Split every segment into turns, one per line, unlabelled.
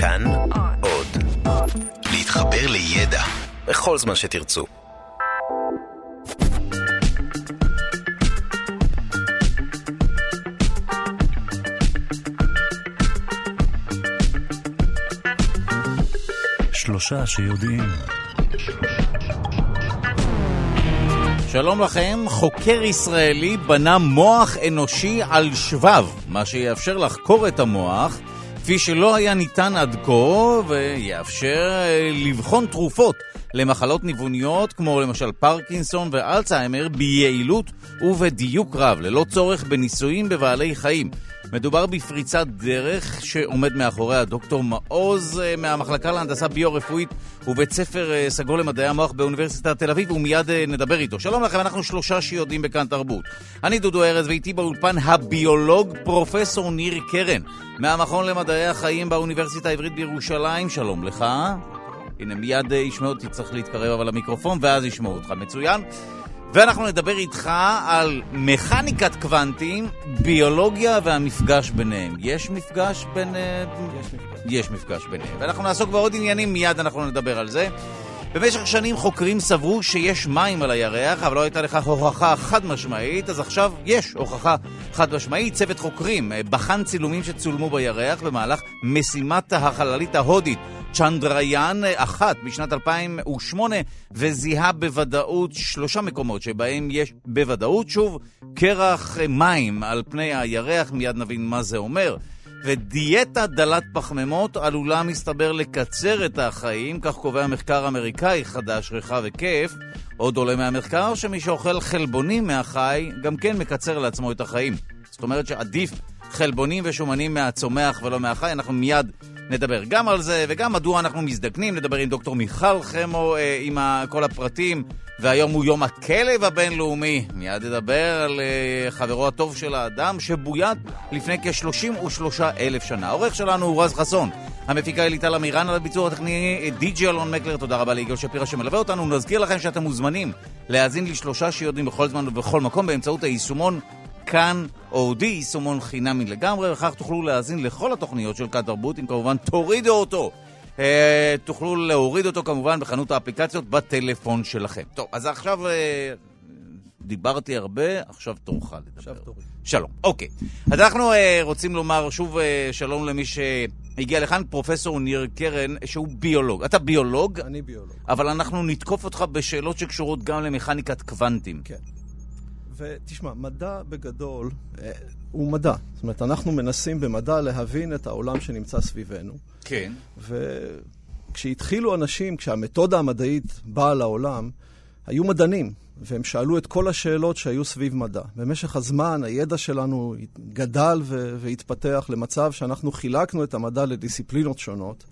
כאן עוד. להתחבר לידע בכל זמן שתרצו.
שלושה שיודעים.
שלום לכם, חוקר ישראלי בנה מוח אנושי על שבב, מה שיאפשר לחקור את המוח כפי שלא היה ניתן עד כה, ויאפשר אה, לבחון תרופות למחלות ניווניות כמו למשל פרקינסון ואלצהיימר ביעילות ובדיוק רב, ללא צורך בניסויים בבעלי חיים. מדובר בפריצת דרך שעומד מאחוריה דוקטור מעוז אה, מהמחלקה להנדסה ביו-רפואית ובית ספר אה, סגול למדעי המוח באוניברסיטת תל אביב, ומיד אה, נדבר איתו. שלום לכם, אנחנו שלושה שיודעים בכאן תרבות. אני דודו ארז, ואיתי באולפן הביולוג פרופסור ניר קרן, מהמכון למדעי החיים באוניברסיטה העברית בירושלים. שלום לך. הנה, מיד ישמעו אותי, צריך להתקרב אבל למיקרופון, ואז ישמעו אותך. מצוין. ואנחנו נדבר איתך על מכניקת קוונטים, ביולוגיה והמפגש ביניהם. יש מפגש בין... אה,
יש מפגש.
יש מפגש ביניהם. ואנחנו נעסוק בעוד עניינים, מיד אנחנו נדבר על זה. במשך שנים חוקרים סברו שיש מים על הירח, אבל לא הייתה לכך הוכחה חד משמעית, אז עכשיו יש הוכחה חד משמעית. צוות חוקרים אה, בחן צילומים שצולמו בירח במהלך משימת החללית ההודית צ'נדריאן אחת בשנת 2008, וזיהה בוודאות שלושה מקומות שבהם יש בוודאות, שוב, קרח מים על פני הירח, מיד נבין מה זה אומר. ודיאטה דלת פחמימות עלולה, מסתבר, לקצר את החיים, כך קובע מחקר אמריקאי חדש, רחב היקף. עוד עולה מהמחקר שמי שאוכל חלבונים מהחי, גם כן מקצר לעצמו את החיים. זאת אומרת שעדיף חלבונים ושומנים מהצומח ולא מהחי. אנחנו מיד נדבר גם על זה וגם מדוע אנחנו מזדקנים. נדבר עם דוקטור מיכל חמו אה, עם כל הפרטים. והיום הוא יום הכלב הבינלאומי. מיד נדבר על uh, חברו הטוב של האדם שבוית לפני כ-33 אלף שנה. העורך שלנו הוא רז חסון. המפיקה היא ליטל אמירן על הביצוע הטכני די.ג'י אלון מקלר. תודה רבה ליגאל שפירא שמלווה אותנו. נזכיר לכם שאתם מוזמנים להאזין לשלושה שיודעים בכל זמן ובכל מקום באמצעות היישומון כאן אודי, יישומון חינמי לגמרי, וכך תוכלו להאזין לכל התוכניות של כאן תרבות, אם כמובן תורידו אותו. אה, תוכלו להוריד אותו כמובן בחנות האפליקציות בטלפון שלכם. טוב, אז עכשיו אה, דיברתי הרבה, עכשיו תורך לדבר.
עכשיו תורי.
שלום, אוקיי. אז אנחנו אה, רוצים לומר שוב אה, שלום למי שהגיע לכאן, פרופסור ניר קרן, שהוא ביולוג. אתה ביולוג,
אני ביולוג.
אבל אנחנו נתקוף אותך בשאלות שקשורות גם למכניקת קוונטים.
כן. ותשמע, מדע בגדול אה, הוא מדע. זאת אומרת, אנחנו מנסים במדע להבין את העולם שנמצא סביבנו.
כן.
וכשהתחילו אנשים, כשהמתודה המדעית באה לעולם, היו מדענים, והם שאלו את כל השאלות שהיו סביב מדע. במשך הזמן הידע שלנו גדל והתפתח למצב שאנחנו חילקנו את המדע לדיסציפלינות שונות,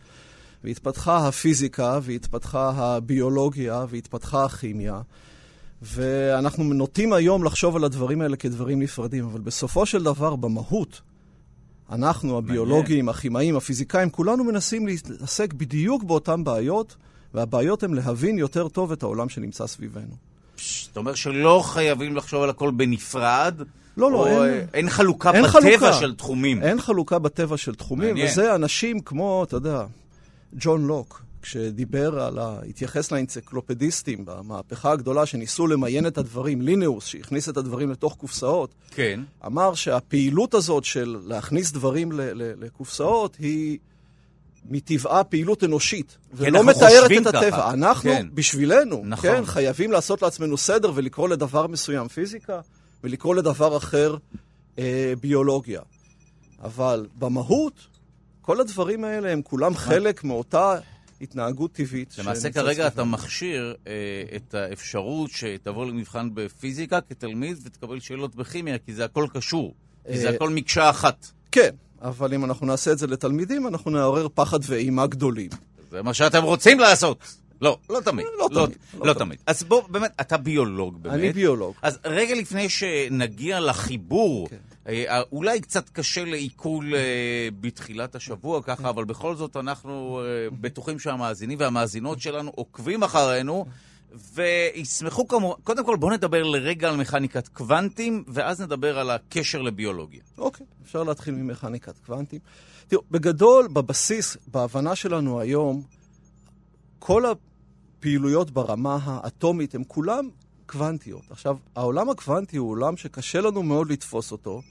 והתפתחה הפיזיקה, והתפתחה הביולוגיה, והתפתחה הכימיה. ואנחנו נוטים היום לחשוב על הדברים האלה כדברים נפרדים, אבל בסופו של דבר, במהות, אנחנו, הביולוגים, הכימאים, הפיזיקאים, כולנו מנסים להתעסק בדיוק באותן בעיות, והבעיות הן להבין יותר טוב את העולם שנמצא סביבנו.
אתה אומר שלא חייבים לחשוב על הכל בנפרד?
לא, לא, אין...
אין חלוקה
אין
בטבע
חלוקה.
של תחומים.
אין חלוקה בטבע של תחומים,
מעניין.
וזה אנשים כמו, אתה יודע, ג'ון לוק, כשדיבר על ה... התייחס לאנציקלופדיסטים במהפכה הגדולה שניסו למיין את הדברים, לינאוס, שהכניס את הדברים לתוך קופסאות,
כן.
אמר שהפעילות הזאת של להכניס דברים ל- ל- לקופסאות היא מטבעה פעילות אנושית, ולא
אנחנו
מתארת את הטבע.
ככה.
אנחנו,
כן.
בשבילנו,
נכון.
כן, חייבים לעשות לעצמנו סדר ולקרוא לדבר מסוים פיזיקה, ולקרוא לדבר אחר אה, ביולוגיה. אבל במהות, כל הדברים האלה הם כולם חלק מאותה התנהגות טבעית.
למעשה כרגע אתה. מכשיר אה, את האפשרות שתבוא למבחן בפיזיקה כתלמיד ותקבל שאלות בכימיה, כי זה הכל קשור. כי זה
אה,
הכל מקשה אחת.
כן, אבל אם אנחנו נעשה את זה לתלמידים, אנחנו נעורר פחד ואימה גדולים.
זה מה שאתם רוצים לעשות. לא, לא תמיד.
לא
לא,
תמיד,
לא,
לא
תמיד. אז בוא, באמת, אתה ביולוג באמת.
אני ביולוג.
אז רגע לפני שנגיע לחיבור,
כן.
אה, אולי קצת קשה לעיכול אה, בתחילת השבוע ככה, אבל בכל זאת אנחנו אה, בטוחים שהמאזינים והמאזינות שלנו עוקבים אחרינו, וישמחו כמובן, קודם כל בואו נדבר לרגע על מכניקת קוונטים, ואז נדבר על הקשר לביולוגיה.
אוקיי, אפשר להתחיל ממכניקת קוונטים. תראו, בגדול, בבסיס, בהבנה שלנו היום, כל הפעילויות ברמה האטומית הן כולן קוונטיות. עכשיו, העולם הקוונטי הוא עולם שקשה לנו מאוד לתפוס אותו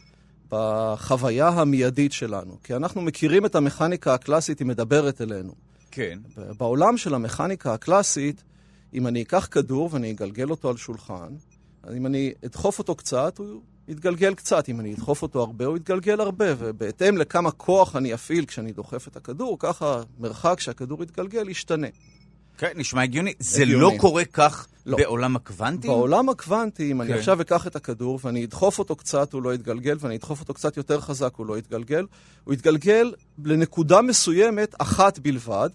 בחוויה המיידית שלנו, כי אנחנו מכירים את המכניקה הקלאסית, היא מדברת אלינו.
כן.
בעולם של המכניקה הקלאסית, אם אני אקח כדור ואני אגלגל אותו על שולחן, אם אני אדחוף אותו קצת, הוא יתגלגל קצת. אם אני אדחוף אותו הרבה, הוא יתגלגל הרבה. ובהתאם לכמה כוח אני אפעיל כשאני דוחף את הכדור, ככה המרחק שהכדור יתגלגל ישתנה.
כן, נשמע הגיוני. זה הגיוני. לא קורה כך לא. בעולם הקוונטים?
בעולם הקוונטים, כן. אני עכשיו אקח את הכדור ואני אדחוף אותו קצת, הוא לא יתגלגל, ואני אדחוף אותו קצת יותר חזק, הוא לא יתגלגל. הוא יתגלגל לנקודה מסוימת, אחת בלבד.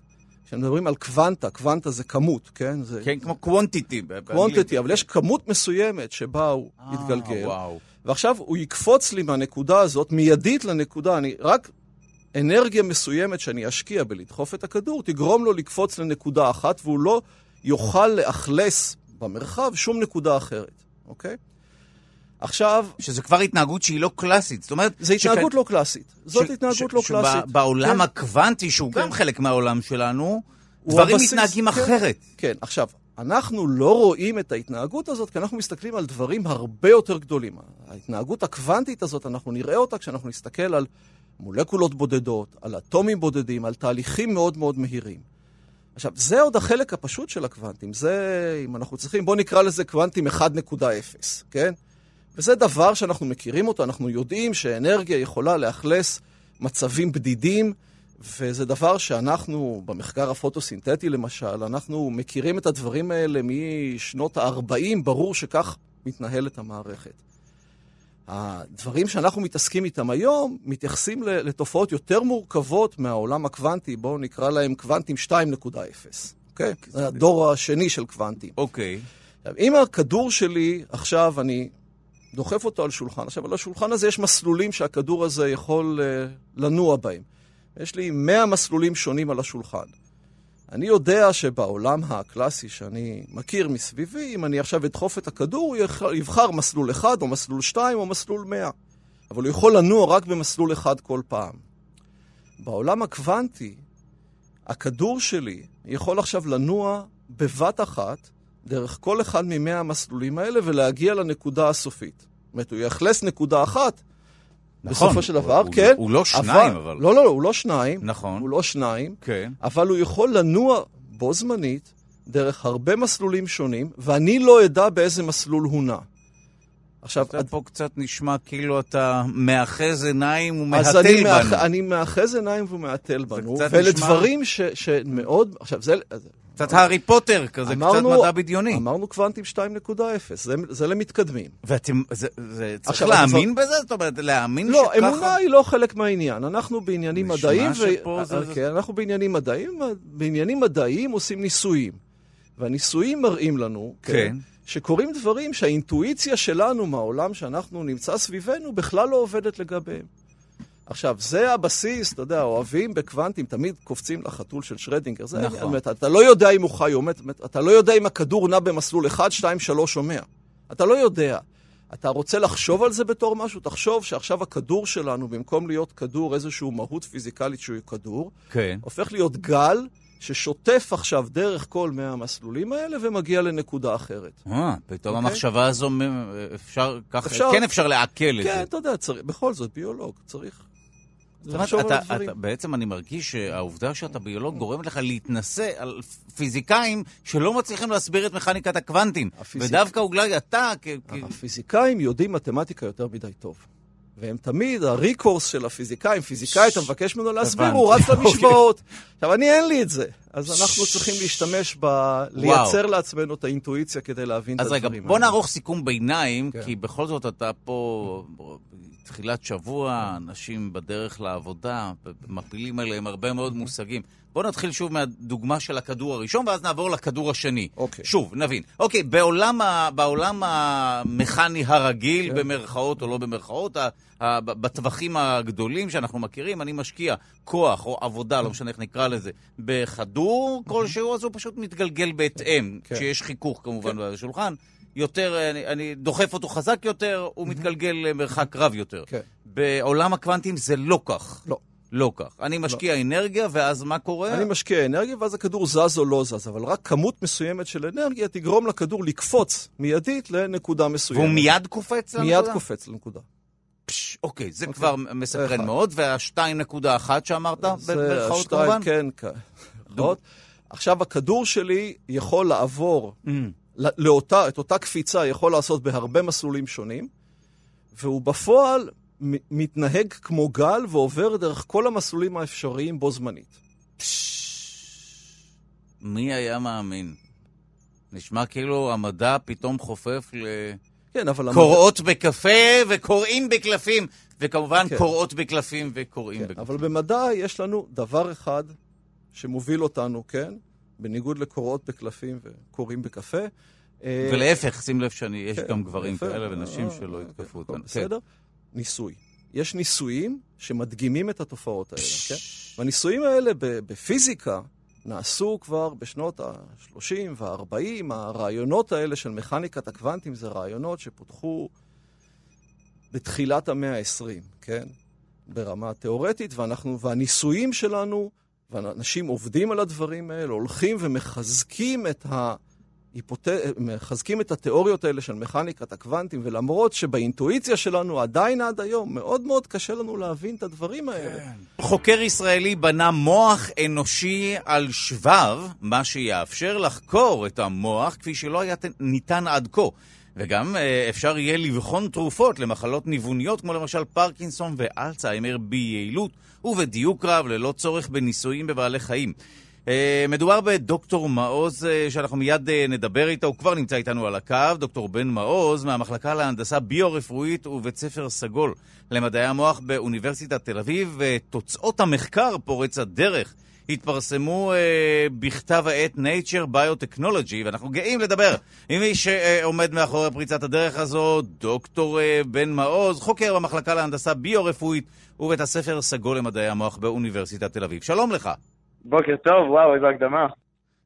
כשמדברים על קוונטה, קוונטה זה כמות, כן? זה...
כן, כמו קוונטיטי.
קוונטיטי, אבל יש כמות מסוימת שבה הוא 아, אה, יתגלגל. וואו. ועכשיו הוא יקפוץ לי מהנקודה הזאת, מיידית לנקודה, אני רק אנרגיה מסוימת שאני אשקיע בלדחוף את הכדור, תגרום לו לקפוץ לנקודה אחת, והוא לא יוכל לאכלס במרחב שום נקודה אחרת, אוקיי? עכשיו...
שזה כבר התנהגות שהיא לא קלאסית, זאת אומרת...
זה התנהגות שכ... לא קלאסית. זאת ש... התנהגות ש... לא קלאסית.
שבעולם כן. הקוונטי, שהוא כן. גם חלק מהעולם שלנו, דברים הבסיס, מתנהגים כן. אחרת.
כן, עכשיו, אנחנו לא רואים את ההתנהגות הזאת, כי אנחנו מסתכלים על דברים הרבה יותר גדולים. ההתנהגות הקוונטית הזאת, אנחנו נראה אותה כשאנחנו נסתכל על מולקולות בודדות, על אטומים בודדים, על תהליכים מאוד מאוד מהירים. עכשיו, זה עוד החלק הפשוט של הקוונטים. זה, אם אנחנו צריכים, בואו נקרא לזה קוונטים 1.0, כן? וזה דבר שאנחנו מכירים אותו, אנחנו יודעים שאנרגיה יכולה לאכלס מצבים בדידים, וזה דבר שאנחנו, במחקר הפוטוסינתטי למשל, אנחנו מכירים את הדברים האלה משנות ה-40, ברור שכך מתנהלת המערכת. הדברים שאנחנו מתעסקים איתם היום מתייחסים לתופעות יותר מורכבות מהעולם הקוונטי, בואו נקרא להם קוונטים 2.0, אוקיי? זה הדור השני של קוונטים.
אוקיי.
אם הכדור שלי, עכשיו אני דוחף אותו על שולחן, עכשיו על השולחן הזה יש מסלולים שהכדור הזה יכול uh, לנוע בהם. יש לי 100 מסלולים שונים על השולחן. אני יודע שבעולם הקלאסי שאני מכיר מסביבי, אם אני עכשיו אדחוף את הכדור, הוא יבחר מסלול אחד, או מסלול שתיים, או מסלול מאה. אבל הוא יכול לנוע רק במסלול אחד כל פעם. בעולם הקוונטי, הכדור שלי יכול עכשיו לנוע בבת אחת דרך כל אחד ממאה המסלולים האלה ולהגיע לנקודה הסופית. זאת אומרת, הוא יאכלס נקודה אחת, נכון, בסופו של דבר,
הוא,
כן.
הוא לא שניים, אבל...
לא, לא, לא, הוא לא שניים.
נכון.
הוא לא שניים.
כן.
אבל הוא יכול לנוע בו זמנית דרך הרבה מסלולים שונים, ואני לא אדע באיזה מסלול הוא נע.
עכשיו... אתה פה קצת נשמע כאילו אתה מאחז עיניים ומהתל בנו. אז אני, מאח...
אני מאחז עיניים ומהתל בנו, ואלה נשמע... דברים ש... שמאוד... עכשיו, זה...
קצת הארי פוטר כזה, אמרנו, קצת מדע בדיוני.
אמרנו קוונטים 2.0, זה, זה למתקדמים.
ואתם, זה, זה צריך עכשיו, להאמין בזה? זאת אומרת, להאמין
לא, שככה... לא, אמונה היא לא חלק מהעניין. אנחנו בעניינים מדעיים... ו... זה... כן, אנחנו בעניינים מדעיים, בעניינים מדעיים עושים ניסויים. והניסויים מראים לנו, כן, כן שקורים דברים שהאינטואיציה שלנו מהעולם שאנחנו נמצא סביבנו בכלל לא עובדת לגביהם. עכשיו, זה הבסיס, אתה יודע, אוהבים בקוונטים, תמיד קופצים לחתול של שרדינגר. זה נכון. באמת, אתה לא יודע אם הוא חי או מת, אתה לא יודע אם הכדור נע במסלול 1, 2, 3 או 100. אתה לא יודע. אתה רוצה לחשוב על זה בתור משהו? תחשוב שעכשיו הכדור שלנו, במקום להיות כדור, איזושהי מהות פיזיקלית שהוא כדור,
כן.
הופך להיות גל ששוטף עכשיו דרך כל 100 המסלולים האלה ומגיע לנקודה אחרת.
אה, פתאום okay? אוקיי? המחשבה הזו, אפשר, כך, אפשר, כן אפשר לעכל את
כן,
זה.
כן, אתה יודע, צריך, בכל זאת, ביולוג, צריך
זאת אומרת, אתה, אתה, בעצם אני מרגיש שהעובדה שאתה ביולוג גורמת לך להתנשא על פיזיקאים שלא מצליחים להסביר את מכניקת הקוונטים. הפיזיק... ודווקא אולי אתה... כ...
הפיזיקאים יודעים מתמטיקה יותר מדי טוב. והם תמיד, הריקורס של הפיזיקאים, פיזיקאי, אתה מבקש ממנו להסביר, הוא רץ למשוואות. עכשיו, אני אין לי את זה, אז אנחנו צריכים להשתמש ב... לייצר לעצמנו את האינטואיציה כדי להבין את הדברים
האלה. אז רגע, בוא נערוך סיכום ביניים, כן. כי בכל זאת אתה פה תחילת שבוע, אנשים בדרך לעבודה, מפילים עליהם הרבה מאוד מושגים. בואו נתחיל שוב מהדוגמה של הכדור הראשון, ואז נעבור לכדור השני.
אוקיי.
שוב, נבין. אוקיי, בעולם, ה, בעולם המכני הרגיל, כן. במרכאות או לא במרכאות, בטווחים הגדולים שאנחנו מכירים, אני משקיע כוח או עבודה, לא משנה איך נקרא לזה, בכדור. כדור כלשהו, אז הוא פשוט מתגלגל בהתאם, כן. כשיש חיכוך כמובן כן. בשולחן. יותר, אני, אני דוחף אותו חזק יותר, הוא מתגלגל למרחק רב יותר. כן. בעולם הקוונטים זה לא כך.
לא.
לא כך. אני משקיע לא. אנרגיה, ואז מה קורה?
אני משקיע אנרגיה, ואז הכדור זז או לא זז, אבל רק כמות מסוימת של אנרגיה תגרום לכדור לקפוץ מיידית לנקודה מסוימת.
והוא מיד קופץ
לנקודה? מיד קופץ לנקודה.
פש, אוקיי, זה אוקיי. כבר מסקרן מאוד, וה-2.1 שאמרת,
במרכאות כמובן? כן, כן. עכשיו, הכדור שלי יכול לעבור, mm. לאותה, את אותה קפיצה יכול לעשות בהרבה מסלולים שונים, והוא בפועל מתנהג כמו גל ועובר דרך כל המסלולים האפשריים בו זמנית.
מי היה מאמין? נשמע כאילו המדע פתאום חופף ל...
כן, אבל...
קוראות המדע... בקפה וקוראים בקלפים, וכמובן כן. קוראות בקלפים וקוראים כן, בקלפים.
אבל במדע יש לנו דבר אחד שמוביל אותנו, כן? בניגוד לקוראות בקלפים וקוראים בקפה.
אה, ולהפך, שים לב שיש כן, גם גברים כאלה ונשים אה, שלא יתקפו אותנו.
בסדר? ניסוי. יש ניסויים שמדגימים את התופעות האלה, כן? והניסויים האלה בפיזיקה נעשו כבר בשנות ה-30 וה-40. הרעיונות האלה של מכניקת הקוונטים זה רעיונות שפותחו בתחילת המאה ה-20, כן? ברמה תיאורטית, ואנחנו, והניסויים שלנו, ואנשים עובדים על הדברים האלה, הולכים ומחזקים את ה... היפות... מחזקים את התיאוריות האלה של מכניקת הקוונטים, ולמרות שבאינטואיציה שלנו עדיין עד היום מאוד מאוד קשה לנו להבין את הדברים האלה. כן.
חוקר ישראלי בנה מוח אנושי על שבב, מה שיאפשר לחקור את המוח כפי שלא היה ניתן עד כה. וגם אה, אפשר יהיה לבחון תרופות למחלות ניווניות, כמו למשל פרקינסון ואלצהיימר, ביעילות ובדיוק רב, ללא צורך בניסויים בבעלי חיים. אה, מדובר בדוקטור מעוז, אה, שאנחנו מיד אה, נדבר איתו, הוא כבר נמצא איתנו על הקו, דוקטור בן מעוז, מהמחלקה להנדסה ביו-רפואית ובית ספר סגול למדעי המוח באוניברסיטת תל אביב, ותוצאות המחקר פורץ הדרך התפרסמו אה, בכתב העת Nature Biotechnology, ואנחנו גאים לדבר עם מי שעומד מאחורי פריצת הדרך הזו, דוקטור אה, בן מעוז, חוקר במחלקה להנדסה ביו-רפואית ובית הספר סגול למדעי המוח באוניברסיטת תל אביב. שלום לך.
בוקר טוב, וואו, איזו הקדמה.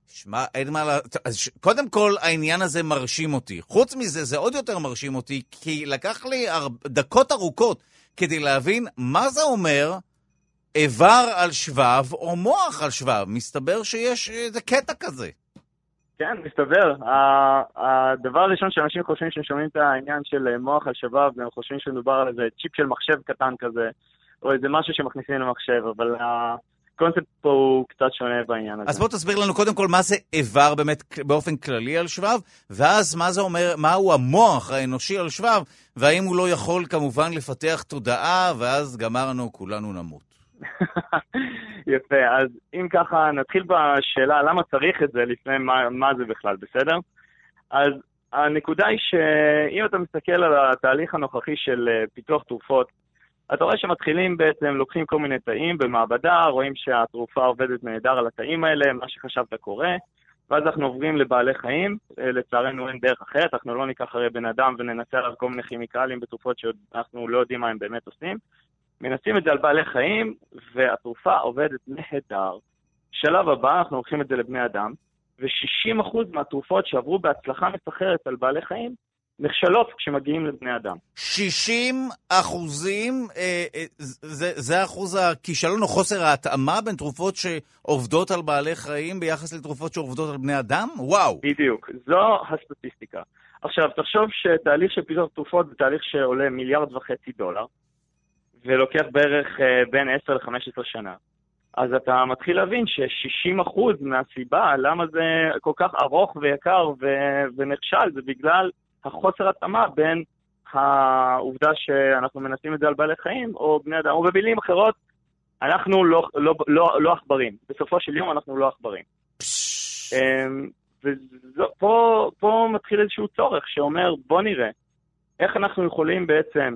שמע, אין מה ל... אז קודם כל, העניין הזה מרשים אותי. חוץ מזה, זה עוד יותר מרשים אותי, כי לקח לי הר... דקות ארוכות כדי להבין מה זה אומר איבר על שבב או מוח על שבב. מסתבר שיש איזה קטע כזה.
כן, מסתבר. הדבר הראשון שאנשים חושבים שהם שומעים את העניין של מוח על שבב, הם חושבים שמדובר על איזה צ'יפ של מחשב קטן כזה, או איזה משהו שמכניסים למחשב, אבל... הקונספט פה הוא קצת שונה בעניין הזה.
אז בוא תסביר לנו קודם כל מה זה איבר באמת באופן כללי על שבב, ואז מה זה אומר, מהו המוח האנושי על שבב, והאם הוא לא יכול כמובן לפתח תודעה, ואז גמרנו, כולנו נמות.
יפה, אז אם ככה, נתחיל בשאלה למה צריך את זה לפני מה, מה זה בכלל, בסדר? אז הנקודה היא שאם אתה מסתכל על התהליך הנוכחי של אה, פיתוח תרופות, אתה רואה שמתחילים בעצם, לוקחים כל מיני תאים במעבדה, רואים שהתרופה עובדת נהדר על התאים האלה, מה שחשבת קורה, ואז אנחנו עוברים לבעלי חיים, אה, לצערנו אין דרך אחרת, אנחנו לא ניקח הרי בן אדם וננסה עליו כל מיני כימיקלים בתרופות שאנחנו לא יודעים מה הם באמת עושים. מנסים את זה על בעלי חיים, והתרופה עובדת נהדר. שלב הבא, אנחנו לוקחים את זה לבני אדם, ו-60% מהתרופות שעברו בהצלחה מסחרת על בעלי חיים, נכשלות כשמגיעים לבני אדם.
60 אחוזים, אה, אה, זה, זה אחוז הכישלון או חוסר ההתאמה בין תרופות שעובדות על בעלי חיים ביחס לתרופות שעובדות על בני אדם? וואו.
בדיוק, זו הסטטיסטיקה. עכשיו, תחשוב שתהליך של פיתוח תרופות זה תהליך שעולה מיליארד וחצי דולר, ולוקח בערך אה, בין 10 ל-15 שנה. אז אתה מתחיל להבין ש-60% מהסיבה למה זה כל כך ארוך ויקר ו- ונכשל זה בגלל החוסר התאמה בין העובדה שאנחנו מנסים את זה על בעלי חיים או בני אדם, או במילים אחרות, אנחנו לא, לא, לא, לא עכברים. בסופו של יום אנחנו לא עכברים. אמ, ופה מתחיל איזשהו צורך שאומר, בוא נראה איך אנחנו יכולים בעצם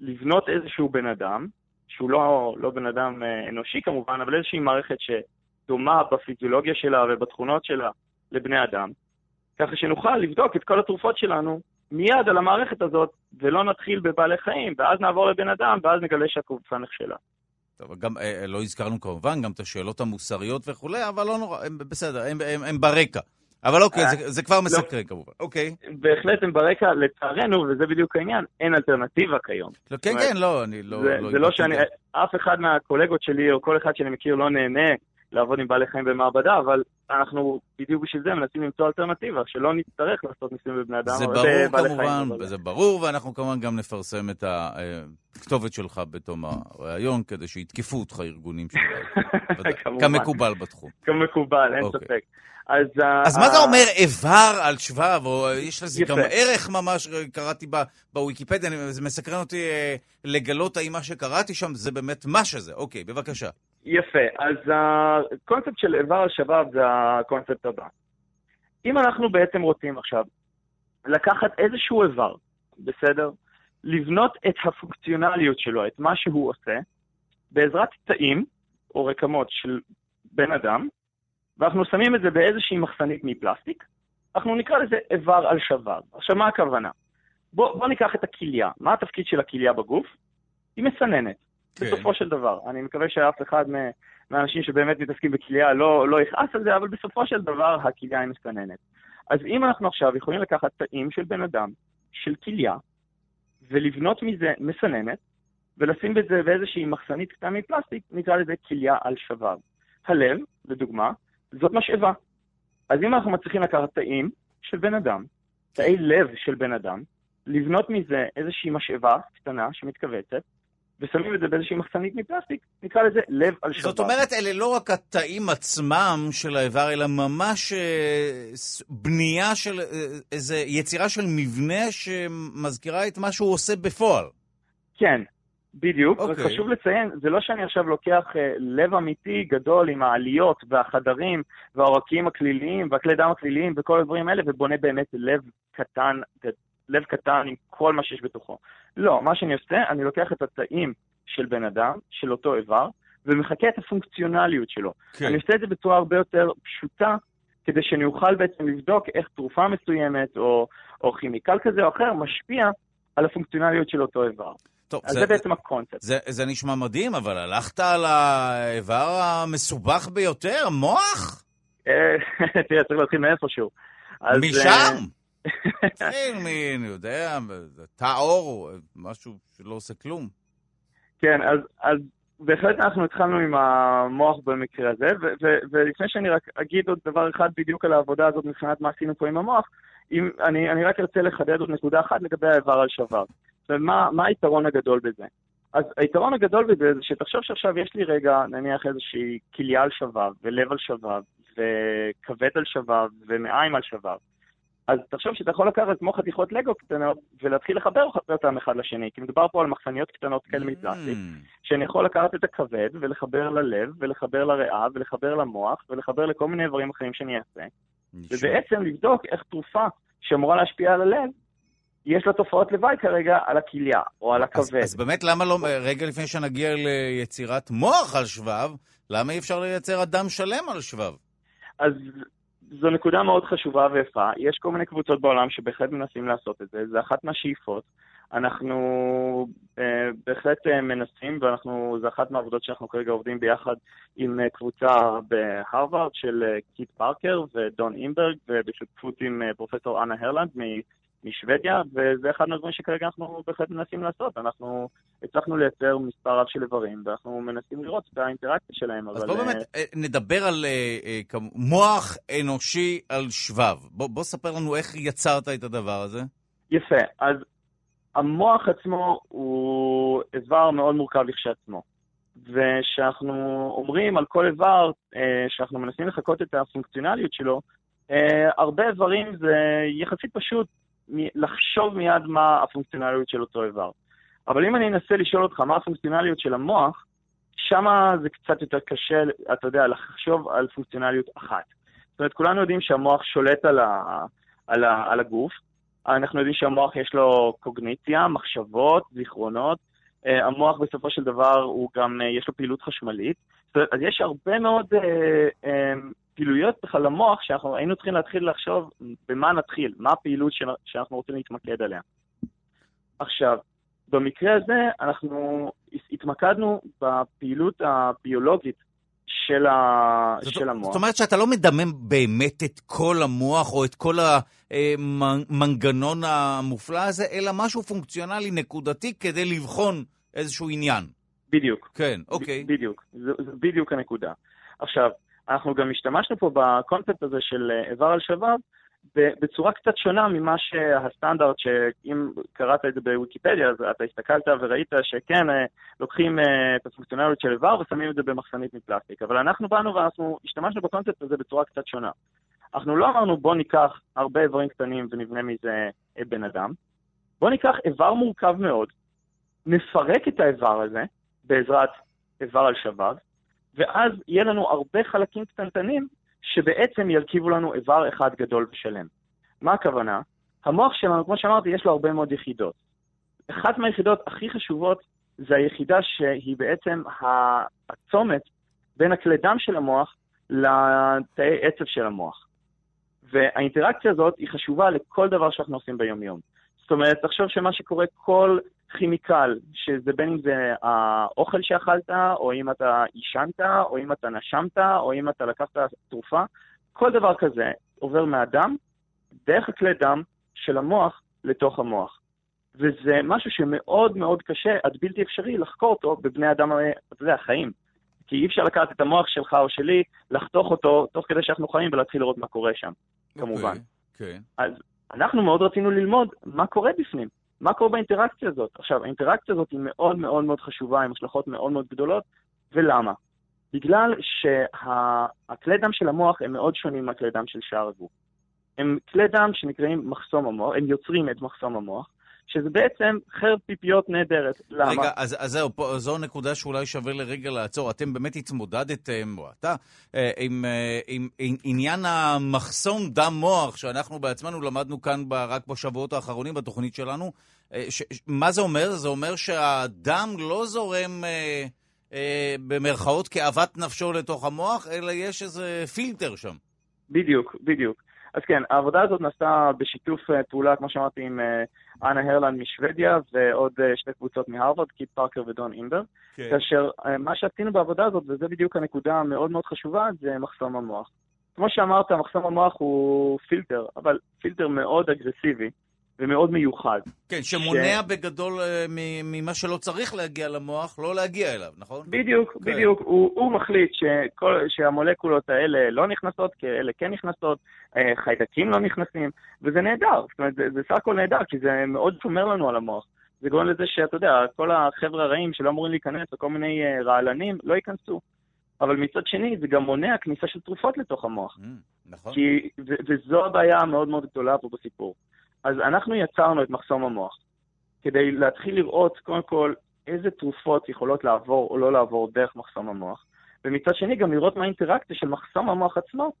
לבנות איזשהו בן אדם, שהוא לא, לא בן אדם אה, אנושי כמובן, אבל איזושהי מערכת שדומה בפיזיולוגיה שלה ובתכונות שלה לבני אדם, ככה שנוכל לבדוק את כל התרופות שלנו מיד על המערכת הזאת, ולא נתחיל בבעלי חיים, ואז נעבור לבן אדם, ואז נגלה שהקבוצה נכשלה.
טוב, גם אה, לא הזכרנו כמובן גם את השאלות המוסריות וכולי, אבל לא נורא, הם בסדר, הם, הם, הם ברקע. אבל אוקיי, זה, זה כבר לא. מסקרן כמובן. אוקיי.
בהחלט הם ברקע, לצערנו, וזה בדיוק העניין, אין אלטרנטיבה כיום.
לא, כן, כן, לא, אני לא...
זה לא, זה לא שאני, אף אחד מהקולגות שלי, או כל אחד שאני מכיר, לא נהנה לעבוד עם בעלי חיים במעבדה, אבל אנחנו בדיוק בשביל זה מנסים למצוא אלטרנטיבה, שלא נצטרך לעשות ניסויים בבני אדם.
זה ברור כמובן, זה ברור, ואנחנו כמובן גם נפרסם את הכתובת שלך בתום הריאיון, כדי שיתקפו אותך ארגונים שלך. כמקובל בתחום.
כמקובל, אין אוקיי. ספק.
אז... אז מה זה אומר איבר על שבב, או יש לזה גם ערך ממש, קראתי בוויקיפדיה, זה מסקרן אותי אה, לגלות האם מה שקראתי שם זה באמת מה שזה. אוקיי, בבקשה.
יפה, אז הקונספט של איבר שבב זה הקונספט הבא. אם אנחנו בעצם רוצים עכשיו לקחת איזשהו איבר, בסדר? לבנות את הפונקציונליות שלו, את מה שהוא עושה, בעזרת תאים או רקמות של בן אדם, ואנחנו שמים את זה באיזושהי מחסנית מפלסטיק, אנחנו נקרא לזה איבר על שבר. עכשיו, מה הכוונה? בוא, בוא ניקח את הכליה. מה התפקיד של הכליה בגוף? היא מסננת, כן. בסופו של דבר. אני מקווה שאף אחד מהאנשים שבאמת מתעסקים בכליה לא, לא יכעס על זה, אבל בסופו של דבר הכליה היא מסננת. אז אם אנחנו עכשיו יכולים לקחת תאים של בן אדם, של כליה, ולבנות מזה מסננת, ולשים את זה באיזושהי מחסנית קטנה מפלסטיק, נקרא לזה כליה על שבר. הלב, לדוגמה, זאת משאבה. אז אם אנחנו מצליחים לקחת תאים של בן אדם, תאי לב של בן אדם, לבנות מזה איזושהי משאבה קטנה שמתכווצת, ושמים את זה באיזושהי מחסנית מפלסטיק, נקרא לזה לב על שבת.
זאת אומרת, אלה לא רק התאים עצמם של האיבר, אלא ממש אה, בנייה של, אה, איזו יצירה של מבנה שמזכירה את מה שהוא עושה בפועל.
כן, בדיוק, okay. אוקיי. וחשוב לציין, זה לא שאני עכשיו לוקח uh, לב אמיתי גדול עם העליות והחדרים והעורקים הכליליים והכלי דם הכליליים וכל הדברים האלה ובונה באמת לב קטן, לב קטן עם כל מה שיש בתוכו. לא, מה שאני עושה, אני לוקח את התאים של בן אדם, של אותו איבר, ומחקה את הפונקציונליות שלו. כן. אני עושה את זה בצורה הרבה יותר פשוטה, כדי שאני אוכל בעצם לבדוק איך תרופה מסוימת או, או כימיקל כזה או אחר משפיע על הפונקציונליות של אותו איבר. טוב, אז זה, זה בעצם הקונספט.
זה, זה נשמע מדהים, אבל הלכת על האיבר המסובך ביותר, מוח?
אה, תראה, צריך להתחיל מאיפשהו.
משם? תתחיל מ... אני יודע, תא עור, משהו שלא עושה כלום.
כן, אז, אז בהחלט אנחנו התחלנו עם המוח במקרה הזה, ולפני שאני רק אגיד עוד דבר אחד בדיוק על העבודה הזאת מבחינת מה עשינו פה עם המוח, אם, אני, אני רק ארצה לחדד עוד נקודה אחת לגבי האיבר על שבר. ומה היתרון הגדול בזה? אז היתרון הגדול בזה זה שתחשוב שעכשיו יש לי רגע, נניח איזושהי כליה על שבב, ולב על שבב, וכבד על שבב, ומעיים על שבב. אז תחשוב שאתה יכול לקחת כמו חתיכות לגו קטנות ולהתחיל לחבר אותם אחד לשני, כי מדובר פה על מחסניות קטנות כאלה מפלסטיק, mm. שאני יכול לקחת את הכבד ולחבר ללב, ולחבר לריאה, ולחבר למוח, ולחבר לכל מיני איברים אחרים שאני אעשה, ובעצם לבדוק איך תרופה שאמורה להשפיע על הלב, יש לה תופעות לוואי כרגע על הכליה או על הכבד. אז,
אז באמת למה לא, רגע לפני שנגיע ליצירת מוח על שבב, למה אי אפשר לייצר אדם שלם על שבב?
אז זו נקודה מאוד חשובה ויפה. יש כל מיני קבוצות בעולם שבהחלט מנסים לעשות את זה, זה אחת מהשאיפות. אנחנו אה, בהחלט אה, מנסים, ואנחנו, זו אחת מהעבודות שאנחנו כרגע עובדים ביחד עם אה, קבוצה בהרווארד של אה, קיט פארקר ודון אינגבר, ובשותפות עם אה, פרופסור אנה הרלנד משוודיה, וזה אחד מהדברים שכרגע אנחנו בהחלט מנסים לעשות. אנחנו הצלחנו לייצר מספר רב של איברים, ואנחנו מנסים לראות את האינטראקציה שלהם.
אז אבל... בוא באמת אה, נדבר על uh, מוח אנושי על שבב. בוא, בוא ספר לנו איך יצרת את הדבר הזה.
יפה. אז המוח עצמו הוא איבר מאוד מורכב לכשעצמו. וכשאנחנו אומרים על כל איבר אה, שאנחנו מנסים לחקות את הפונקציונליות שלו, אה, הרבה איברים זה יחסית פשוט לחשוב מיד מה הפונקציונליות של אותו איבר. אבל אם אני אנסה לשאול אותך מה הפונקציונליות של המוח, שם זה קצת יותר קשה, אתה יודע, לחשוב על פונקציונליות אחת. זאת אומרת, כולנו יודעים שהמוח שולט על, ה, על, ה, על הגוף. אנחנו יודעים שהמוח יש לו קוגניציה, מחשבות, זיכרונות. אה, המוח בסופו של דבר הוא גם, אה, יש לו פעילות חשמלית. זאת אומרת, אז יש הרבה מאוד אה, פעילויות בכלל למוח, שאנחנו היינו צריכים להתחיל לחשוב במה נתחיל, מה הפעילות שאנחנו רוצים להתמקד עליה. עכשיו, במקרה הזה אנחנו התמקדנו בפעילות הביולוגית של, ה... זאת, של המוח.
זאת אומרת שאתה לא מדמם באמת את כל המוח או את כל המנגנון המופלא הזה, אלא משהו פונקציונלי נקודתי כדי לבחון איזשהו עניין.
בדיוק.
כן, אוקיי.
בדיוק, זו בדיוק הנקודה. עכשיו, אנחנו גם השתמשנו פה בקונספט הזה של אה, איבר על שבב, בצורה קצת שונה ממה שהסטנדרט, שאם קראת את זה בוויקיפדיה, אז אתה הסתכלת וראית שכן, אה, לוקחים אה, את הפונקציונליות של איבר ושמים את זה במחסנית מפלסטיק. אבל אנחנו באנו ואנחנו השתמשנו בקונספט הזה בצורה קצת שונה. אנחנו לא אמרנו בוא ניקח הרבה איברים קטנים ונבנה מזה בן אדם, בוא ניקח איבר מורכב מאוד, נפרק את האיבר הזה בעזרת איבר על שבב, ואז יהיה לנו הרבה חלקים קטנטנים שבעצם ירכיבו לנו איבר אחד גדול ושלם. מה הכוונה? המוח שלנו, כמו שאמרתי, יש לו הרבה מאוד יחידות. אחת מהיחידות הכי חשובות זה היחידה שהיא בעצם הצומת בין הכלי דם של המוח לתאי עצב של המוח. והאינטראקציה הזאת היא חשובה לכל דבר שאנחנו עושים ביום-יום. זאת אומרת, תחשוב שמה שקורה כל כימיקל, שזה בין אם זה האוכל שאכלת, או אם אתה עישנת, או אם אתה נשמת, או אם אתה לקחת תרופה, כל דבר כזה עובר מהדם, דרך הכלי דם של המוח לתוך המוח. וזה משהו שמאוד מאוד קשה, עד בלתי אפשרי, לחקור אותו בבני אדם, אתה יודע, חיים. כי אי אפשר לקחת את המוח שלך או שלי, לחתוך אותו תוך כדי שאנחנו חיים ולהתחיל לראות מה קורה שם, okay, כמובן.
כן. Okay.
אז אנחנו מאוד רצינו ללמוד מה קורה בפנים. מה קורה באינטראקציה הזאת? עכשיו, האינטראקציה הזאת היא מאוד מאוד מאוד חשובה, עם השלכות מאוד מאוד גדולות, ולמה? בגלל שהכלי דם של המוח הם מאוד שונים מהכלי דם של שאר הגוף. הם כלי דם שנקראים מחסום המוח, הם יוצרים את מחסום המוח, שזה בעצם חרב פיפיות נהדרת. למה?
רגע, אז, אז זהו, פה, זו נקודה שאולי שווה לרגע לעצור. אתם באמת התמודדתם, או אתה, אה, עם, אה, עם, עם עניין המחסום דם-מוח, שאנחנו בעצמנו למדנו כאן ב, רק בשבועות האחרונים בתוכנית שלנו. אה, ש, מה זה אומר? זה אומר שהדם לא זורם... במרכאות כאוות נפשו לתוך המוח, אלא יש איזה פילטר שם.
בדיוק, בדיוק. אז כן, העבודה הזאת נעשתה בשיתוף אה, פעולה, כמו שאמרתי, עם אה, אנה הרלנד משוודיה ועוד אה, שתי קבוצות מהרווארד, קיט פארקר ודון אינגבר. כן. כאשר מה שעשינו בעבודה הזאת, וזה בדיוק הנקודה המאוד מאוד חשובה, זה מחסום המוח. כמו שאמרת, מחסום המוח הוא פילטר, אבל פילטר מאוד אגרסיבי. ומאוד מיוחד.
כן, שמונע ש... בגדול uh, ממה שלא צריך להגיע למוח, לא להגיע אליו, נכון?
בדיוק, כן. בדיוק. הוא, הוא מחליט שכל, שהמולקולות האלה לא נכנסות, כי אלה כן נכנסות, uh, חיידקים לא נכנסים, וזה נהדר. זאת אומרת, זה, זה סך הכל נהדר, כי זה מאוד שומר לנו על המוח. זה גורם לזה שאתה יודע, כל החבר'ה הרעים שלא אמורים להיכנס, או כל מיני uh, רעלנים, לא ייכנסו. אבל מצד שני, זה גם מונע כניסה של תרופות לתוך המוח. Mm,
נכון.
כי, ו, וזו הבעיה המאוד מאוד גדולה פה בסיפור. אז אנחנו יצרנו את מחסום המוח, כדי להתחיל לראות, קודם כל, איזה תרופות יכולות לעבור או לא לעבור דרך מחסום המוח, ומצד שני גם לראות מה האינטראקציה של מחסום המוח עצמו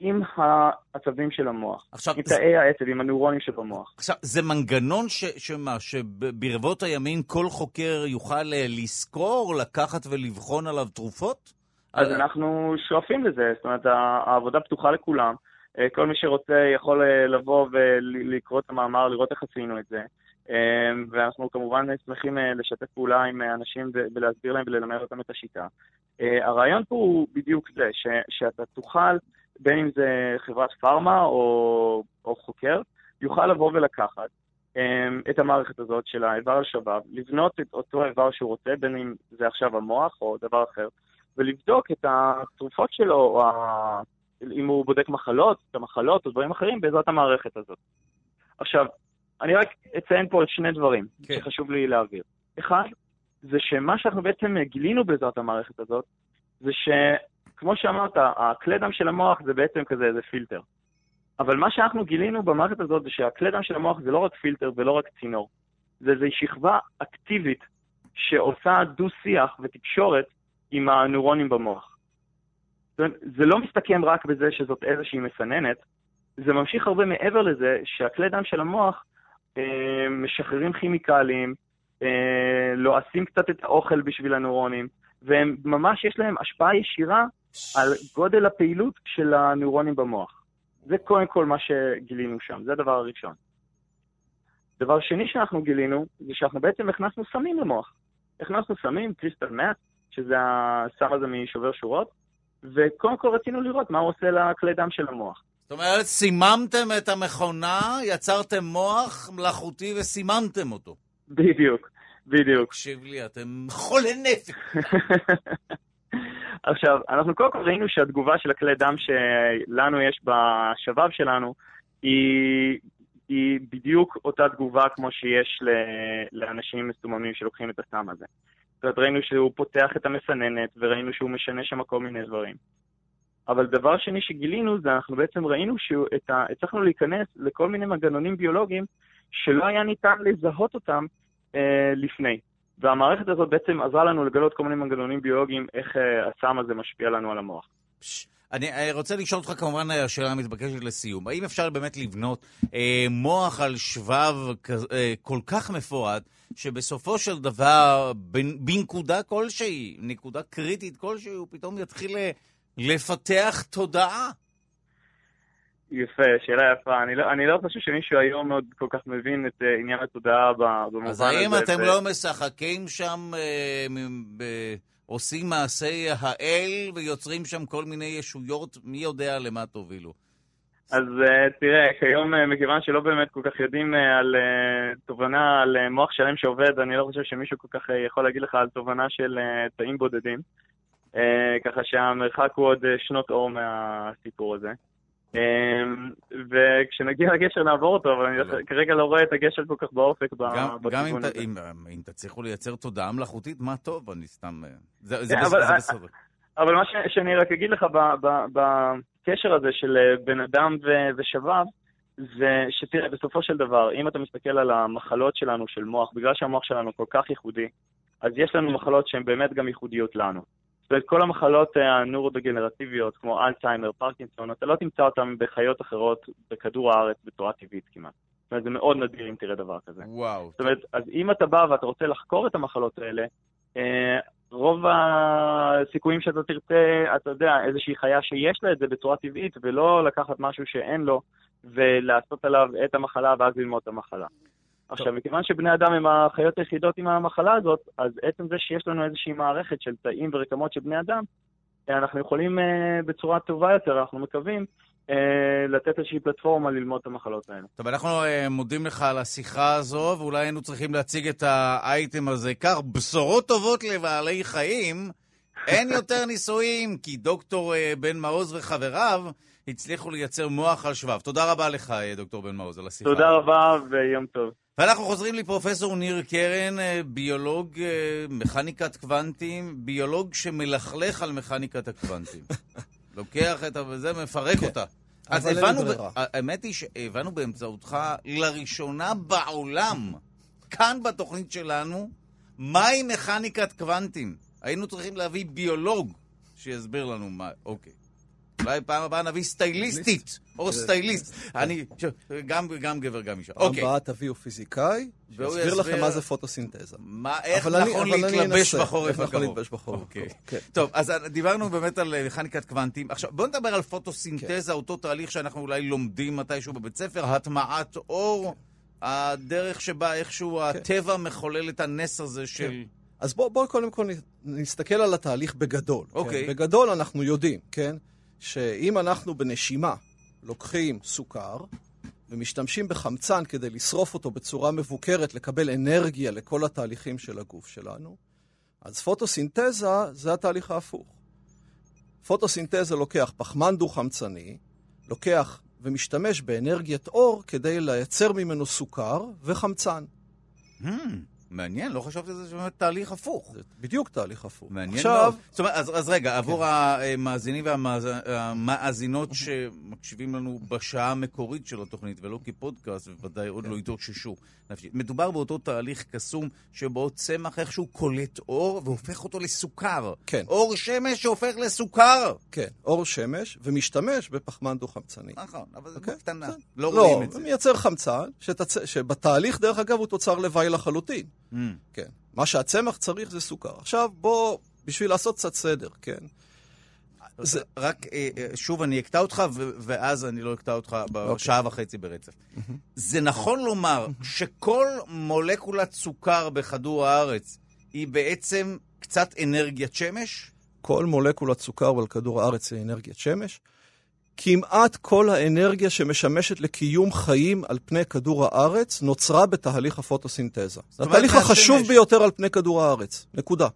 עם העצבים של המוח, עכשיו, עם תאי זה... העצב, עם הנוירונים שבמוח.
עכשיו, זה מנגנון ש... שמה, שברבות הימים כל חוקר יוכל אה, לזכור, לקחת ולבחון עליו תרופות?
אז על... אנחנו שואפים לזה, זאת אומרת, העבודה פתוחה לכולם. אה, כל מי שרוצה יכול אה, לבוא ולקרוא את המאמר, לראות איך עשינו את זה. אה, ואנחנו כמובן שמחים לשתף פעולה עם אנשים ולהסביר להם וללמד אותם את השיטה. הרעיון פה הוא בדיוק זה, ש, שאתה תוכל, בין אם זה חברת פארמה או, או חוקר, יוכל לבוא ולקחת את המערכת הזאת של האיבר על שבב, לבנות את אותו איבר שהוא רוצה, בין אם זה עכשיו המוח או דבר אחר, ולבדוק את התרופות שלו או אם הוא בודק מחלות, את המחלות או דברים אחרים בעזרת המערכת הזאת. עכשיו, אני רק אציין פה שני דברים כן. שחשוב לי להעביר. אחד, זה שמה שאנחנו בעצם גילינו בעזרת המערכת הזאת, זה שכמו שאמרת, הכלי דם של המוח זה בעצם כזה איזה פילטר. אבל מה שאנחנו גילינו במערכת הזאת זה שהכלי דם של המוח זה לא רק פילטר ולא רק צינור. זה איזו שכבה אקטיבית שעושה דו-שיח ותקשורת עם הנוירונים במוח. זה לא מסתכם רק בזה שזאת איזושהי מסננת, זה ממשיך הרבה מעבר לזה שהכלי דם של המוח אה, משחררים כימיקלים, אה, לועסים קצת את האוכל בשביל הנוירונים, והם ממש יש להם השפעה ישירה על גודל הפעילות של הנוירונים במוח. זה קודם כל מה שגילינו שם, זה הדבר הראשון. דבר שני שאנחנו גילינו, זה שאנחנו בעצם הכנסנו סמים למוח. הכנסנו סמים, קריסטל מאט, שזה הסם הזה משובר שורות, וקודם כל רצינו לראות מה הוא עושה לכלי דם של המוח.
זאת אומרת, סיממתם את המכונה, יצרתם מוח מלאכותי וסיממתם אותו.
בדיוק, בדיוק.
תקשיב לי, אתם חולי נפש.
עכשיו, אנחנו קודם כל ראינו שהתגובה של הכלי דם שלנו יש בשבב שלנו היא, היא בדיוק אותה תגובה כמו שיש לאנשים מסוממים שלוקחים את הסם הזה. זאת אומרת, ראינו שהוא פותח את המסננת וראינו שהוא משנה שם כל מיני דברים. אבל דבר שני שגילינו זה אנחנו בעצם ראינו שהצלחנו להיכנס לכל מיני מנגנונים ביולוגיים שלא היה ניתן לזהות אותם אה, לפני. והמערכת הזאת בעצם עזרה לנו לגלות כל מיני מנגנונים ביולוגיים, איך אה, הסם הזה משפיע לנו על המוח.
אני אה, רוצה לשאול אותך כמובן השאלה המתבקשת לסיום. האם אפשר באמת לבנות אה, מוח על שבב אה, כל כך מפורט, שבסופו של דבר, בנקודה כלשהי, נקודה קריטית כלשהי, הוא פתאום יתחיל אה, לפתח תודעה?
יפה, שאלה יפה. אני לא, אני לא חושב שמישהו היום עוד כל כך מבין את uh, עניין התודעה במובן הזה.
אז האם אתם ו... לא משחקים שם, uh, ב... עושים מעשי האל ויוצרים שם כל מיני ישויות, מי יודע למה תובילו?
אז uh, תראה, כיום, uh, מכיוון שלא באמת כל כך יודעים uh, על תובנה על מוח שלם שעובד, אני לא חושב שמישהו כל כך יכול להגיד לך על תובנה של תאים בודדים. ככה שהמרחק הוא עוד שנות אור מהסיפור הזה. אמ, וכשנגיע לגשר נעבור אותו, אבל אני לא. כרגע לא רואה את הגשר כל כך באופק
בכיוון הזה. גם אם תצליחו לייצר תודעה מלאכותית, מה טוב, אני סתם... זה כן, בסדר.
אבל מה שאני רק אגיד לך בקשר הזה של אה, בן אדם ושבב, זה שתראה, בסופו של דבר, אם אתה מסתכל על המחלות שלנו של מוח, בגלל שהמוח שלנו כל כך ייחודי, אז יש לנו מחלות שהן באמת גם ייחודיות לנו. זאת אומרת, כל המחלות אה, הנורו-דגנרטיביות, כמו אלצהיימר, פרקינסון, אתה לא תמצא אותן בחיות אחרות בכדור הארץ בצורה טבעית כמעט. זאת אומרת, זה מאוד נדיר אם תראה דבר כזה.
וואו.
זאת אומרת, אז אם אתה בא ואתה רוצה לחקור את המחלות האלה, אה, רוב הסיכויים שאתה תרצה, אתה יודע, איזושהי חיה שיש לה את זה בצורה טבעית, ולא לקחת משהו שאין לו, ולעשות עליו את המחלה ואז ללמוד את המחלה. עכשיו, מכיוון שבני אדם הם החיות היחידות עם המחלה הזאת, אז עצם זה שיש לנו איזושהי מערכת של תאים ורקמות של בני אדם, אנחנו יכולים uh, בצורה טובה יותר, אנחנו מקווים, uh, לתת איזושהי פלטפורמה ללמוד את המחלות האלה.
טוב, אנחנו uh, מודים לך על השיחה הזו, ואולי היינו צריכים להציג את האייטם הזה כך, בשורות טובות לבעלי חיים. אין יותר ניסויים, כי דוקטור uh, בן מעוז וחבריו הצליחו לייצר מוח על שבב. תודה רבה לך, דוקטור בן מעוז, על השיחה.
תודה רבה ויום טוב.
ואנחנו חוזרים לפרופסור ניר קרן, אה, ביולוג אה, מכניקת קוונטים, ביולוג שמלכלך על מכניקת הקוונטים. לוקח את זה, מפרק כן. אותה. אז הבנו, האמת היא שהבנו באמצעותך לראשונה בעולם, כאן בתוכנית שלנו, מהי מכניקת קוונטים. היינו צריכים להביא ביולוג שיסביר לנו מה, אוקיי. אולי פעם הבאה נביא סטייליסטית, או סטייליסט. אני, גם גבר, גם אישה.
פעם אוקיי. הבאה תביאו פיזיקאי, שיסביר לכם מה זה פוטוסינתזה.
איך נכון להתלבש בחורף
הקרוב. איך נכון להתלבש בחורף
אוקיי. הקרוב. כן. טוב, אז דיברנו באמת על מכניקת קוונטים. עכשיו, בואו נדבר על פוטוסינתזה, כן. אותו תהליך שאנחנו אולי לומדים מתישהו בבית ספר, הטמעת אור, הדרך שבה איכשהו כן. הטבע מחולל את הנס הזה של...
אז בואו קודם כל נסתכל על התהליך בגדול.
אוקיי.
בגדול אנחנו יודעים, כן? שאם אנחנו בנשימה לוקחים סוכר ומשתמשים בחמצן כדי לשרוף אותו בצורה מבוקרת, לקבל אנרגיה לכל התהליכים של הגוף שלנו, אז פוטוסינתזה זה התהליך ההפוך. פוטוסינתזה לוקח פחמן דו-חמצני, לוקח ומשתמש באנרגיית אור כדי לייצר ממנו סוכר וחמצן.
Hmm. מעניין, לא חשבתי שזה באמת תהליך הפוך.
זה בדיוק תהליך הפוך.
מעניין עכשיו... מאוד. זאת אומרת, אז, אז רגע, כן. עבור המאזינים והמאזינות שמקשיבים לנו בשעה המקורית של התוכנית, ולא כפודקאסט, ובוודאי עוד כן. לא התאוששו. מדובר באותו תהליך קסום שבו צמח איכשהו קולט אור והופך אותו לסוכר.
כן.
אור שמש שהופך לסוכר.
כן, אור שמש, ומשתמש בפחמן דו-חמצני.
נכון, אבל זה okay. אוקיי? קטנה. לא, לא רואים את זה.
לא, מייצר חמצן. שבתהליך, דרך אגב, הוא תוצר לוואי לחלוטין. Mm. כן. מה שהצמח צריך זה סוכר. עכשיו, בוא, בשביל לעשות קצת סדר, כן?
זה... רק אה, אה, שוב, אני אקטע אותך, ואז אני לא אקטע אותך בשעה אוקיי. וחצי ברצף. זה נכון לומר שכל מולקולת סוכר בכדור הארץ היא בעצם קצת אנרגיית שמש?
כל מולקולת סוכר על כדור הארץ היא אנרגיית שמש. כמעט כל האנרגיה שמשמשת לקיום חיים על פני כדור הארץ נוצרה בתהליך הפוטוסינתזה. זה התהליך החשוב שמש. ביותר על פני כדור הארץ. נקודה.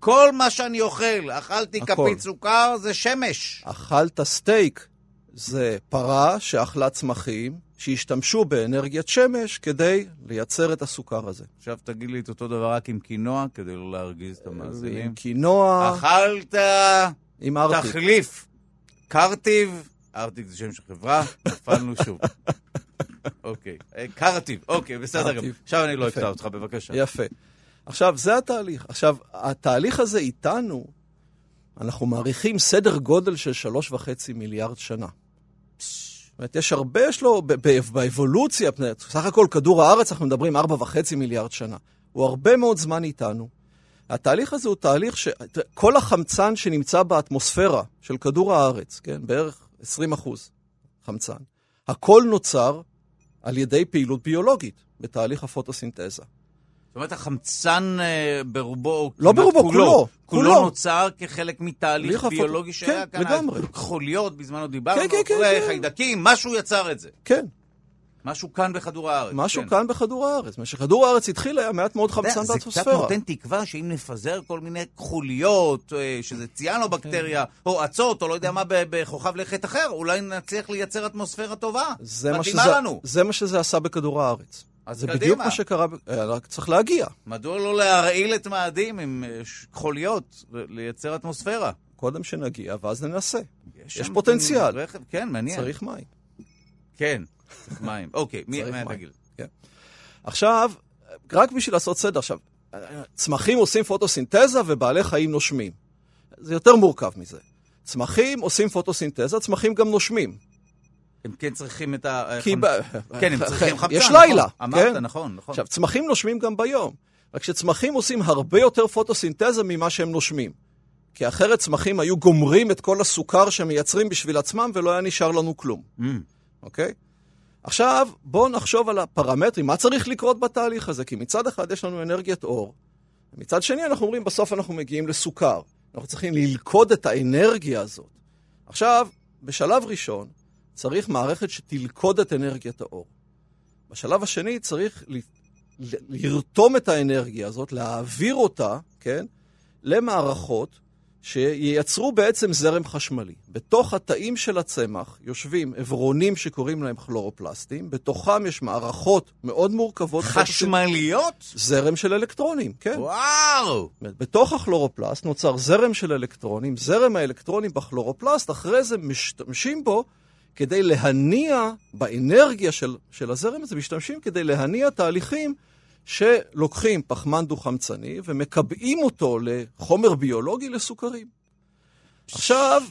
כל מה שאני אוכל, אכלתי כפית סוכר, זה שמש.
אכלת סטייק, זה פרה שאכלה צמחים, שהשתמשו באנרגיית שמש כדי לייצר את הסוכר הזה.
עכשיו תגיד לי את אותו דבר רק עם קינוע, כדי לא להרגיז את המאזינים. עם
קינוע...
אכלת... עם ארטיק. תחליף. קרטיב, ארטיק זה שם של חברה, נפלנו שוב. אוקיי, אה, קרטיב, אוקיי, בסדר גם. עכשיו אני לא אקטע אותך, בבקשה.
יפה. עכשיו, זה התהליך. עכשיו, התהליך הזה איתנו, אנחנו מעריכים סדר גודל של שלוש וחצי מיליארד שנה. זאת אומרת, יש הרבה, יש לו, באבולוציה, סך הכל כדור הארץ, אנחנו מדברים ארבע וחצי מיליארד שנה. הוא הרבה מאוד זמן איתנו. התהליך הזה הוא תהליך שכל החמצן שנמצא באטמוספירה של כדור הארץ, כן, בערך 20 אחוז חמצן, הכל נוצר על ידי פעילות ביולוגית בתהליך הפוטוסינתזה.
זאת אומרת, החמצן אה, ברובו,
לא ברובו, כולו, כולו,
כולו נוצר כחלק מתהליך ביולוגי שהיה כן, כאן, לגמרי. חוליות, בזמנו דיברנו, כן, כן, כן, כן. חיידקים, משהו יצר את זה.
כן.
משהו כאן בכדור הארץ.
משהו כן. כאן בכדור הארץ. מה שכדור הארץ התחיל היה מעט מאוד חמצן באטמוספירה. זה
קצת נותן תקווה שאם נפזר כל מיני כחוליות, אה, שזה ציאנו-בקטריה, כן. או אצות, או לא יודע מה, בכוכב לכת אחר, אולי נצליח לייצר אטמוספירה טובה. מדהימה לנו.
זה מה שזה עשה בכדור הארץ. אז זה קדימה. בדיוק מה שקרה, אה, רק צריך להגיע.
מדוע לא להרעיל את מאדים עם אה, כחוליות, לייצר אטמוספירה?
קודם שנגיע, ואז ננסה. יש, יש פוטנציאל.
רכב, כן, מעניין.
צריך מים.
כן. מים. אוקיי, מי תגיד?
כן. עכשיו, רק בשביל לעשות סדר, עכשיו, צמחים עושים פוטוסינתזה ובעלי חיים נושמים. זה יותר מורכב מזה. צמחים עושים פוטוסינתזה, צמחים גם נושמים.
הם כן צריכים את ה... כי ב... כן, הם צריכים חמצן.
יש לילה. נכון.
אמרת, כן? נכון, נכון.
עכשיו, צמחים נושמים גם ביום. רק שצמחים עושים הרבה יותר פוטוסינתזה ממה שהם נושמים. כי אחרת צמחים היו גומרים את כל הסוכר שהם מייצרים בשביל עצמם ולא היה נשאר לנו כלום. Mm. אוקיי? עכשיו, בואו נחשוב על הפרמטרים, מה צריך לקרות בתהליך הזה? כי מצד אחד יש לנו אנרגיית אור, מצד שני אנחנו אומרים, בסוף אנחנו מגיעים לסוכר. אנחנו צריכים ללכוד את האנרגיה הזאת. עכשיו, בשלב ראשון, צריך מערכת שתלכוד את אנרגיית האור. בשלב השני צריך ל... לרתום את האנרגיה הזאת, להעביר אותה, כן, למערכות שייצרו בעצם זרם חשמלי. בתוך התאים של הצמח יושבים עברונים שקוראים להם כלורופלסטים, בתוכם יש מערכות מאוד מורכבות.
חשמליות?
זרם של אלקטרונים, כן.
וואו!
בתוך הכלורופלסט נוצר זרם של אלקטרונים, זרם האלקטרונים בכלורופלסט, אחרי זה משתמשים בו כדי להניע, באנרגיה של, של הזרם הזה, משתמשים כדי להניע תהליכים שלוקחים פחמן דו-חמצני ומקבעים אותו לחומר ביולוגי לסוכרים. עכשיו,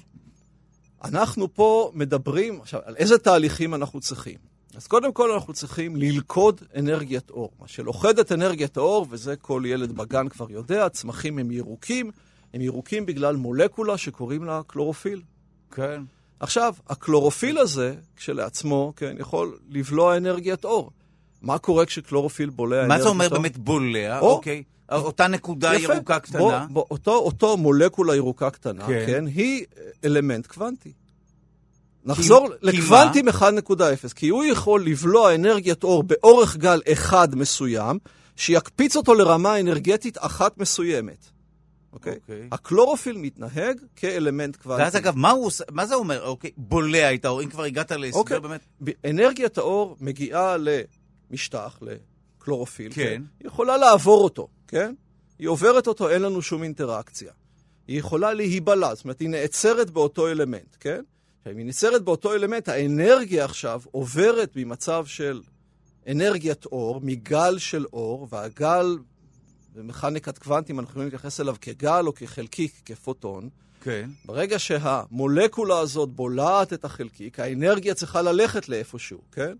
אנחנו פה מדברים, עכשיו, על איזה תהליכים אנחנו צריכים. אז קודם כל אנחנו צריכים ללכוד אנרגיית אור. מה שלוכד את אנרגיית האור, וזה כל ילד בגן כבר יודע, צמחים הם ירוקים, הם ירוקים בגלל מולקולה שקוראים לה קלורופיל.
כן.
עכשיו, הקלורופיל הזה, כשלעצמו, כן, יכול לבלוע אנרגיית אור. מה קורה כשקלורופיל בולע
מה זה אומר באמת בולע? או, אוקיי. אותה נקודה יפה. ירוקה קטנה. בוא,
בוא, אותו, אותו מולקולה ירוקה קטנה, כן, כן היא אלמנט קוונטי. נחזור לקוונטים 1.0, כי הוא יכול לבלוע אנרגיית אור באורך גל אחד מסוים, שיקפיץ אותו לרמה אנרגטית אחת מסוימת. אוקיי? Okay? אוקיי. Okay. הקלורופיל מתנהג כאלמנט קוונטי.
ואז אגב, מה, הוא, מה זה אומר? אוקיי, בולע את האור, אם כבר הגעת להסבר okay. באמת...
אנרגיית האור מגיעה משטח, לקלורופיל, כן. כן. היא יכולה לעבור אותו, כן? היא עוברת אותו, אין לנו שום אינטראקציה. היא יכולה להיבלע, זאת אומרת, היא נעצרת באותו אלמנט, כן? עכשיו, אם היא נעצרת באותו אלמנט, האנרגיה עכשיו עוברת ממצב של אנרגיית אור, מגל של אור, והגל, במכניקת קוונטים, אנחנו יכולים להתייחס אליו כגל או כחלקיק, כפוטון.
כן.
ברגע שהמולקולה הזאת בולעת את החלקיק, האנרגיה צריכה ללכת לאיפשהו, כן?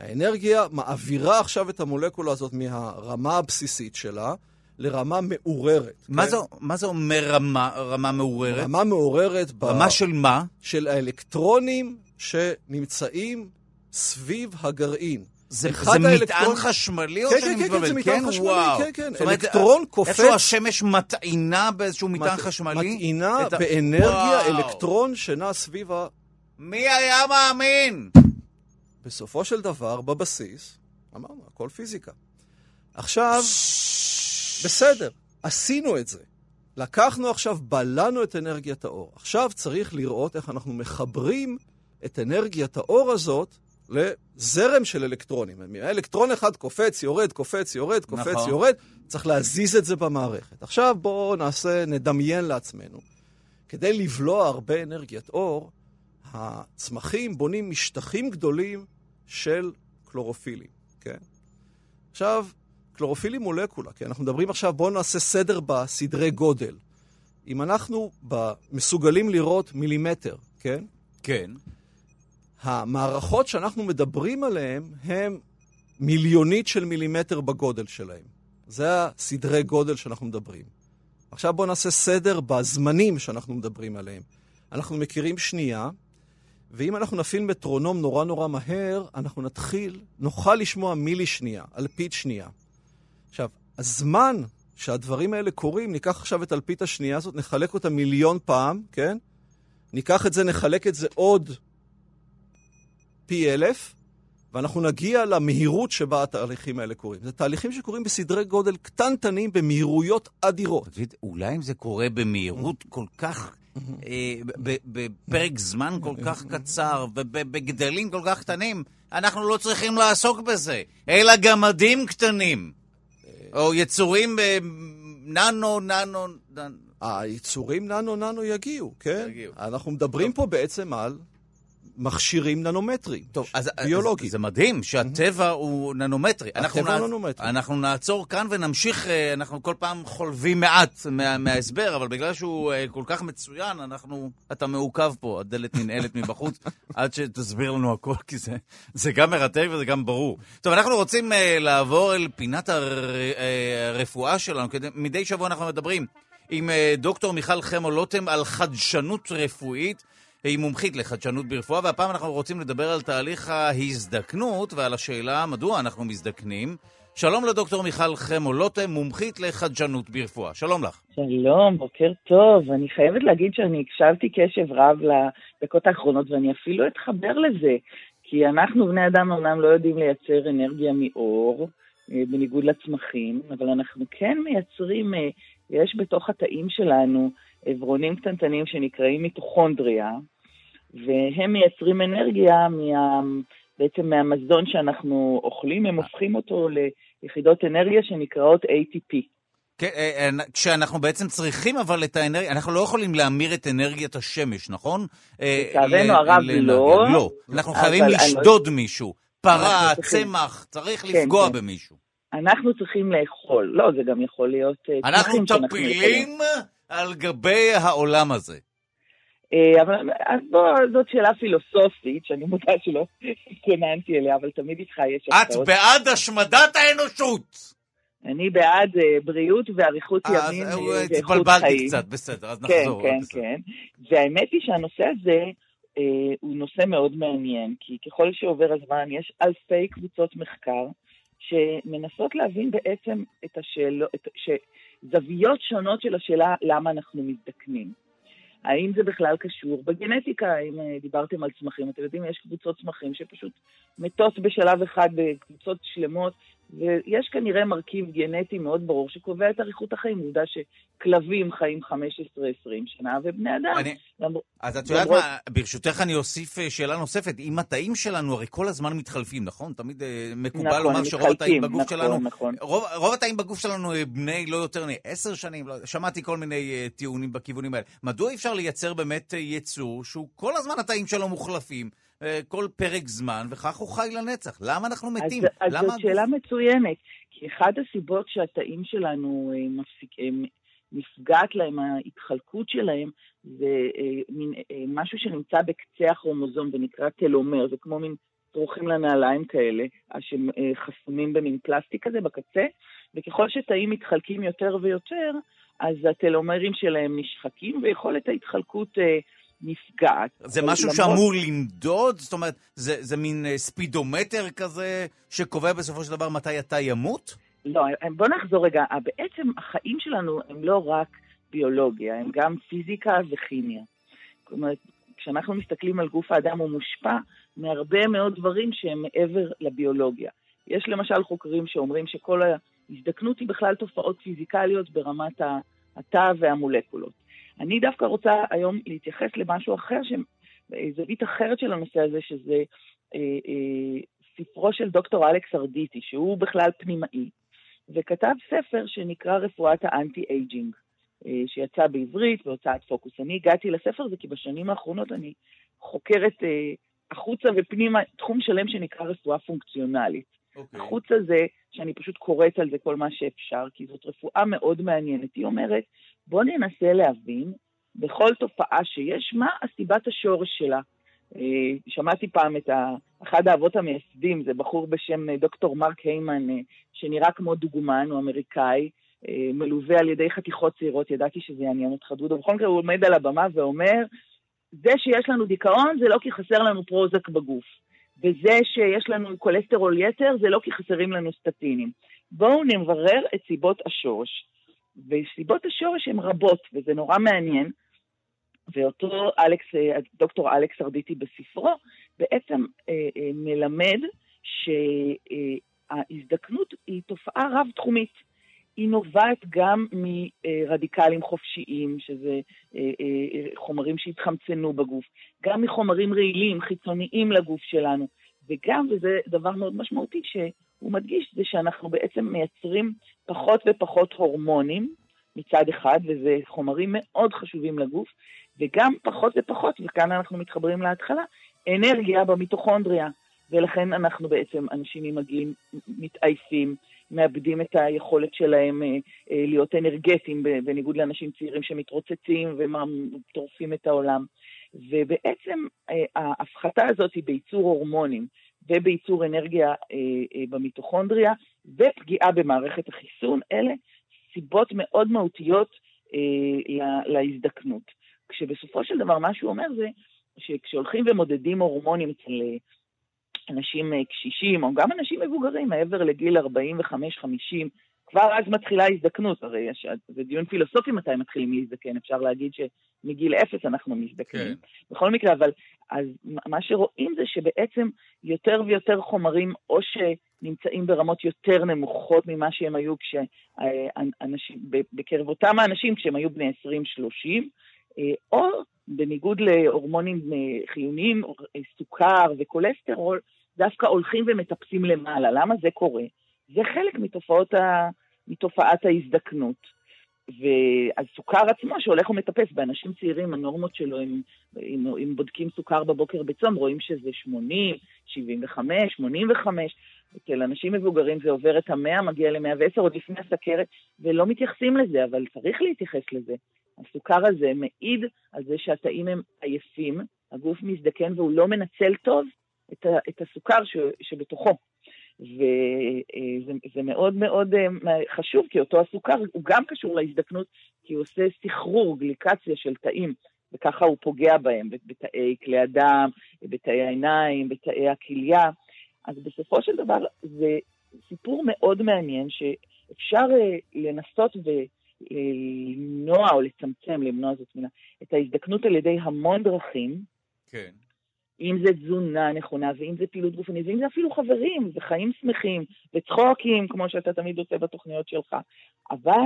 האנרגיה מעבירה עכשיו את המולקולה הזאת מהרמה הבסיסית שלה לרמה מעוררת.
מה,
כן?
זה, מה זה אומר רמה, רמה מעוררת?
רמה מעוררת... ב...
רמה של מה?
של האלקטרונים שנמצאים סביב הגרעין.
זה, זה מטען
האלקטרון-
חשמלי או
כן,
שאני
כן, כן,
מתבלבל?
זה מטען חשמלי,
וואו.
כן, כן.
זאת אומרת,
אלקטרון קופץ-
איכשהו השמש מטעינה באיזשהו מטען
מת-
חשמלי?
מטעינה באנרגיה
וואו.
אלקטרון שנע סביב ה...
מי היה מאמין?
בסופו של דבר, בבסיס, אמרנו, הכל פיזיקה. עכשיו, בסדר, עשינו את זה. לקחנו עכשיו, בלענו את אנרגיית האור. עכשיו צריך לראות איך אנחנו מחברים את אנרגיית האור הזאת לזרם של אלקטרונים. אלקטרון אחד קופץ, יורד, קופץ, יורד, קופץ,
נכון.
יורד. צריך להזיז את זה במערכת. עכשיו בואו נעשה, נדמיין לעצמנו. כדי לבלוע הרבה אנרגיית אור, הצמחים בונים משטחים גדולים של קלורופילים, כן? עכשיו, קלורופילים מולקולה, כי אנחנו מדברים עכשיו, בואו נעשה סדר בסדרי גודל. אם אנחנו מסוגלים לראות מילימטר, כן?
כן.
המערכות שאנחנו מדברים עליהן הן מיליונית של מילימטר בגודל שלהן. זה הסדרי גודל שאנחנו מדברים. עכשיו בואו נעשה סדר בזמנים שאנחנו מדברים עליהם. אנחנו מכירים שנייה, ואם אנחנו נפעיל מטרונום נורא נורא מהר, אנחנו נתחיל, נוכל לשמוע מילי שנייה, אלפית שנייה. עכשיו, הזמן שהדברים האלה קורים, ניקח עכשיו את אלפית השנייה הזאת, נחלק אותה מיליון פעם, כן? ניקח את זה, נחלק את זה עוד פי אלף, ואנחנו נגיע למהירות שבה התהליכים האלה קורים. זה תהליכים שקורים בסדרי גודל קטנטנים במהירויות אדירות.
דוד, אולי אם זה קורה במהירות כל כך, בפרק זמן כל כך קצר ובגדלים כל כך קטנים, אנחנו לא צריכים לעסוק בזה, אלא גמדים קטנים. או יצורים אה, ננו, ננו, ננו.
היצורים ננו-ננו יגיעו, כן?
יגיעו.
אנחנו מדברים פה בעצם על מכשירים ננומטריים,
טוב, אז
ביולוגיים.
אז זה מדהים שהטבע הוא ננומטרי. אנחנו
הטבע
נע-
הוא ננומטרי.
אנחנו נעצור כאן ונמשיך, אה, אנחנו כל פעם חולבים מעט מה- מההסבר, אבל בגלל שהוא אה, כל כך מצוין, אנחנו, אתה מעוכב פה, הדלת ננעלת מבחוץ, עד שתסביר לנו הכל, כי זה, זה גם מרתק וזה גם ברור. טוב, אנחנו רוצים אה, לעבור אל פינת הר- אה, הרפואה שלנו, כדי, מדי שבוע אנחנו מדברים עם דוקטור מיכל חמו לוטם על חדשנות רפואית. היא מומחית לחדשנות ברפואה, והפעם אנחנו רוצים לדבר על תהליך ההזדקנות ועל השאלה מדוע אנחנו מזדקנים. שלום לדוקטור מיכל חמו לוטם, מומחית לחדשנות ברפואה. שלום לך.
שלום, בוקר טוב. אני חייבת להגיד שאני הקשבתי קשב רב לדקות האחרונות, ואני אפילו אתחבר לזה, כי אנחנו, בני אדם, אומנם לא יודעים לייצר אנרגיה מאור, אה, בניגוד לצמחים, אבל אנחנו כן מייצרים, אה, יש בתוך התאים שלנו עברונים קטנטנים שנקראים מיטוכונדריה, והם מייצרים אנרגיה מה, בעצם מהמזון שאנחנו אוכלים, הם הופכים אותו ליחידות אנרגיה שנקראות ATP.
כן, אה, אה, כשאנחנו בעצם צריכים אבל את האנרגיה, אנחנו לא יכולים להמיר את אנרגיית השמש, נכון? אה,
לצערנו הרב. לא.
לא, אנחנו חייבים לשדוד מישהו. פרה, צמח, צריך
כן,
לפגוע
כן.
במישהו.
אנחנו צריכים לאכול. לא, זה גם יכול להיות
אנחנו טפילים על גבי העולם הזה.
אה, אבל אז בוא, זאת שאלה פילוסופית, שאני מודה שלא התכוננתי אליה, אבל תמיד איתך יש
את. בעד השמדת האנושות!
אני בעד אה, בריאות ואריכות
אז,
ימים
אה,
אה, ואיכות
התבלבלתי
חיים.
קצת, בסדר, אז
כן,
נחזור.
כן,
בסדר.
כן. והאמת היא שהנושא הזה אה, הוא נושא מאוד מעניין, כי ככל שעובר הזמן יש אלפי קבוצות מחקר שמנסות להבין בעצם את השאלות, ש, זוויות שונות של השאלה למה אנחנו מזדקנים. האם זה בכלל קשור בגנטיקה? אם אה, דיברתם על צמחים, אתם יודעים, יש קבוצות צמחים שפשוט מתות בשלב אחד בקבוצות שלמות, ויש כנראה מרכיב גנטי מאוד ברור שקובע את אריכות החיים. עובדה שכלבים חיים 15-20 שנה, ובני אדם...
אני-
למר-
אז את יודעת
למרות-
מה, ברשותך אני אוסיף אה, שאלה נוספת. אם התאים שלנו הרי כל הזמן מתחלפים, נכון? תמיד אה, מקובל
נכון,
לומר
הם
שרוב התאים בגוף
נכון,
שלנו...
נכון.
רוב, רוב התאים בגוף שלנו אה, בני לא יותר מעשר שנים, לא, שמעתי כל מיני טיעונים בכיוונים האלה. מדוע אפשר לייצר באמת יצור שהוא כל הזמן התאים שלו מוחלפים, כל פרק זמן, וכך הוא חי לנצח? למה אנחנו מתים?
אז, אז
למה
זאת שאלה מצוינת, כי אחת הסיבות שהתאים שלנו אה, מפסיק, אה, נפגעת להם ההתחלקות שלהם, זה אה, מין, אה, משהו שנמצא בקצה הכרומוזום ונקרא טלומר, זה כמו מין דרוכים לנעליים כאלה, שהם חסומים במין פלסטיק כזה בקצה, וככל שתאים מתחלקים יותר ויותר, אז הטלומרים שלהם נשחקים, ויכולת ההתחלקות אה, נפגעת.
זה משהו למרות... שאמור למדוד? זאת אומרת, זה, זה מין אה, ספידומטר כזה שקובע בסופו של דבר מתי אתה ימות?
לא, בוא נחזור רגע. בעצם החיים שלנו הם לא רק ביולוגיה, הם גם פיזיקה וכימיה. זאת אומרת, כשאנחנו מסתכלים על גוף האדם, הוא מושפע מהרבה מאוד דברים שהם מעבר לביולוגיה. יש למשל חוקרים שאומרים שכל ההזדקנות היא בכלל תופעות פיזיקליות ברמת התא והמולקולות. אני דווקא רוצה היום להתייחס למשהו אחר, זווית אחרת של הנושא הזה, שזה אה, אה, ספרו של דוקטור אלכס ארדיטי, שהוא בכלל פנימאי, וכתב ספר שנקרא רפואת האנטי-אייג'ינג, אה, שיצא בעברית בהוצאת פוקוס. אני הגעתי לספר הזה כי בשנים האחרונות אני חוקרת אה, החוצה ופנימה תחום שלם שנקרא רפואה פונקציונלית. Okay. אוקיי. החוצה זה שאני פשוט קוראת על זה כל מה שאפשר, כי זאת רפואה מאוד מעניינת. היא אומרת, בואו ננסה להבין בכל תופעה שיש, מה הסיבת השורש שלה. אה, שמעתי פעם את אחד האבות המייסדים, זה בחור בשם אה, דוקטור מרק היימן, אה, שנראה כמו דוגמן, הוא אמריקאי, מלווה על ידי חתיכות צעירות, ידעתי שזה יעניין אותך, דודו. בכל מקרה הוא עומד על הבמה ואומר, זה שיש לנו דיכאון זה לא כי חסר לנו פרוזק בגוף. וזה שיש לנו כולסטרול יתר זה לא כי חסרים לנו סטטינים. בואו נברר את סיבות השורש. וסיבות השורש הן רבות, וזה נורא מעניין. ואותו אלכס, דוקטור אלכס ארדיטי בספרו, בעצם אה, אה, מלמד שההזדקנות היא תופעה רב-תחומית. היא נובעת גם מרדיקלים חופשיים, שזה אה, אה, חומרים שהתחמצנו בגוף, גם מחומרים רעילים, חיצוניים לגוף שלנו, וגם, וזה דבר מאוד משמעותי שהוא מדגיש, זה שאנחנו בעצם מייצרים פחות ופחות הורמונים מצד אחד, וזה חומרים מאוד חשובים לגוף, וגם פחות ופחות, וכאן אנחנו מתחברים להתחלה, אנרגיה במיטוכונדריה. ולכן אנחנו בעצם, אנשים עם הגיל מתעייפים, מאבדים את היכולת שלהם אה, אה, להיות אנרגטיים, בניגוד לאנשים צעירים שמתרוצצים וטורפים את העולם. ובעצם אה, ההפחתה הזאת היא בייצור הורמונים ובייצור אנרגיה במיטוכונדריה ופגיעה במערכת החיסון, אלה סיבות מאוד מהותיות להזדקנות. כשבסופו של דבר מה שהוא אומר זה שכשהולכים ומודדים הורמונים אצל אנשים אה, קשישים, או גם אנשים מבוגרים מעבר לגיל 45-50, כבר אז מתחילה הזדקנות, הרי יש, זה דיון פילוסופי מתי מתחילים להזדקן, אפשר להגיד שמגיל אפס אנחנו מזדקנים. כן. בכל מקרה, אבל אז מה שרואים זה שבעצם יותר ויותר חומרים, או שנמצאים ברמות יותר נמוכות ממה שהם היו כשאנשים, בקרב אותם האנשים כשהם היו בני 20-30, אה, או בניגוד להורמונים אה, חיוניים, סוכר וכולסטרול, דווקא הולכים ומטפסים למעלה. למה זה קורה? זה חלק מתופעות ה... מתופעת ההזדקנות. והסוכר עצמו שהולך ומטפס, באנשים צעירים הנורמות שלו, אם, אם, אם בודקים סוכר בבוקר בצום, רואים שזה 80, 75, 85. אצל אנשים מבוגרים זה עובר את המאה, מגיע ל-110 עוד לפני הסכרת, ולא מתייחסים לזה, אבל צריך להתייחס לזה. הסוכר הזה מעיד על זה שהתאים הם עייפים, הגוף מזדקן והוא לא מנצל טוב את, ה, את הסוכר ש, שבתוכו. וזה מאוד מאוד אה, חשוב, כי אותו הסוכר הוא גם קשור להזדקנות, כי הוא עושה סחרור, גליקציה של תאים, וככה הוא פוגע בהם, בתאי כלי הדם, בתאי העיניים, בתאי הכליה. אז בסופו של דבר זה סיפור מאוד מעניין, שאפשר אה, לנסות ולמנוע או לצמצם, למנוע זאת מילה, את ההזדקנות על ידי המון דרכים.
כן.
אם זה תזונה נכונה, ואם זה פעילות גופנית, ואם זה אפילו חברים, וחיים שמחים, וצחוקים, כמו שאתה תמיד עושה בתוכניות שלך. אבל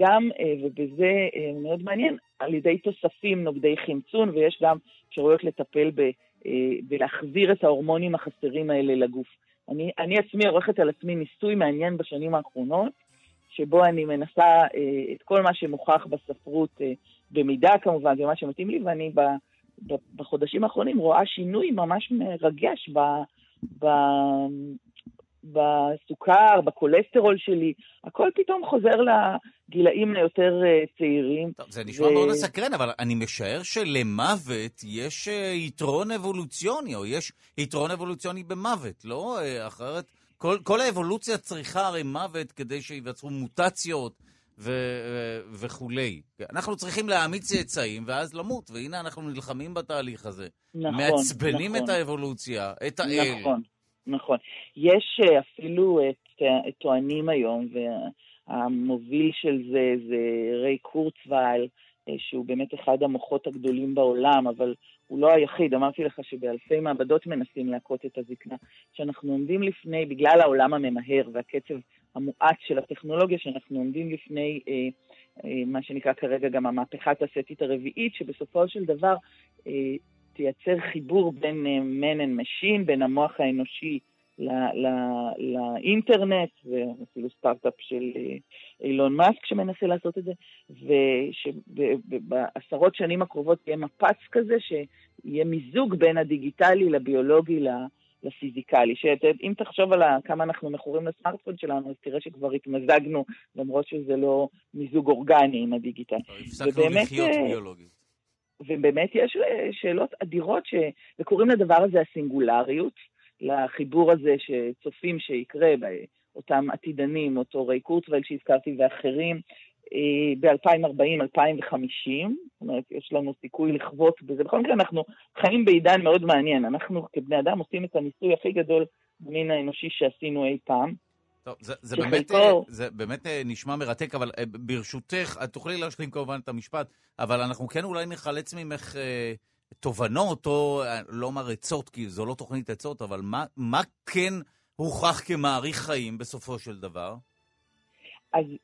גם, אה, ובזה אה, מאוד מעניין, על ידי תוספים נוגדי חמצון, ויש גם אפשרויות לטפל ב, אה, ולהחזיר את ההורמונים החסרים האלה לגוף. אני, אני עצמי עורכת על עצמי ניסוי מעניין בשנים האחרונות, שבו אני מנסה את כל מה שמוכח בספרות, במידה כמובן, ומה שמתאים לי, ואני ב... בחודשים האחרונים רואה שינוי ממש מרגש ב, ב, בסוכר, בכולסטרול שלי, הכל פתאום חוזר הגילאים היותר צעירים.
טוב, זה נשמע ו... מאוד מסקרן, אבל אני משער שלמוות יש יתרון אבולוציוני, או יש יתרון אבולוציוני במוות, לא? אחרת, כל, כל האבולוציה צריכה הרי מוות כדי שייווצרו מוטציות. ו- וכולי. אנחנו צריכים להעמיד צאצאים ואז למות, והנה אנחנו נלחמים בתהליך הזה. נכון, מעצבנים נכון. את האבולוציה, את האל.
נכון, נכון. יש אה, אפילו את, את טוענים היום, והמוביל של זה זה ריי קורצווייל, אה, שהוא באמת אחד המוחות הגדולים בעולם, אבל הוא לא היחיד. אמרתי לך שבאלפי מעבדות מנסים להכות את הזקנה. שאנחנו עומדים לפני, בגלל העולם הממהר והקצב המואץ של הטכנולוגיה, שאנחנו עומדים לפני אה, אה, מה שנקרא כרגע גם המהפכה התעשייתית הרביעית, שבסופו של דבר אה, תייצר חיבור בין אה, man and machine, בין המוח האנושי לאינטרנט, ואפילו סטארט-אפ של אה, אילון מאסק שמנסה לעשות את זה, ושבעשרות שנים הקרובות יהיה מפץ כזה, שיהיה מיזוג בין הדיגיטלי לביולוגי לפיזיקלי. שאם תחשוב על כמה אנחנו מכורים לסמארטפון שלנו, אז תראה שכבר התמזגנו, למרות שזה לא מיזוג אורגני עם הדיגיטל.
הפסקנו לחיות אה, ביולוגית.
ובאמת יש אה, שאלות אדירות, ש... וקוראים לדבר הזה הסינגולריות. לחיבור הזה שצופים שיקרה באותם עתידנים, אותו ריי קורטוול שהזכרתי ואחרים, ב-2040-2050, זאת אומרת, יש לנו סיכוי לחוות בזה. בכל מקרה, אנחנו חיים בעידן מאוד מעניין. אנחנו כבני אדם עושים את הניסוי הכי גדול במין האנושי שעשינו אי פעם.
טוב, זה, זה, באמת, אה, זה באמת אה, נשמע מרתק, אבל ברשותך, את תוכלי להשלים כמובן את המשפט, אבל אנחנו כן אולי נחלץ ממך תובנות, או לא אומר עצות, כי זו לא תוכנית עצות, אבל מה, מה כן הוכח כמאריך חיים בסופו של דבר?
אז אה,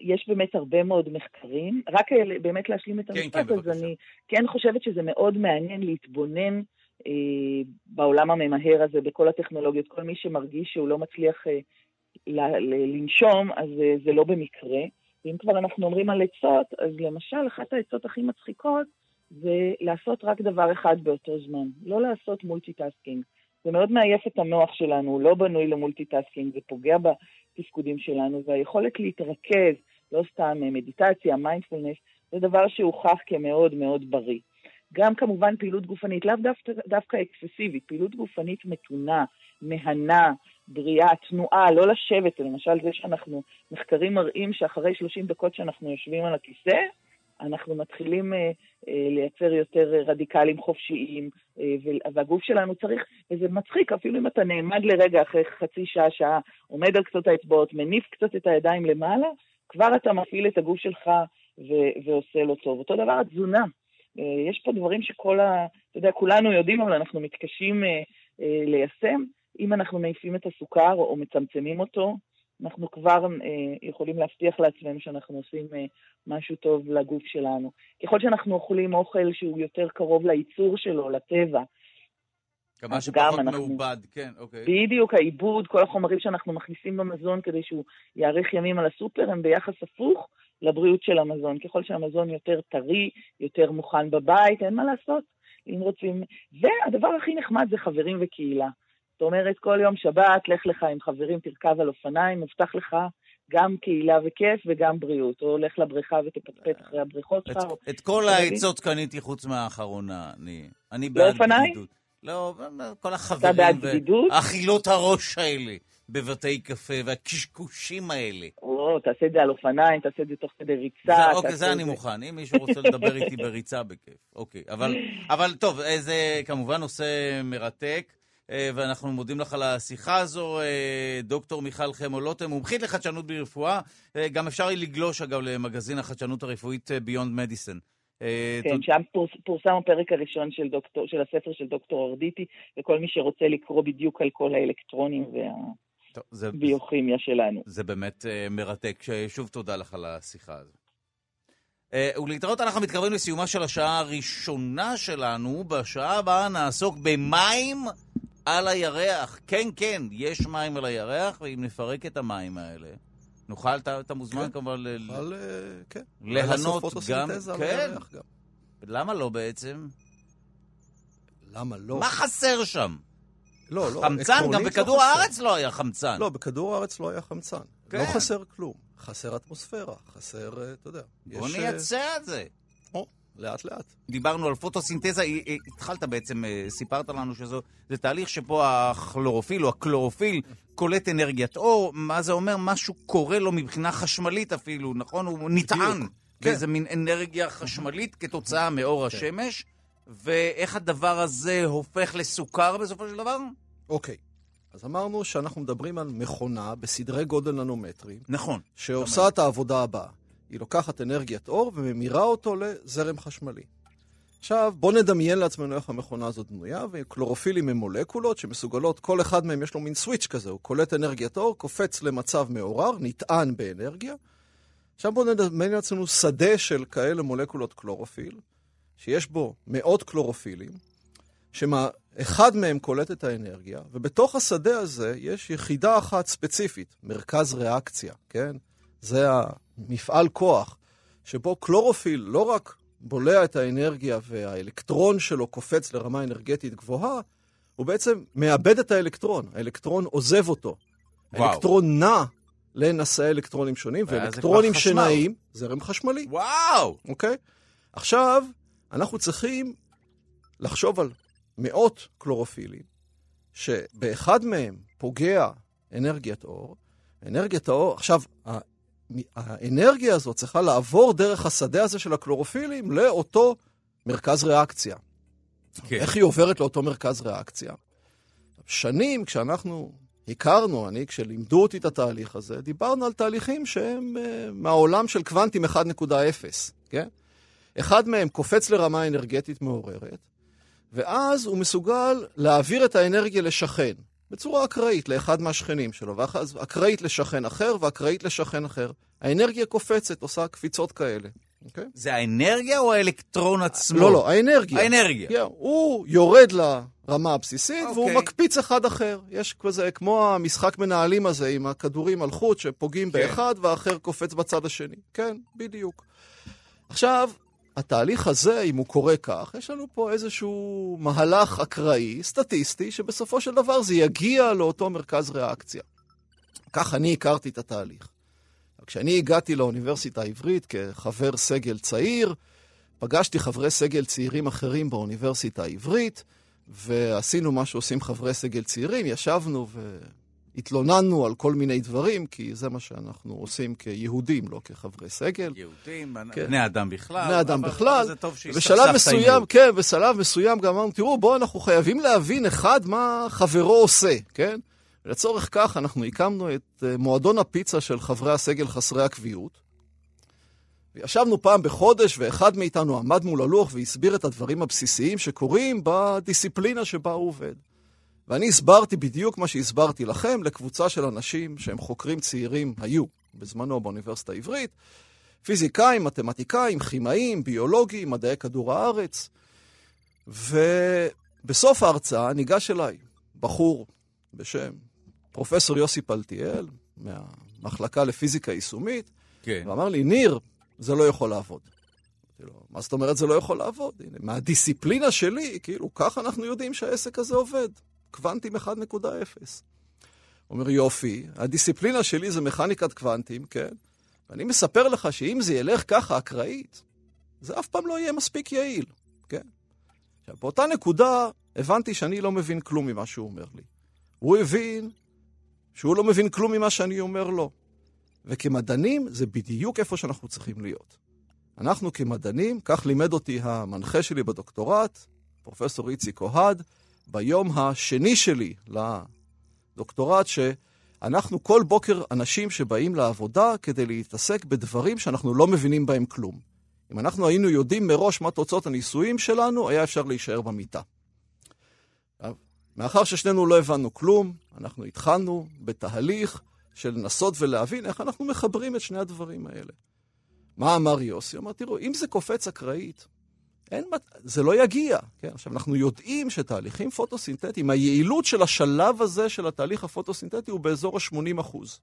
יש באמת הרבה מאוד מחקרים. רק אה, באמת להשלים את המשפט, כן, כן, אז אני כן חושבת שזה מאוד מעניין להתבונן אה, בעולם הממהר הזה, בכל הטכנולוגיות. כל מי שמרגיש שהוא לא מצליח אה, ל- ל- לנשום, אז אה, זה לא במקרה. ואם כבר אנחנו אומרים על עצות, אז למשל, אחת העצות הכי מצחיקות זה לעשות רק דבר אחד באותו זמן, לא לעשות מולטיטאסקינג. זה מאוד מעייף את המוח שלנו, הוא לא בנוי ל multitasking, זה פוגע בתפקודים שלנו, והיכולת להתרכז, לא סתם מדיטציה, מיינדפולנס, זה דבר שהוכח כמאוד מאוד בריא. גם כמובן פעילות גופנית, לאו דווקא, דווקא אקססיבית, פעילות גופנית מתונה, מהנה, בריאה, תנועה, לא לשבת, למשל זה שאנחנו, מחקרים מראים שאחרי 30 דקות שאנחנו יושבים על הכיסא, אנחנו מתחילים אה, אה, לייצר יותר רדיקלים חופשיים, אה, והגוף שלנו צריך, וזה מצחיק, אפילו אם אתה נעמד לרגע אחרי חצי שעה, שעה, עומד על קצות האצבעות, מניף קצת את הידיים למעלה, כבר אתה מפעיל את הגוף שלך ו- ועושה לו טוב. אותו דבר התזונה. יש פה דברים שכל ה... אתה יודע, כולנו יודעים, אבל אנחנו מתקשים ליישם. אם אנחנו מעיפים את הסוכר או מצמצמים אותו, אנחנו כבר אה, יכולים להבטיח לעצמנו שאנחנו עושים אה, משהו טוב לגוף שלנו. ככל שאנחנו אוכלים אוכל שהוא יותר קרוב לייצור שלו, לטבע,
כמה שפחות אנחנו... מעובד, כן, אוקיי.
בדיוק, העיבוד, כל החומרים שאנחנו מכניסים במזון כדי שהוא יאריך ימים על הסופר, הם ביחס הפוך לבריאות של המזון. ככל שהמזון יותר טרי, יותר מוכן בבית, אין מה לעשות, אם רוצים. והדבר הכי נחמד זה חברים וקהילה. זאת אומרת, כל יום שבת, לך לך עם חברים, תרכב על אופניים, מובטח לך גם קהילה וכיף וגם בריאות. או לך לבריכה ותפטפט אחרי הבריכות שלך.
את, את כל העצות קניתי חוץ מהאחרונה. אני, אני לא בעד בדידות. לא, כל החברים. אתה בעד בדידות? אכילות הראש האלה. בבתי קפה, והקשקושים האלה.
או, תעשה את זה על אופניים, תעשה את זה תוך כדי ריצה.
זה, אוקיי, זה אני מוכן. אם מישהו רוצה לדבר איתי בריצה, בכיף. אוקיי, אבל, אבל טוב, אה, זה כמובן נושא מרתק. אה, ואנחנו מודים לך על השיחה הזו, אה, דוקטור מיכל חמו-לוטם, מומחית לחדשנות ברפואה. אה, גם אפשר לגלוש, אגב, למגזין החדשנות הרפואית Beyond Medicine.
כן. שם פורס, פורסם הפרק הראשון של, דוקטור, של הספר של דוקטור ארדיטי, וכל מי שרוצה לקרוא בדיוק על כל האלקטרונים והביוכימיה שלנו.
זה באמת מרתק. שוב תודה לך על השיחה הזו. ולהתראות, אנחנו מתקרבים לסיומה של השעה הראשונה שלנו. בשעה הבאה נעסוק במים על הירח. כן, כן, יש מים על הירח, ואם נפרק את המים האלה, נוכל, אתה, אתה מוזמן כן, כמובן ל...
נוכל, כן.
ליהנות גם... כן. גם. למה לא בעצם?
למה לא?
מה חסר שם?
לא, לא,
חמצן, גם בכדור לא הארץ לא היה חמצן.
לא, בכדור הארץ לא היה חמצן. כן. לא חסר כלום. חסר אטמוספירה, חסר, אה, אתה יודע.
בוא
יש, אה,
נייצר את זה.
או, לאט לאט.
דיברנו על פוטוסינתזה, התחלת בעצם, אה, סיפרת לנו שזה תהליך שבו הכלורופיל או הקלורופיל קולט אנרגיית אור, מה זה אומר? משהו קורה לו מבחינה חשמלית אפילו, נכון? הוא נטען באיזה מין אנרגיה חשמלית כתוצאה מאור השמש, ואיך הדבר הזה הופך לסוכר בסופו של דבר?
אוקיי. אז אמרנו שאנחנו מדברים על מכונה בסדרי גודל ננומטרים,
נכון.
שעושה את העבודה הבאה. היא לוקחת אנרגיית אור וממירה אותו לזרם חשמלי. עכשיו, בואו נדמיין לעצמנו איך המכונה הזאת בנויה, וקלורופילים הם מולקולות שמסוגלות, כל אחד מהם יש לו מין סוויץ' כזה, הוא קולט אנרגיית אור, קופץ למצב מעורר, נטען באנרגיה. עכשיו בואו נדמיין לעצמנו שדה של כאלה מולקולות קלורופיל, שיש בו מאות קלורופילים, שאחד מהם קולט את האנרגיה, ובתוך השדה הזה יש יחידה אחת ספציפית, מרכז ריאקציה, כן? זה המפעל כוח, שבו קלורופיל לא רק בולע את האנרגיה והאלקטרון שלו קופץ לרמה אנרגטית גבוהה, הוא בעצם מאבד את האלקטרון, האלקטרון עוזב אותו.
וואו.
האלקטרון נע לנשאי אלקטרונים שונים, ואלקטרונים. שנעים, זרם חשמלי.
וואו!
אוקיי? עכשיו, אנחנו צריכים לחשוב על מאות קלורופילים, שבאחד מהם פוגע אנרגיית אור. אנרגיית האור, עכשיו, האנרגיה הזאת צריכה לעבור דרך השדה הזה של הקלורופילים לאותו מרכז ריאקציה.
כן.
איך היא עוברת לאותו מרכז ריאקציה? שנים, כשאנחנו הכרנו, אני, כשלימדו אותי את התהליך הזה, דיברנו על תהליכים שהם uh, מהעולם של קוונטים 1.0, כן? אחד מהם קופץ לרמה אנרגטית מעוררת, ואז הוא מסוגל להעביר את האנרגיה לשכן, בצורה אקראית, לאחד מהשכנים שלו, ואז אקראית לשכן אחר ואקראית לשכן אחר. האנרגיה קופצת, עושה קפיצות כאלה, אוקיי?
זה האנרגיה או האלקטרון עצמו?
לא, לא, האנרגיה.
האנרגיה.
Yeah, הוא יורד לרמה הבסיסית,
אוקיי.
והוא מקפיץ אחד אחר. יש כזה, כמו המשחק מנהלים הזה עם הכדורים על חוט שפוגעים באחד והאחר קופץ בצד השני. כן, בדיוק. עכשיו, התהליך הזה, אם הוא קורה כך, יש לנו פה איזשהו מהלך אקראי, סטטיסטי, שבסופו של דבר זה יגיע לאותו מרכז ריאקציה. כך אני הכרתי את התהליך. כשאני הגעתי לאוניברסיטה העברית כחבר סגל צעיר, פגשתי חברי סגל צעירים אחרים באוניברסיטה העברית, ועשינו מה שעושים חברי סגל צעירים, ישבנו והתלוננו על כל מיני דברים, כי זה מה שאנחנו עושים כיהודים, לא כחברי סגל.
יהודים,
כן.
בני אדם בכלל.
בני אדם
אבל-
בכלל.
זה טוב
בשלב מסוים. כן, בשלב מסוים גם אמרנו, תראו, בואו, אנחנו חייבים להבין אחד מה חברו עושה, כן? לצורך כך אנחנו הקמנו את אה, מועדון הפיצה של חברי הסגל חסרי הקביעות. וישבנו פעם בחודש, ואחד מאיתנו עמד מול הלוח והסביר את הדברים הבסיסיים שקורים בדיסציפלינה שבה הוא עובד. ואני הסברתי בדיוק מה שהסברתי לכם לקבוצה של אנשים שהם חוקרים צעירים, היו בזמנו באוניברסיטה העברית, פיזיקאים, מתמטיקאים, כימאים, ביולוגים, מדעי כדור הארץ. ובסוף ההרצאה ניגש אליי בחור בשם פרופסור יוסי פלטיאל, מהמחלקה לפיזיקה יישומית,
כן.
ואמר לי, ניר, זה לא יכול לעבוד. אמרתי לו, מה זאת אומרת זה לא יכול לעבוד? הנה, מהדיסציפלינה שלי, כאילו, ככה אנחנו יודעים שהעסק הזה עובד. קוונטים 1.0. הוא אומר, יופי, הדיסציפלינה שלי זה מכניקת קוונטים, כן? ואני מספר לך שאם זה ילך ככה אקראית, זה אף פעם לא יהיה מספיק יעיל, כן? עכשיו, באותה נקודה הבנתי שאני לא מבין כלום ממה שהוא אומר לי. הוא הבין שהוא לא מבין כלום ממה שאני אומר לו. וכמדענים זה בדיוק איפה שאנחנו צריכים להיות. אנחנו כמדענים, כך לימד אותי המנחה שלי בדוקטורט, פרופסור איציק אוהד, ביום השני שלי לדוקטורט, שאנחנו כל בוקר אנשים שבאים לעבודה כדי להתעסק בדברים שאנחנו לא מבינים בהם כלום. אם אנחנו היינו יודעים מראש מה תוצאות הניסויים שלנו, היה אפשר להישאר במיטה. מאחר ששנינו לא הבנו כלום, אנחנו התחלנו בתהליך של לנסות ולהבין איך אנחנו מחברים את שני הדברים האלה. מה אמר יוסי? הוא אמר, תראו, אם זה קופץ אקראית, אין, זה לא יגיע. כן? עכשיו, אנחנו יודעים שתהליכים פוטוסינתטיים, היעילות של השלב הזה של התהליך הפוטוסינתטי הוא באזור ה-80 אחוז.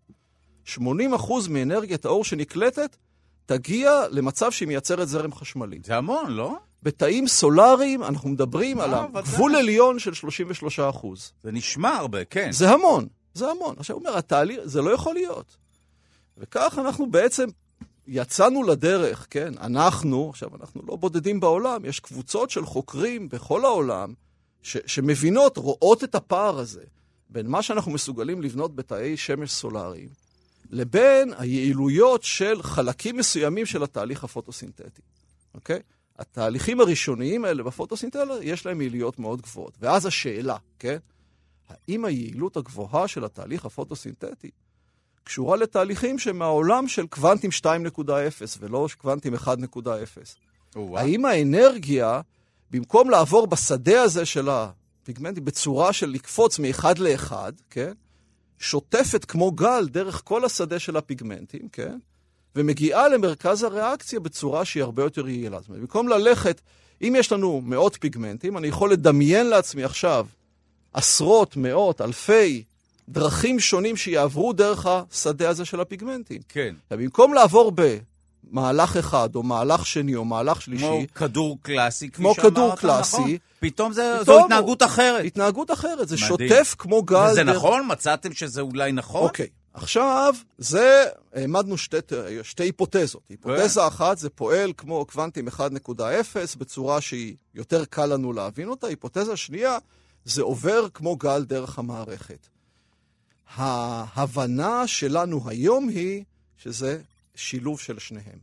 80 אחוז מאנרגיית האור שנקלטת תגיע למצב שהיא מייצרת זרם חשמלי.
זה המון, לא?
בתאים סולאריים אנחנו מדברים
אה,
על
ודאי.
הגבול עליון של 33 אחוז.
זה נשמע הרבה, כן.
זה המון, זה המון. עכשיו הוא אומר, התהליך, זה לא יכול להיות. וכך אנחנו בעצם יצאנו לדרך, כן? אנחנו, עכשיו, אנחנו לא בודדים בעולם, יש קבוצות של חוקרים בכל העולם ש- שמבינות, רואות את הפער הזה בין מה שאנחנו מסוגלים לבנות בתאי שמש סולאריים לבין היעילויות של חלקים מסוימים של התהליך הפוטוסינתטי, אוקיי? התהליכים הראשוניים האלה בפוטוסינתזה, יש להם יעילויות מאוד גבוהות. ואז השאלה, כן? האם היעילות הגבוהה של התהליך הפוטוסינתטי קשורה לתהליכים שמהעולם של קוונטים 2.0 ולא קוונטים 1.0? האם האנרגיה, במקום לעבור בשדה הזה של הפיגמנטים בצורה של לקפוץ מאחד לאחד, כן? שוטפת כמו גל דרך כל השדה של הפיגמנטים, כן? ומגיעה למרכז הריאקציה בצורה שהיא הרבה יותר יעילה. זאת אומרת, במקום ללכת, אם יש לנו מאות פיגמנטים, אני יכול לדמיין לעצמי עכשיו עשרות, מאות, אלפי דרכים שונים שיעברו דרך השדה הזה של הפיגמנטים.
כן.
ובמקום לעבור במהלך אחד, או מהלך שני, או מהלך שלישי...
כמו כדור קלאסי,
כמו כדור קלאסי. נכון?
פתאום זה, פתאום זו התנהגות אחרת.
התנהגות אחרת, זה מדהים. שוטף כמו גל.
וזה דרך... נכון? מצאתם שזה אולי נכון?
אוקיי. עכשיו, זה, העמדנו שתי, שתי היפותזות. היפותזה כן. אחת, זה פועל כמו קוונטים 1.0, בצורה שהיא יותר קל לנו להבין אותה. היפותזה שנייה, זה עובר כמו גל דרך המערכת. ההבנה שלנו היום היא שזה שילוב של שניהם.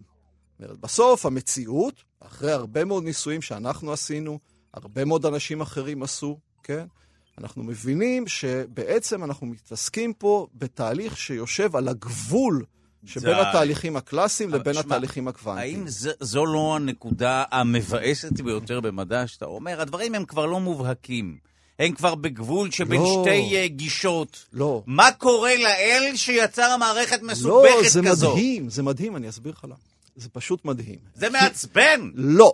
אומרת, בסוף המציאות, אחרי הרבה מאוד ניסויים שאנחנו עשינו, הרבה מאוד אנשים אחרים עשו, כן? אנחנו מבינים שבעצם אנחנו מתעסקים פה בתהליך שיושב על הגבול שבין זה... התהליכים הקלאסיים לבין שמה, התהליכים הקוונטיים.
האם זה, זו לא הנקודה המבאסת ביותר במדע שאתה אומר? הדברים הם כבר לא מובהקים. הם כבר בגבול שבין לא, שתי uh, גישות.
לא.
מה קורה לאל שיצר מערכת מסובכת כזו?
לא, זה? מדהים, זה מדהים, אני אסביר לך למה. זה פשוט מדהים.
זה מעצבן.
לא,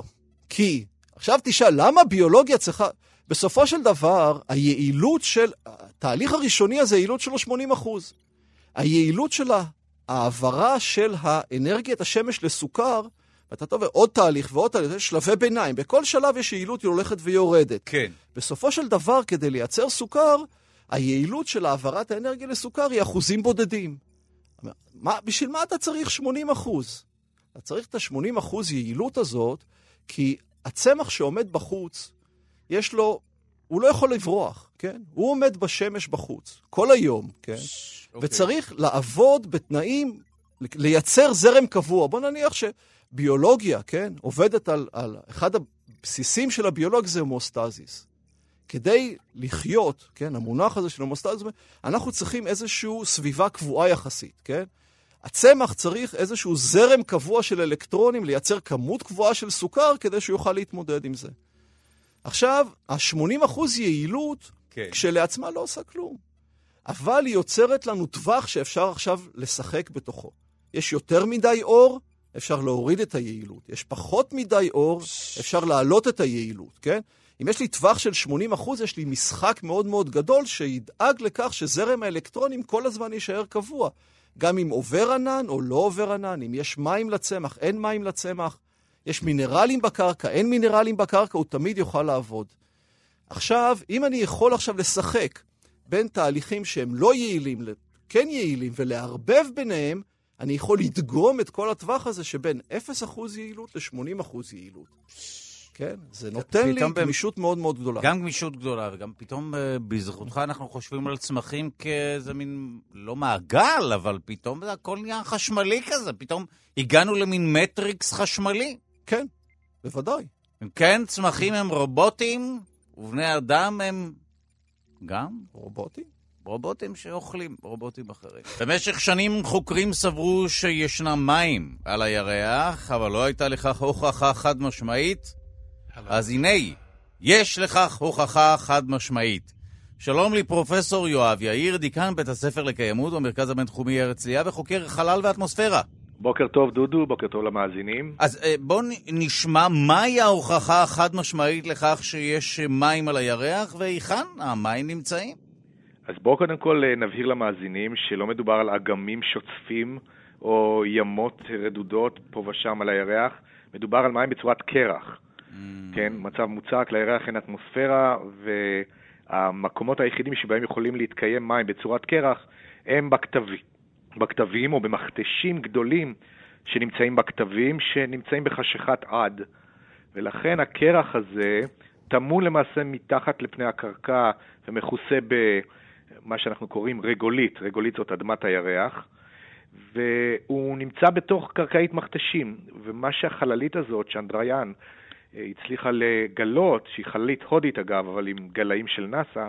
כי, עכשיו תשאל, למה ביולוגיה צריכה... בסופו של דבר, היעילות של, התהליך הראשוני הזה, היעילות שלו 80 אחוז. היעילות של ההעברה של האנרגיית השמש לסוכר, ואתה טוב, עוד תהליך ועוד תהליך, יש שלבי ביניים. בכל שלב יש יעילות, היא הולכת ויורדת.
כן.
בסופו של דבר, כדי לייצר סוכר, היעילות של העברת האנרגיה לסוכר היא אחוזים בודדים. מה, בשביל מה אתה צריך 80 אחוז? אתה צריך את ה-80 אחוז יעילות הזאת, כי הצמח שעומד בחוץ, יש לו, הוא לא יכול לברוח, כן? הוא עומד בשמש בחוץ, כל היום, כן? ש... אוקיי. וצריך לעבוד בתנאים, לייצר זרם קבוע. בוא נניח שביולוגיה, כן? עובדת על, על אחד הבסיסים של הביולוגיה זה הומוסטזיס. כדי לחיות, כן, המונח הזה של הומוסטזיס, אנחנו צריכים איזושהי סביבה קבועה יחסית, כן? הצמח צריך איזשהו זרם קבוע של אלקטרונים, לייצר כמות קבועה של סוכר כדי שהוא יוכל להתמודד עם זה. עכשיו, ה-80% יעילות כן. כשלעצמה לא עושה כלום. אבל היא יוצרת לנו טווח שאפשר עכשיו לשחק בתוכו. יש יותר מדי אור, אפשר להוריד את היעילות. יש פחות מדי אור, אפשר להעלות את היעילות, כן? אם יש לי טווח של 80 אחוז, יש לי משחק מאוד מאוד גדול שידאג לכך שזרם האלקטרונים כל הזמן יישאר קבוע. גם אם עובר ענן או לא עובר ענן, אם יש מים לצמח, אין מים לצמח, יש מינרלים בקרקע, אין מינרלים בקרקע, הוא תמיד יוכל לעבוד. עכשיו, אם אני יכול עכשיו לשחק בין תהליכים שהם לא יעילים לכן יעילים ולערבב ביניהם, אני יכול לדגום את כל הטווח הזה שבין 0% יעילות ל-80% יעילות. כן? זה נותן לי גמישות מאוד מאוד גדולה.
גם גמישות גדולה, וגם פתאום אה, בזכותך אנחנו חושבים על צמחים כאיזה מין, לא מעגל, אבל פתאום זה הכל נהיה חשמלי כזה, פתאום הגענו למין מטריקס חשמלי.
כן, בוודאי.
כן, צמחים הם רובוטים, ובני אדם הם גם?
רובוטים?
רובוטים שאוכלים, רובוטים אחרים. במשך שנים חוקרים סברו שישנם מים על הירח, אבל לא הייתה לכך הוכחה חד משמעית. אז הנה, יש לכך הוכחה חד משמעית. שלום לפרופסור יואב יאיר, דיקן בית הספר לקיימות במרכז הבינתחומי הרצליה וחוקר חלל ואטמוספירה.
בוקר טוב דודו, בוקר טוב למאזינים.
אז אה, בואו נשמע מהי ההוכחה החד משמעית לכך שיש מים על הירח והיכן המים נמצאים.
אז בואו קודם כל אה, נבהיר למאזינים שלא מדובר על אגמים שוצפים או ימות רדודות פה ושם על הירח, מדובר על מים בצורת קרח. Mm. כן, מצב מוצק, לירח אין אטמוספירה, והמקומות היחידים שבהם יכולים להתקיים מים בצורת קרח הם בכתבים. בכתבים או במכתשים גדולים שנמצאים בכתבים, שנמצאים בחשכת עד. ולכן הקרח הזה טמון למעשה מתחת לפני הקרקע ומכוסה במה שאנחנו קוראים רגולית, רגולית זאת אדמת הירח, והוא נמצא בתוך קרקעית מכתשים, ומה שהחללית הזאת, צ'נדריאן, הצליחה לגלות, שהיא חללית הודית אגב, אבל עם גלאים של נאס"א,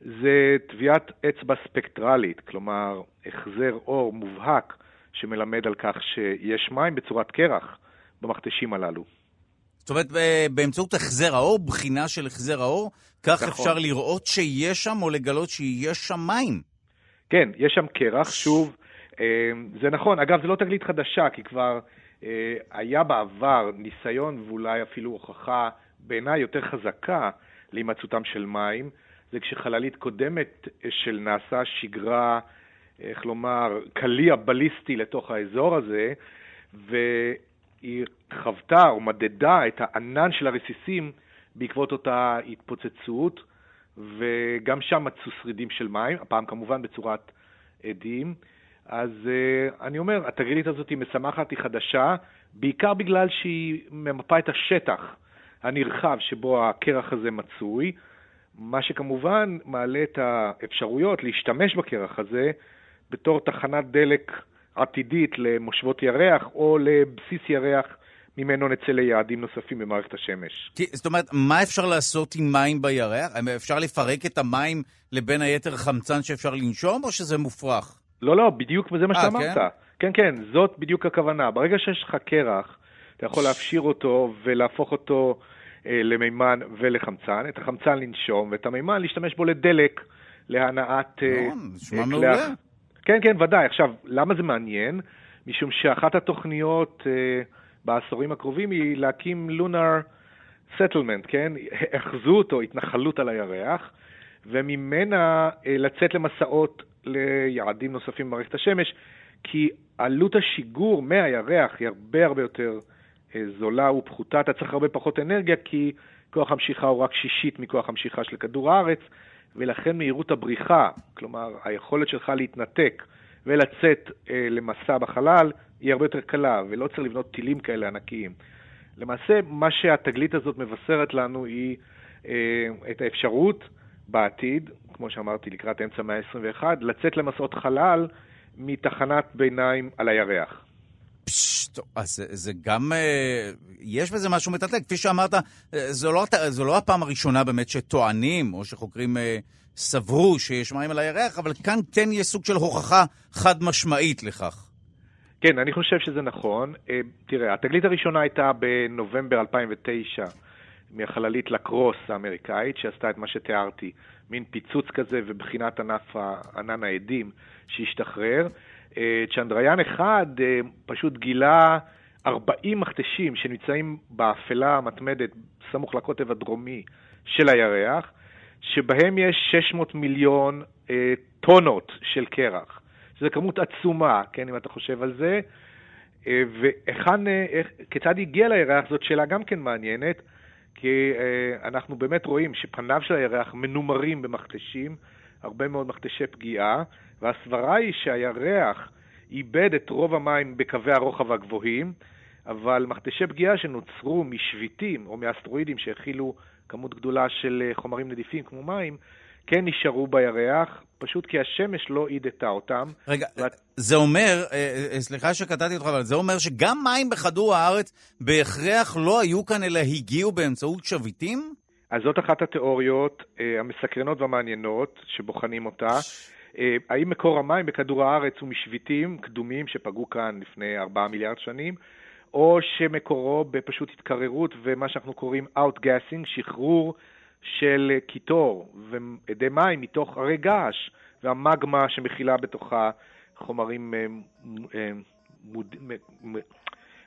זה טביעת אצבע ספקטרלית, כלומר החזר אור מובהק שמלמד על כך שיש מים בצורת קרח במכתשים הללו.
זאת אומרת, באמצעות החזר האור, בחינה של החזר האור, כך נכון. אפשר לראות שיש שם או לגלות שיש שם מים.
כן, יש שם קרח, שוב, אה, זה נכון. אגב, זו לא תגלית חדשה, כי כבר אה, היה בעבר ניסיון ואולי אפילו הוכחה בעיניי יותר חזקה להימצאותם של מים. זה כשחללית קודמת של נאס"א שיגרה, איך לומר, קליע בליסטי לתוך האזור הזה, והיא חוותה או מדדה את הענן של הרסיסים בעקבות אותה התפוצצות, וגם שם מצאו שרידים של מים, הפעם כמובן בצורת עדים. אז uh, אני אומר, התגלית הזאת היא משמחת, היא חדשה, בעיקר בגלל שהיא ממפה את השטח הנרחב שבו הקרח הזה מצוי, מה שכמובן מעלה את האפשרויות להשתמש בקרח הזה בתור תחנת דלק עתידית למושבות ירח או לבסיס ירח ממנו נצא ליעדים נוספים במערכת השמש.
כי, זאת אומרת, מה אפשר לעשות עם מים בירח? אפשר לפרק את המים לבין היתר חמצן שאפשר לנשום, או שזה מופרך?
לא, לא, בדיוק זה מה אה, שאמרת. כן? כן, כן, זאת בדיוק הכוונה. ברגע שיש לך קרח, אתה יכול להפשיר אותו ולהפוך אותו אה, למימן ולחמצן, את החמצן לנשום, ואת המימן להשתמש בו לדלק, להנעת...
אה, נכון, נשמע אה, מעולה.
כן, כן, ודאי. עכשיו, למה זה מעניין? משום שאחת התוכניות אה, בעשורים הקרובים היא להקים לונר סטלמנט, כן? אחזו אותו, התנחלות על הירח, וממנה אה, לצאת למסעות ליעדים נוספים במערכת השמש, כי עלות השיגור מהירח היא הרבה הרבה יותר אה, זולה ופחותה, אתה צריך הרבה פחות אנרגיה, כי כוח המשיכה הוא רק שישית מכוח המשיכה של כדור הארץ, ולכן מהירות הבריחה, כלומר היכולת שלך להתנתק ולצאת אה, למסע בחלל, היא הרבה יותר קלה, ולא צריך לבנות טילים כאלה ענקיים. למעשה, מה שהתגלית הזאת מבשרת לנו היא אה, את האפשרות בעתיד, כמו שאמרתי, לקראת אמצע המאה ה-21, לצאת למסעות חלל מתחנת ביניים על הירח.
טוב, אז זה, זה גם, אה, יש בזה משהו מטלטל. כפי שאמרת, אה, זו לא, זו לא הפעם הראשונה באמת שטוענים, או שחוקרים אה, סברו שיש מים על הירח, אבל כאן כן יש סוג של הוכחה חד משמעית לכך.
כן, אני חושב שזה נכון. תראה, התגלית הראשונה הייתה בנובמבר 2009, מהחללית לקרוס האמריקאית, שעשתה את מה שתיארתי, מין פיצוץ כזה ובחינת ענף ענן העדים שהשתחרר. אה, צ'נדריאן אחד אה, פשוט גילה 40 מכתשים שנמצאים באפלה המתמדת סמוך לקוטב הדרומי של הירח, שבהם יש 600 מיליון אה, טונות של קרח. שזו כמות עצומה, כן, אם אתה חושב על זה. והיכן, כיצד הגיע לירח זאת שאלה גם כן מעניינת, כי אנחנו באמת רואים שפניו של הירח מנומרים במכתשים, הרבה מאוד מכתשי פגיעה, והסברה היא שהירח איבד את רוב המים בקווי הרוחב הגבוהים, אבל מכתשי פגיעה שנוצרו משביטים או מאסטרואידים שהכילו כמות גדולה של אה, חומרים נדיפים כמו מים, כן נשארו בירח, פשוט כי השמש לא עידתה אותם.
רגע, ואת... זה אומר, אה, אה, סליחה שקטעתי אותך, אבל זה אומר שגם מים בכדור הארץ בהכרח לא היו כאן, אלא הגיעו באמצעות שביטים?
אז זאת אחת התיאוריות המסקרנות והמעניינות שבוחנים אותה. האם מקור המים בכדור הארץ הוא משביטים קדומים שפגעו כאן לפני 4 מיליארד שנים, או שמקורו בפשוט התקררות ומה שאנחנו קוראים outgassing, שחרור של קיטור ואדי מים מתוך הרי געש והמגמה שמכילה בתוכה חומרים אה, אה,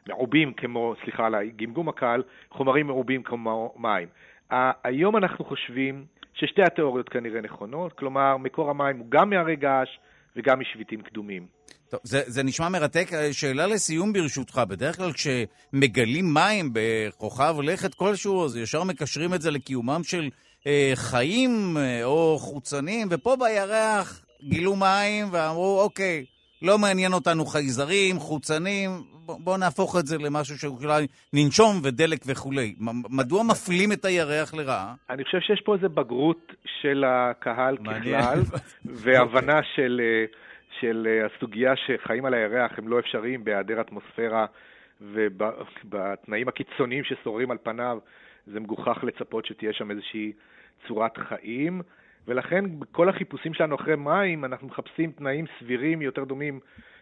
מעובים כמו, סליחה על הגמגום הקל, חומרים מעובים כמו מים. היום אנחנו חושבים ששתי התיאוריות כנראה נכונות, כלומר, מקור המים הוא גם מהרי געש וגם משביטים קדומים.
טוב, זה, זה נשמע מרתק. שאלה לסיום ברשותך, בדרך כלל כשמגלים מים בכוכב לכת כלשהו, אז ישר מקשרים את זה לקיומם של אה, חיים אה, או חוצנים, ופה בירח גילו מים ואמרו, אוקיי, לא מעניין אותנו חייזרים, חוצנים, בואו נהפוך את זה למשהו שאולי ננשום ודלק וכולי. מדוע מפלים את הירח לרעה?
אני חושב שיש פה איזו בגרות של הקהל ככלל, והבנה של, אה, של אה, הסוגיה שחיים על הירח הם לא אפשריים בהיעדר אטמוספירה ובתנאים הקיצוניים ששוררים על פניו, זה מגוחך לצפות שתהיה שם איזושהי צורת חיים. ולכן בכל החיפושים שלנו אחרי מים, אנחנו מחפשים תנאים סבירים יותר דומים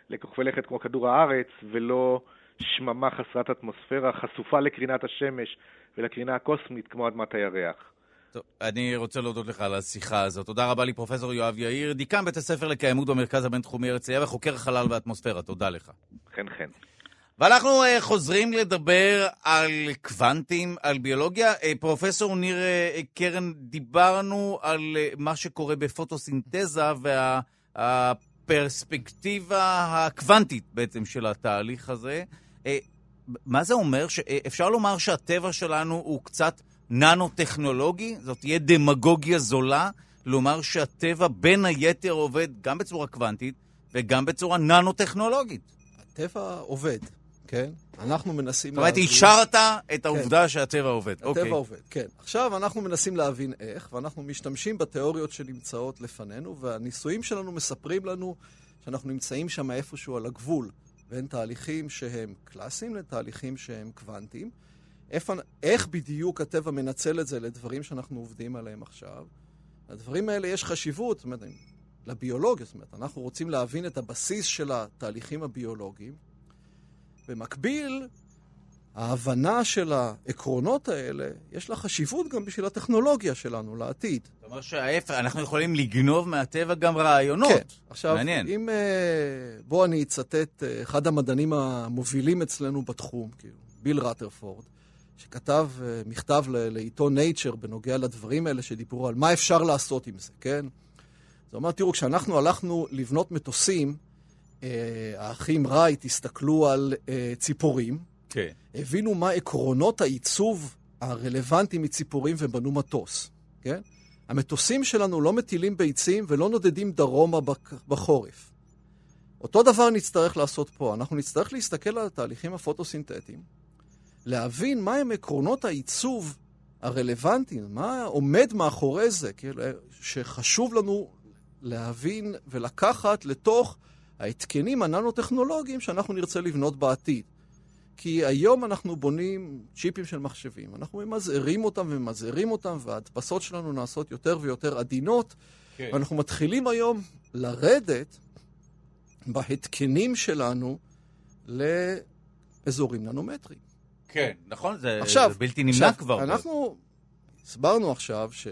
לכוכבי לכת כמו כדור הארץ, ולא שממה חסרת אטמוספירה, חשופה לקרינת השמש ולקרינה הקוסמית כמו אדמת הירח.
טוב, אני רוצה להודות לך על השיחה הזאת. תודה רבה לי, פרופ' יואב יאיר, דיקן בית הספר לקיימות במרכז הבינתחומי הרצליה וחוקר חלל ואטמוספירה. תודה לך.
חן חן.
ואנחנו uh, חוזרים לדבר על קוונטים, על ביולוגיה. Uh, פרופסור ניר uh, קרן, דיברנו על uh, מה שקורה בפוטוסינתזה והפרספקטיבה הקוונטית בעצם של התהליך הזה. Uh, מה זה אומר? אפשר לומר שהטבע שלנו הוא קצת ננו-טכנולוגי? זאת תהיה דמגוגיה זולה לומר שהטבע בין היתר עובד גם בצורה קוונטית וגם בצורה ננו-טכנולוגית.
הטבע עובד. כן? אנחנו מנסים
להבין... זאת אומרת, אישרת את כן. העובדה כן. שהטבע עובד.
הטבע אוקיי. עובד, כן. עכשיו אנחנו מנסים להבין איך, ואנחנו משתמשים בתיאוריות שנמצאות לפנינו, והניסויים שלנו מספרים לנו שאנחנו נמצאים שם איפשהו על הגבול בין תהליכים שהם קלאסיים לתהליכים שהם קוונטיים. איך, איך בדיוק הטבע מנצל את זה לדברים שאנחנו עובדים עליהם עכשיו? לדברים האלה יש חשיבות, זאת אומרת, לביולוגיה, זאת אומרת, אנחנו רוצים להבין את הבסיס של התהליכים הביולוגיים. במקביל, ההבנה של העקרונות האלה, יש לה חשיבות גם בשביל הטכנולוגיה שלנו לעתיד.
זאת אומרת שההפך, אנחנו יכולים לגנוב מהטבע גם רעיונות. כן.
עכשיו,
מעניין.
אם... אה, בואו אני אצטט אה, אחד המדענים המובילים אצלנו בתחום, כאילו, ביל רטרפורד, שכתב אה, מכתב לעיתון Nature בנוגע לדברים האלה שדיברו על מה אפשר לעשות עם זה, כן? זאת אומרת, תראו, כשאנחנו הלכנו לבנות מטוסים, אה, האחים רייט הסתכלו על אה, ציפורים, כן. הבינו מה עקרונות העיצוב הרלוונטיים מציפורים ובנו מטוס, כן? המטוסים שלנו לא מטילים ביצים ולא נודדים דרומה בחורף. אותו דבר נצטרך לעשות פה. אנחנו נצטרך להסתכל על התהליכים הפוטוסינתטיים, להבין מהם עקרונות העיצוב הרלוונטיים, מה עומד מאחורי זה, כאילו, שחשוב לנו להבין ולקחת לתוך ההתקנים הננו-טכנולוגיים שאנחנו נרצה לבנות בעתיד. כי היום אנחנו בונים צ'יפים של מחשבים, אנחנו ממזערים אותם וממזערים אותם, וההדפסות שלנו נעשות יותר ויותר עדינות, כן. ואנחנו מתחילים היום לרדת בהתקנים שלנו לאזורים ננומטריים.
כן, נכון, זה, עכשיו, זה בלתי נמנע עכשיו, כבר.
אנחנו הסברנו עכשיו ש...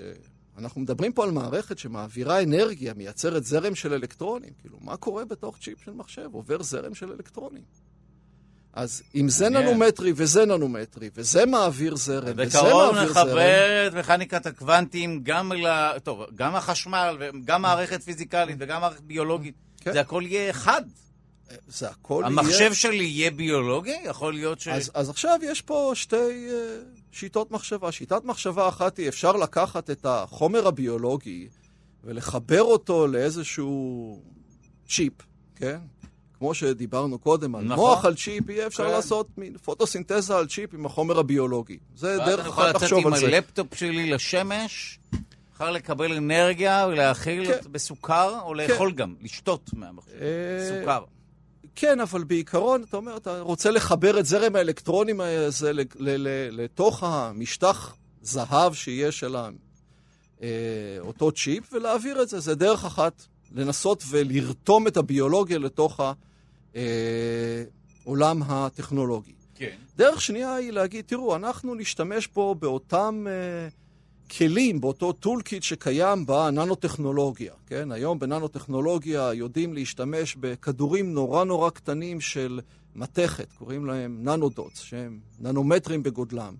אנחנו מדברים פה על מערכת שמעבירה אנרגיה, מייצרת זרם של אלקטרונים. כאילו, מה קורה בתוך צ'יפ של מחשב? עובר זרם של אלקטרונים. אז אם זה ננומטרי וזה ננומטרי, וזה מעביר זרם, וזה מעביר זרם...
בקרוב נחבר את מכניקת הקוונטים גם ל... טוב, גם החשמל, וגם מערכת פיזיקלית וגם מערכת ביולוגית. כן. זה הכל יהיה אחד.
זה הכל
המחשב יהיה... המחשב שלי יהיה ביולוגי? יכול להיות ש...
אז, אז עכשיו יש פה שתי... Uh... שיטות מחשבה. שיטת מחשבה אחת היא אפשר לקחת את החומר הביולוגי ולחבר אותו לאיזשהו צ'יפ, כן? כמו שדיברנו קודם, על נכון. מוח על צ'יפ, יהיה אפשר כן. לעשות מין פוטוסינתזה על צ'יפ עם החומר הביולוגי. זה דרך אחת לחשוב על זה.
אני יכול לצאת עם הלפטופ שלי לשמש, אפשר לקבל אנרגיה ולהאכיל כן. בסוכר, או לאכול כן. גם, לשתות מהמחשב, אה, סוכר.
כן, אבל בעיקרון, אתה אומר, אתה רוצה לחבר את זרם האלקטרונים הזה לתוך המשטח זהב שיש של אה, אותו צ'יפ, ולהעביר את זה. זה דרך אחת לנסות ולרתום את הביולוגיה לתוך העולם אה, הטכנולוגי.
כן.
דרך שנייה היא להגיד, תראו, אנחנו נשתמש פה באותם... Uh, כלים באותו toolkit שקיים בננו-טכנולוגיה. כן? היום בננו-טכנולוגיה יודעים להשתמש בכדורים נורא נורא קטנים של מתכת, קוראים להם ננו-דוטס, שהם ננומטרים בגודלם.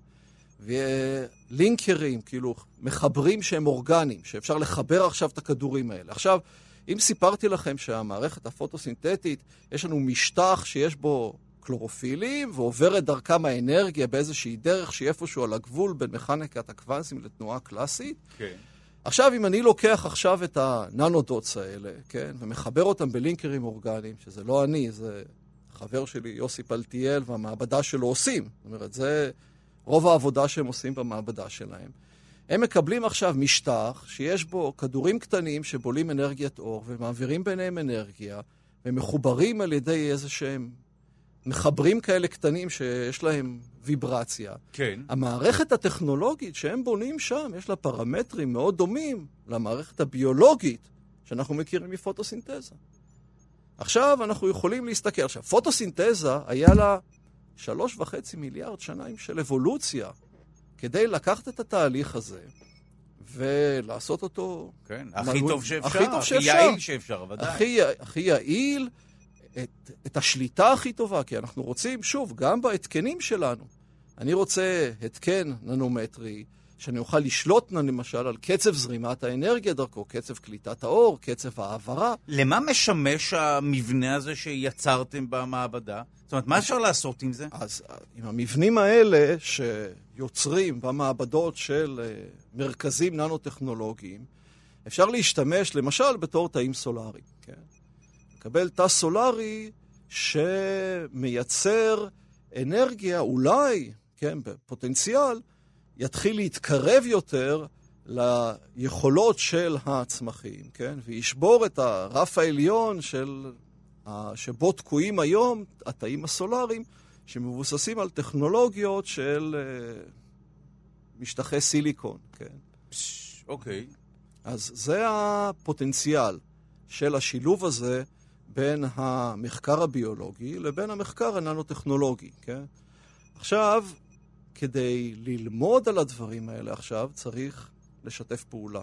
ולינקרים, כאילו מחברים שהם אורגניים, שאפשר לחבר עכשיו את הכדורים האלה. עכשיו, אם סיפרתי לכם שהמערכת הפוטוסינתטית, יש לנו משטח שיש בו קלורופילים, ועוברת דרכם האנרגיה באיזושהי דרך שהיא איפשהו על הגבול בין מכניקת הקוונטים לתנועה קלאסית.
כן.
עכשיו, אם אני לוקח עכשיו את הננודוטס האלה, כן, ומחבר אותם בלינקרים אורגניים, שזה לא אני, זה חבר שלי, יוסי פלטיאל, והמעבדה שלו עושים. זאת אומרת, זה רוב העבודה שהם עושים במעבדה שלהם. הם מקבלים עכשיו משטח שיש בו כדורים קטנים שבולים אנרגיית אור ומעבירים ביניהם אנרגיה, ומחוברים על ידי איזה שהם מחברים כאלה קטנים שיש להם ויברציה.
כן.
המערכת הטכנולוגית שהם בונים שם, יש לה פרמטרים מאוד דומים למערכת הביולוגית שאנחנו מכירים מפוטוסינתזה. עכשיו אנחנו יכולים להסתכל. עכשיו, פוטוסינתזה היה לה שלוש וחצי מיליארד שנים של אבולוציה כדי לקחת את התהליך הזה ולעשות אותו...
כן, הכי טוב שאפשר,
הכי טוב שאפשר.
הכי יעיל שאפשר, ודאי.
הכי, הכי יעיל, את, את השליטה הכי טובה, כי אנחנו רוצים, שוב, גם בהתקנים שלנו. אני רוצה התקן ננומטרי, שאני אוכל לשלוט, למשל, על קצב זרימת האנרגיה דרכו, קצב קליטת האור, קצב העברה.
למה משמש המבנה הזה שיצרתם במעבדה? זאת אומרת, מה אפשר לעשות עם זה?
אז עם המבנים האלה שיוצרים במעבדות של אה, מרכזים ננו-טכנולוגיים, אפשר להשתמש למשל בתור תאים סולאריים. לקבל תא סולארי שמייצר אנרגיה, אולי, כן, בפוטנציאל, יתחיל להתקרב יותר ליכולות של הצמחים, כן? וישבור את הרף העליון של, שבו תקועים היום התאים הסולאריים, שמבוססים על טכנולוגיות של uh, משטחי סיליקון, כן?
אוקיי.
אז זה הפוטנציאל של השילוב הזה בין המחקר הביולוגי לבין המחקר הננו-טכנולוגי, כן? עכשיו, כדי ללמוד על הדברים האלה עכשיו, צריך לשתף פעולה.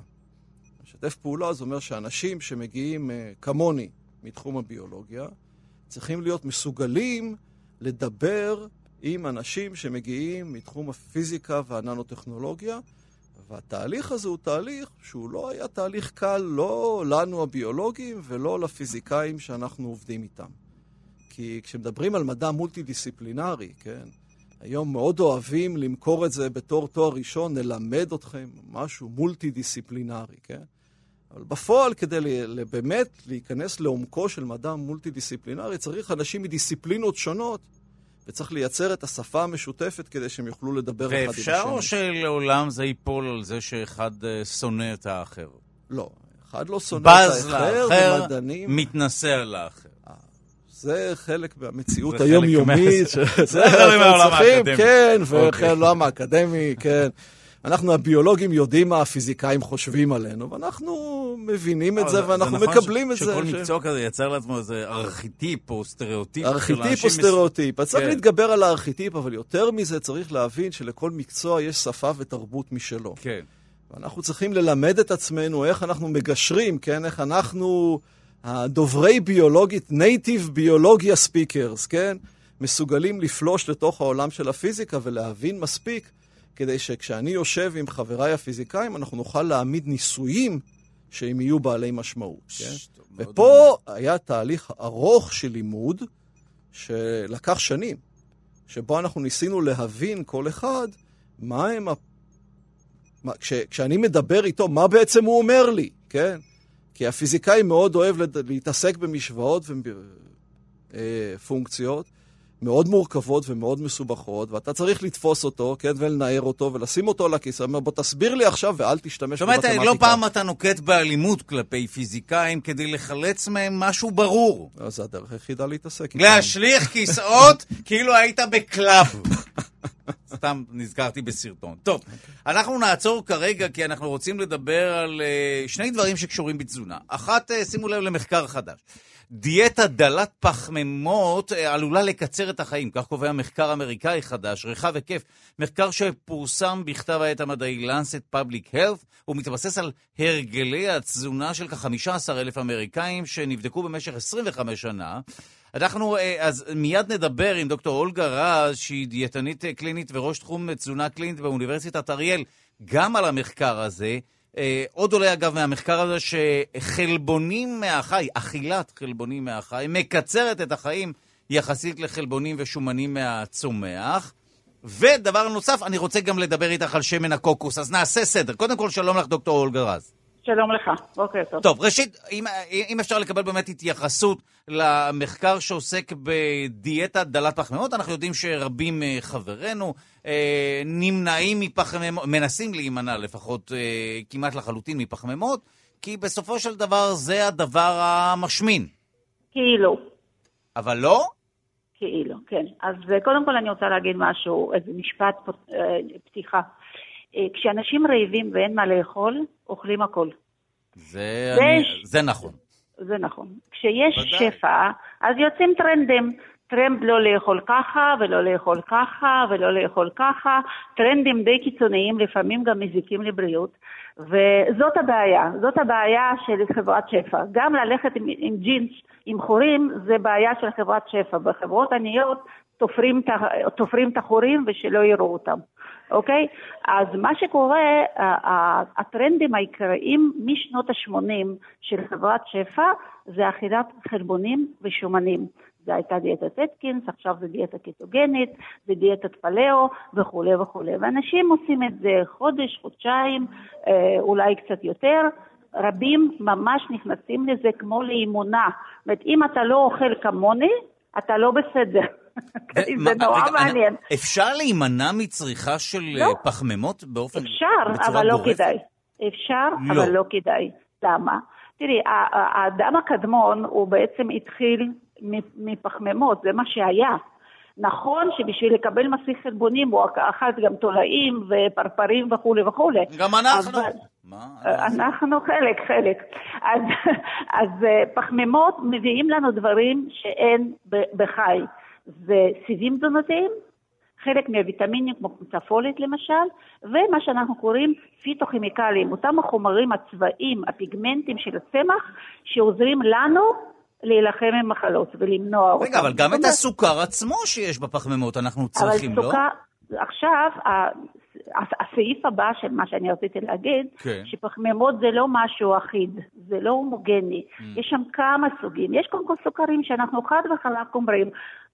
לשתף פעולה זה אומר שאנשים שמגיעים uh, כמוני מתחום הביולוגיה, צריכים להיות מסוגלים לדבר עם אנשים שמגיעים מתחום הפיזיקה והננו-טכנולוגיה, והתהליך הזה הוא תהליך שהוא לא היה תהליך קל לא לנו הביולוגים ולא לפיזיקאים שאנחנו עובדים איתם. כי כשמדברים על מדע מולטי-דיסציפלינרי, כן, היום מאוד אוהבים למכור את זה בתור תואר ראשון, נלמד אתכם משהו מולטי-דיסציפלינרי, כן? אבל בפועל, כדי באמת להיכנס לעומקו של מדע מולטי-דיסציפלינרי, צריך אנשים מדיסציפלינות שונות, וצריך לייצר את השפה המשותפת כדי שהם יוכלו לדבר אחד עם השני.
ואפשר או שלעולם זה ייפול על זה שאחד uh, שונא את האחר?
לא, אחד לא שונא את האחר,
לאחר,
ומדענים...
מתנשא על האחר.
זה חלק מהמציאות היומיומית.
זה חלק מהעולם האקדמי.
כן,
אוקיי.
והעולם האקדמי, כן. אנחנו הביולוגים יודעים מה הפיזיקאים חושבים עלינו, ואנחנו מבינים את זה ואנחנו מקבלים את זה.
שכל מקצוע כזה יצר לעצמו איזה ארכיטיפ או סטריאוטיפ.
ארכיטיפ או סטריאוטיפ. אז צריך להתגבר על הארכיטיפ, אבל יותר מזה צריך להבין שלכל מקצוע יש שפה ותרבות משלו.
כן.
ואנחנו צריכים ללמד את עצמנו איך אנחנו מגשרים, כן? איך אנחנו... הדוברי ביולוגית, native ביולוגיה speakers, כן? מסוגלים לפלוש לתוך העולם של הפיזיקה ולהבין מספיק כדי שכשאני יושב עם חבריי הפיזיקאים, אנחנו נוכל להעמיד ניסויים שהם יהיו בעלי משמעות, כן? ופה היה תהליך ארוך של לימוד שלקח שנים, שבו אנחנו ניסינו להבין כל אחד מה הם ה... כש, כשאני מדבר איתו, מה בעצם הוא אומר לי, כן? כי הפיזיקאי מאוד אוהב להתעסק במשוואות ופונקציות מאוד מורכבות ומאוד מסובכות, ואתה צריך לתפוס אותו, כן, ולנער אותו, ולשים אותו על הכיסא, אומר, בוא תסביר לי עכשיו ואל תשתמש במתמטיקה.
זאת אומרת, לא פעם אתה נוקט באלימות כלפי פיזיקאים כדי לחלץ מהם משהו ברור.
אז זה הדרך היחידה להתעסק
איתם. להשליך כיסאות כאילו היית בקלאב. סתם נזכרתי בסרטון. טוב, אנחנו נעצור כרגע כי אנחנו רוצים לדבר על uh, שני דברים שקשורים בתזונה. אחת, uh, שימו לב למחקר חדש. דיאטה דלת פחמימות uh, עלולה לקצר את החיים, כך קובע מחקר אמריקאי חדש, רחב היקף. מחקר שפורסם בכתב העת המדעי Lancet Public Health, הוא מתבסס על הרגלי התזונה של כ-15 אלף אמריקאים שנבדקו במשך 25 שנה. אנחנו אז מיד נדבר עם דוקטור אולגה רז, שהיא דיאטנית קלינית וראש תחום תזונה קלינית באוניברסיטת אריאל, גם על המחקר הזה. עוד עולה אגב מהמחקר הזה שחלבונים מהחי, אכילת חלבונים מהחי, מקצרת את החיים יחסית לחלבונים ושומנים מהצומח. ודבר נוסף, אני רוצה גם לדבר איתך על שמן הקוקוס, אז נעשה סדר. קודם כל, שלום לך, דוקטור אולגה רז.
שלום לך, בוקר טוב.
טוב, ראשית, אם, אם אפשר לקבל באמת התייחסות למחקר שעוסק בדיאטה דלת פחמימות, אנחנו יודעים שרבים אה, חברינו אה, נמנעים מפחמימות, מנסים להימנע לפחות אה, כמעט לחלוטין מפחמימות, כי בסופו של דבר זה הדבר המשמין.
כאילו.
אבל לא?
כאילו, כן. אז אה, קודם כל אני רוצה להגיד משהו, איזה משפט אה, פתיחה. אה, כשאנשים רעבים ואין מה לאכול, אוכלים הכל.
זה, אני, זה נכון.
זה נכון. כשיש ודאי. שפע, אז יוצאים טרנדים. טרנד לא לאכול ככה, ולא לאכול ככה, ולא לאכול ככה. טרנדים די קיצוניים, לפעמים גם מזיקים לבריאות. וזאת הבעיה, זאת הבעיה של חברת שפע. גם ללכת עם, עם ג'ינס, עם חורים, זה בעיה של חברת שפע. בחברות עניות תופרים את החורים ושלא יראו אותם, אוקיי? אז מה שקורה, הטרנדים העיקריים משנות ה-80 של חברת שפע זה אכילת חלבונים ושומנים. זה הייתה דיאטת אטקינס, עכשיו זה דיאטה קיטוגנית, זה דיאטת פלאו וכולי וכולי. ואנשים עושים את זה חודש, חודשיים, אה, אולי קצת יותר. רבים ממש נכנסים לזה כמו לאימונה. זאת אומרת, אם אתה לא אוכל כמוני, אתה לא בסדר. זה נורא מעניין.
אפשר להימנע מצריכה של לא. אה, פחמימות באופן...
אפשר, אבל לא כדאי. אפשר, אבל לא כדאי. למה? תראי, האדם הקדמון הוא בעצם התחיל מפחמימות, זה מה שהיה. נכון שבשביל לקבל מסיך חלבונים הוא אכל גם תולעים ופרפרים וכולי וכולי.
גם אנחנו. אבל...
מה? אנחנו חלק, חלק. אז, אז אה, פחמימות מביאים לנו דברים שאין בחי. זה סיבים תזונתיים, חלק מהוויטמינים כמו קבוצה למשל, ומה שאנחנו קוראים פיתוכימיקלים, אותם החומרים הצבאיים, הפיגמנטים של הצמח, שעוזרים לנו להילחם עם מחלות ולמנוע אותם.
רגע, אבל גם את הסוכר עצמו שיש בפחמימות אנחנו צריכים, לא? סוכר,
עכשיו, הסעיף הבא של מה שאני רציתי להגיד, כן. שפחמימות זה לא משהו אחיד, זה לא הומוגני, mm. יש שם כמה סוגים. יש קודם כל סוכרים שאנחנו חד וחלק אומרים,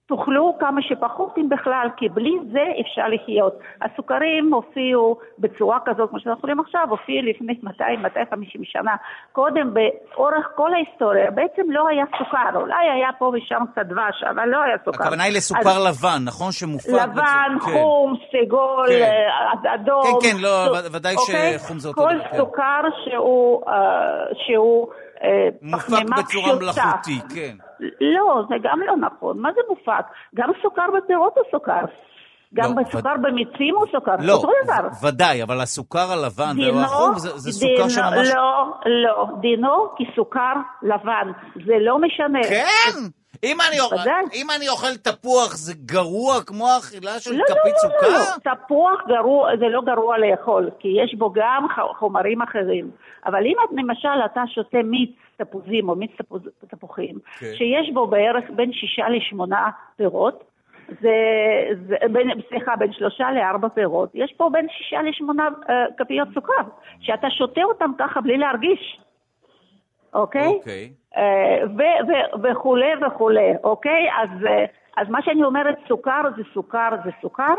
תאכלו כמה שפחות אם בכלל, כי בלי זה אפשר לחיות. הסוכרים הופיעו בצורה כזאת, כמו שאנחנו רואים עכשיו, הופיעו לפני 200-250 שנה. קודם, באורך כל ההיסטוריה, בעצם לא היה סוכר, אולי היה פה ושם קצת דבש, אבל לא היה סוכר.
הכוונה היא לסוכר אז... לבן, נכון? שמופק...
לבן, בצ... כן. חום, סגול, כן. אה, אדום.
כן, כן, לא, ס... ודאי אוקיי? שחום זה אותו
דבר. כל כן. סוכר שהוא... Uh, שהוא
מופק בצורה מלאכותית, כן.
לא, זה גם לא נכון. מה זה מופק? גם סוכר בפירות הוא סוכר. גם לא, בסוכר וד... במיצים הוא סוכר,
לא, אותו דבר. ודאי, אבל הסוכר הלבן דינו, והחום זה, זה סוכר דינו, שממש...
לא, לא, דינו כסוכר לבן, זה לא משנה.
כן? אם אני, אוכל, אם אני אוכל תפוח זה גרוע כמו האכילה של לא, לא כפית
לא,
סוכר?
לא, לא, לא, תפוח גרוע, זה לא גרוע לאכול, כי יש בו גם חומרים אחרים. אבל אם את, למשל אתה שותה מיץ תפוזים או מיץ תפוז, תפוחים, כן. שיש בו בערך בין שישה לשמונה פירות, זה, זה בין, סליחה, בין שלושה לארבע פירות, יש פה בין שישה לשמונה uh, כפיות סוכר, שאתה שותה אותם ככה בלי להרגיש. אוקיי?
אוקיי.
אה, וכולי וכולי, אוקיי? אז, אה, אז מה שאני אומרת, סוכר זה סוכר זה סוכר,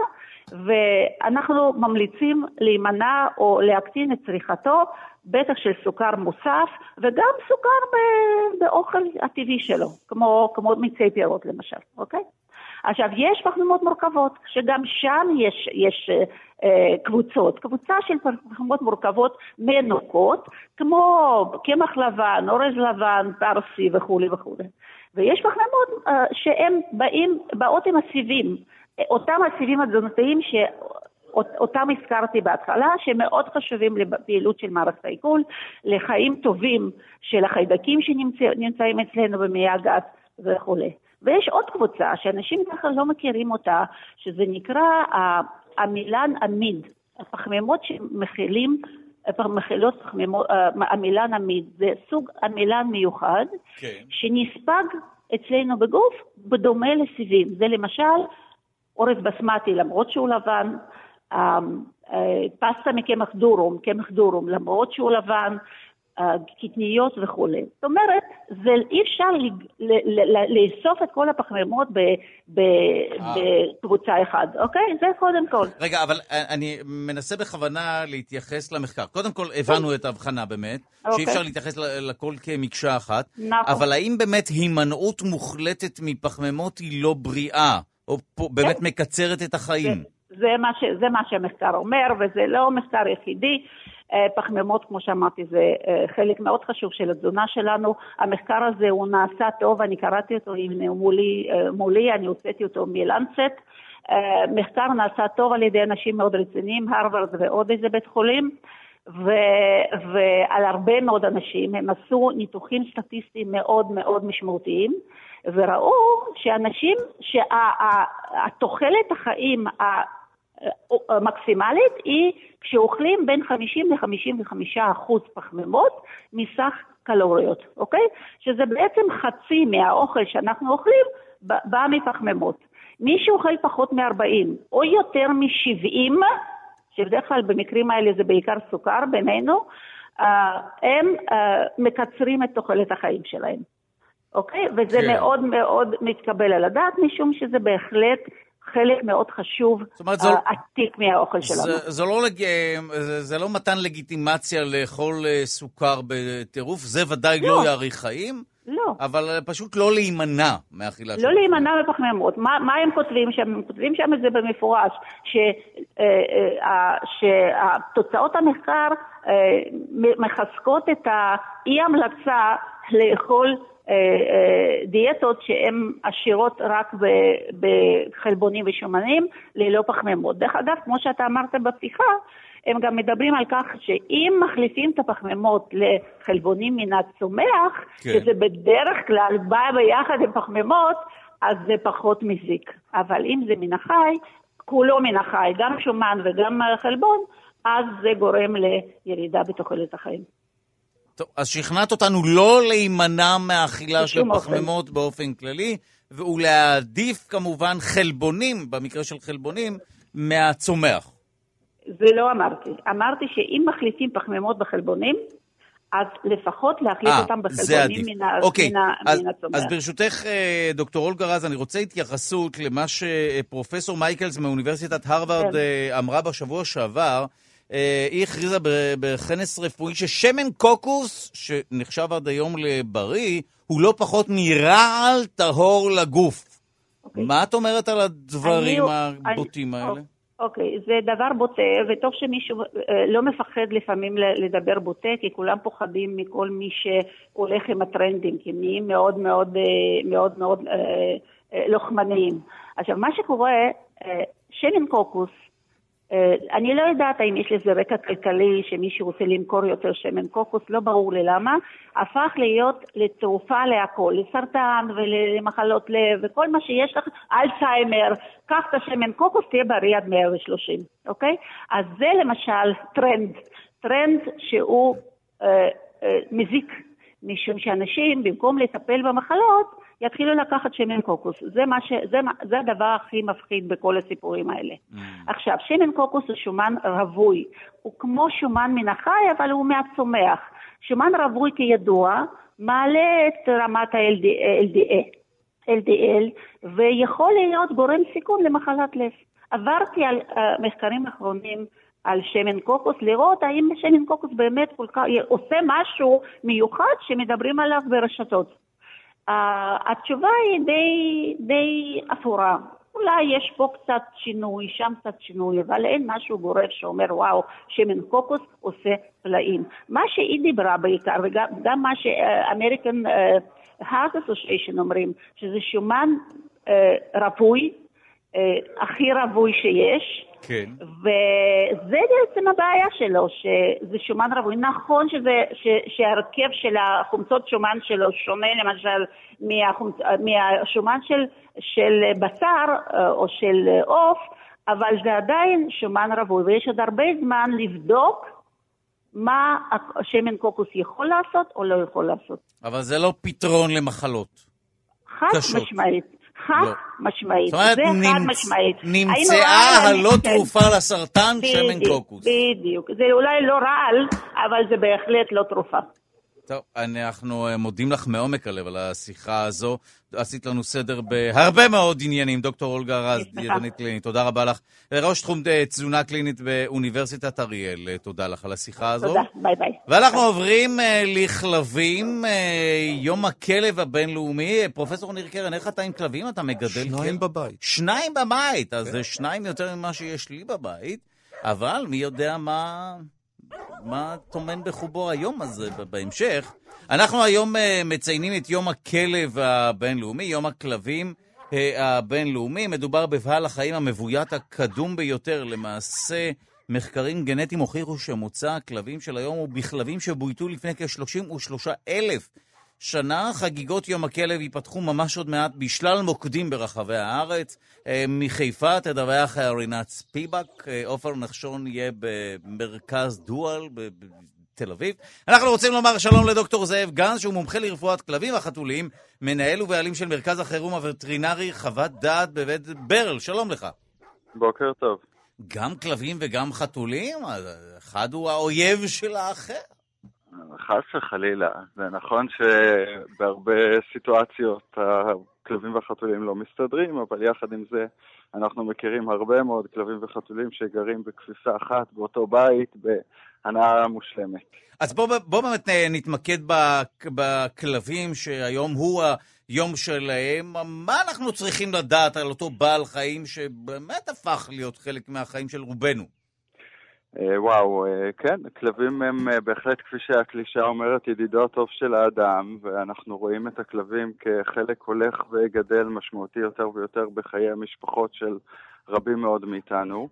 ואנחנו ממליצים להימנע או להקטין את צריכתו, בטח של סוכר מוסף, וגם סוכר באוכל הטבעי שלו, כמו, כמו מיצי פירות למשל, אוקיי? עכשיו, יש פחמימות מורכבות, שגם שם יש, יש אה, קבוצות, קבוצה של פחמימות מורכבות מנוקות, כמו קמח לבן, אורז לבן, פרסי וכולי וכולי. ויש פחמימות אה, שהם באים, באות עם הסיבים, אותם הסיבים התזונתיים ש... אותם הזכרתי בהתחלה, שמאוד חשובים לפעילות של מערכת העיכול, לחיים טובים של החיידקים שנמצאים אצלנו במעי הגס וכולי. ויש עוד קבוצה שאנשים ככה לא מכירים אותה, שזה נקרא המילן עמיד, הפחמימות שמכילים, מכילות פחמימות, המילן עמיד, זה סוג המילן מיוחד, כן. שנספג אצלנו בגוף בדומה לסיבים. זה למשל אורז בסמטי, למרות שהוא לבן, פסטה מקמח דורום, קמח דורום, למרות שהוא לבן, קטניות וכולי. זאת אומרת, זה, אי אפשר לאסוף את כל הפחמימות אה. בקבוצה אחת, אוקיי? זה קודם כל.
רגע, אבל אני מנסה בכוונה להתייחס למחקר. קודם כל, הבנו את ההבחנה באמת, אוקיי. שאי אפשר להתייחס לכל כמקשה אחת, נכון. אבל האם באמת הימנעות מוחלטת מפחמימות היא לא בריאה, או באמת כן. מקצרת את החיים?
זה מה, ש, זה מה שהמחקר אומר, וזה לא מחקר יחידי. אה, פחמימות, כמו שאמרתי, זה אה, חלק מאוד חשוב של התזונה שלנו. המחקר הזה הוא נעשה טוב, אני קראתי אותו מולי, אה, מולי אני הוצאתי אותו מלנסט. מחקר נעשה טוב על ידי אנשים מאוד רציניים, הרווארד ועוד איזה בית חולים. ו- ועל הרבה מאוד אנשים, הם עשו ניתוחים סטטיסטיים מאוד מאוד משמעותיים, וראו שאנשים, שהתוחלת החיים המקסימלית היא כשאוכלים בין 50 ל-55 אחוז פחמימות מסך קלוריות, אוקיי? שזה בעצם חצי מהאוכל שאנחנו אוכלים בא מפחמימות. מי שאוכל פחות מ-40 או יותר מ-70, שבדרך כלל במקרים האלה זה בעיקר סוכר בינינו, אה, הם אה, מקצרים את תוחלת החיים שלהם, אוקיי? וזה כן. מאוד מאוד מתקבל על הדעת, משום שזה בהחלט חלק מאוד חשוב, אומרת, זו... עתיק מהאוכל שלנו. זה,
זה, לא לג... זה, זה לא מתן לגיטימציה לאכול אה, סוכר בטירוף, זה ודאי לא, לא יאריך חיים.
לא.
אבל אה, פשוט לא להימנע מאכילה
של... לא להימנע מפחמימות. מה, מה הם כותבים שם? הם כותבים שם את זה במפורש, ש, אה, שתוצאות המחקר מחזקות את האי-המלצה לאכול אה, אה, דיאטות שהן עשירות רק בחלבונים ושומנים ללא פחמימות. דרך אגב, כמו שאתה אמרת בפתיחה, הם גם מדברים על כך שאם מחליפים את הפחמימות לחלבונים מן הצומח, כן. שזה בדרך כלל בא ביחד עם פחמימות, אז זה פחות מזיק. אבל אם זה מן החי, כולו מן החי, גם שומן וגם חלבון, אז זה גורם לירידה בתוחלת החיים.
טוב, אז שכנעת אותנו לא להימנע מהאכילה של פחמימות אופן. באופן כללי, ולהעדיף כמובן חלבונים, במקרה של חלבונים, מהצומח.
זה לא אמרתי. אמרתי שאם מחליפים פחמימות בחלבונים, אז לפחות להחליף 아, אה, אותם בחלבונים מן,
אוקיי, מן,
אז, מן הצומח.
אז ברשותך, אה, דוקטור אולגה רז, אני רוצה התייחסות למה שפרופסור מייקלס מאוניברסיטת הרווארד כן. אה, אמרה בשבוע שעבר. אה, היא הכריזה בכנס רפואי ששמן קוקוס, שנחשב עד היום לבריא, הוא לא פחות מרעל טהור לגוף. Okay. אוקיי. מה את אומרת על הדברים אני, הבוטים אני, האלה?
אוקיי, okay, זה דבר בוטה, וטוב שמישהו אה, לא מפחד לפעמים לדבר בוטה, כי כולם פוחדים מכל מי שהולך עם הטרנדים, כי הם נהיים מאוד מאוד אה, מאוד מאוד לוחמניים. עכשיו, מה שקורה, שמן קוקוס אה, אני לא יודעת האם יש לזה רקע כלכלי שמישהו רוצה למכור יותר שמן קוקוס, לא ברור לי למה, הפך להיות לתרופה להכל, לסרטן ולמחלות לב וכל מה שיש לך, אלצהיימר, קח את השמן קוקוס, תהיה בריא עד 130, אוקיי? אז זה למשל טרנד, טרנד שהוא אה, אה, מזיק, משום שאנשים במקום לטפל במחלות, יתחילו לקחת שמן קוקוס. זה, ש... זה, זה הדבר הכי מפחיד בכל הסיפורים האלה. Mm. עכשיו, שמן קוקוס הוא שומן רווי. הוא כמו שומן מן החי, אבל הוא מהצומח. שומן רווי כידוע מעלה את רמת ה-LDL, LDL, ויכול להיות גורם סיכון למחלת לב. עברתי על uh, מחקרים אחרונים על שמן קוקוס, לראות האם שמן קוקוס באמת כל כך, עושה משהו מיוחד שמדברים עליו ברשתות. Uh, התשובה היא די, די אפורה. אולי יש פה קצת שינוי, שם קצת שינוי, אבל אין משהו גורף שאומר, וואו, שמן קוקוס עושה פלאים. מה שהיא דיברה בעיקר, וגם מה שאמריקן הארט אסוסיישן אומרים, שזה שומן uh, רווי, uh, הכי רווי שיש,
כן.
וזה בעצם הבעיה שלו, שזה שומן רווי. נכון שזה, ש, שהרכב של החומצות שומן שלו שונה למשל מהחומצ... מהשומן של, של בשר אה, או של עוף, אבל זה עדיין שומן רווי, ויש עוד הרבה זמן לבדוק מה השמן קוקוס יכול לעשות או לא יכול לעשות.
אבל זה לא פתרון למחלות.
חד משמעית. חד לא. משמעית.
זאת אומרת, זה נמצ... חד משמעית. נמצאה הלא תרופה לסרטן, שמן קוקוס.
בדיוק. זה אולי לא רעל, אבל זה בהחלט לא תרופה.
טוב, אנחנו אה, מודים לך מעומק הלב על השיחה הזו. עשית לנו סדר בהרבה מאוד עניינים. דוקטור אולגה רז, דיאטנית קלינית, תודה רבה לך. ראש תחום אה, תזונה קלינית באוניברסיטת אריאל, אה, תודה לך על השיחה הזו.
תודה, ביי ביי.
ואנחנו עוברים לכלבים, יום הכלב הבינלאומי. פרופסור ניר קרן, איך אתה עם כלבים? אתה מגדל
כלב? שניים בבית.
שניים בבית, אז זה שניים יותר ממה שיש לי בבית, אבל מי יודע מה... מה טומן בחובו היום הזה בהמשך. אנחנו היום אה, מציינים את יום הכלב הבינלאומי, יום הכלבים אה, הבינלאומי. מדובר בבעל החיים המבוית הקדום ביותר. למעשה, מחקרים גנטיים הוכיחו שמוצא הכלבים של היום הוא בכלבים שבויתו לפני כ-33 אלף שנה. חגיגות יום הכלב ייפתחו ממש עוד מעט בשלל מוקדים ברחבי הארץ. אה, מחיפה תדווח רינת ספיבק, אה, עופר נחשון יהיה במרכז דואל בתל אביב. אנחנו רוצים לומר שלום לדוקטור זאב גנץ, שהוא מומחה לרפואת כלבים וחתולים, מנהל ובעלים של מרכז החירום הווטרינרי חוות דעת בבית ברל. שלום לך.
בוקר טוב.
גם כלבים וגם חתולים? אחד הוא האויב של האחר.
חס וחלילה. זה נכון שבהרבה סיטואציות הכלבים והחתולים לא מסתדרים, אבל יחד עם זה אנחנו מכירים הרבה מאוד כלבים וחתולים שגרים בכפיסה אחת באותו בית בהנאה מושלמת.
אז בואו בוא באמת נתמקד בכלבים שהיום הוא היום שלהם. מה אנחנו צריכים לדעת על אותו בעל חיים שבאמת הפך להיות חלק מהחיים של רובנו?
אה, וואו, אה, כן, כלבים הם אה, בהחלט, כפי שהקלישה אומרת, ידידו הטוב של האדם, ואנחנו רואים את הכלבים כחלק הולך וגדל משמעותי יותר ויותר בחיי המשפחות של רבים מאוד מאיתנו.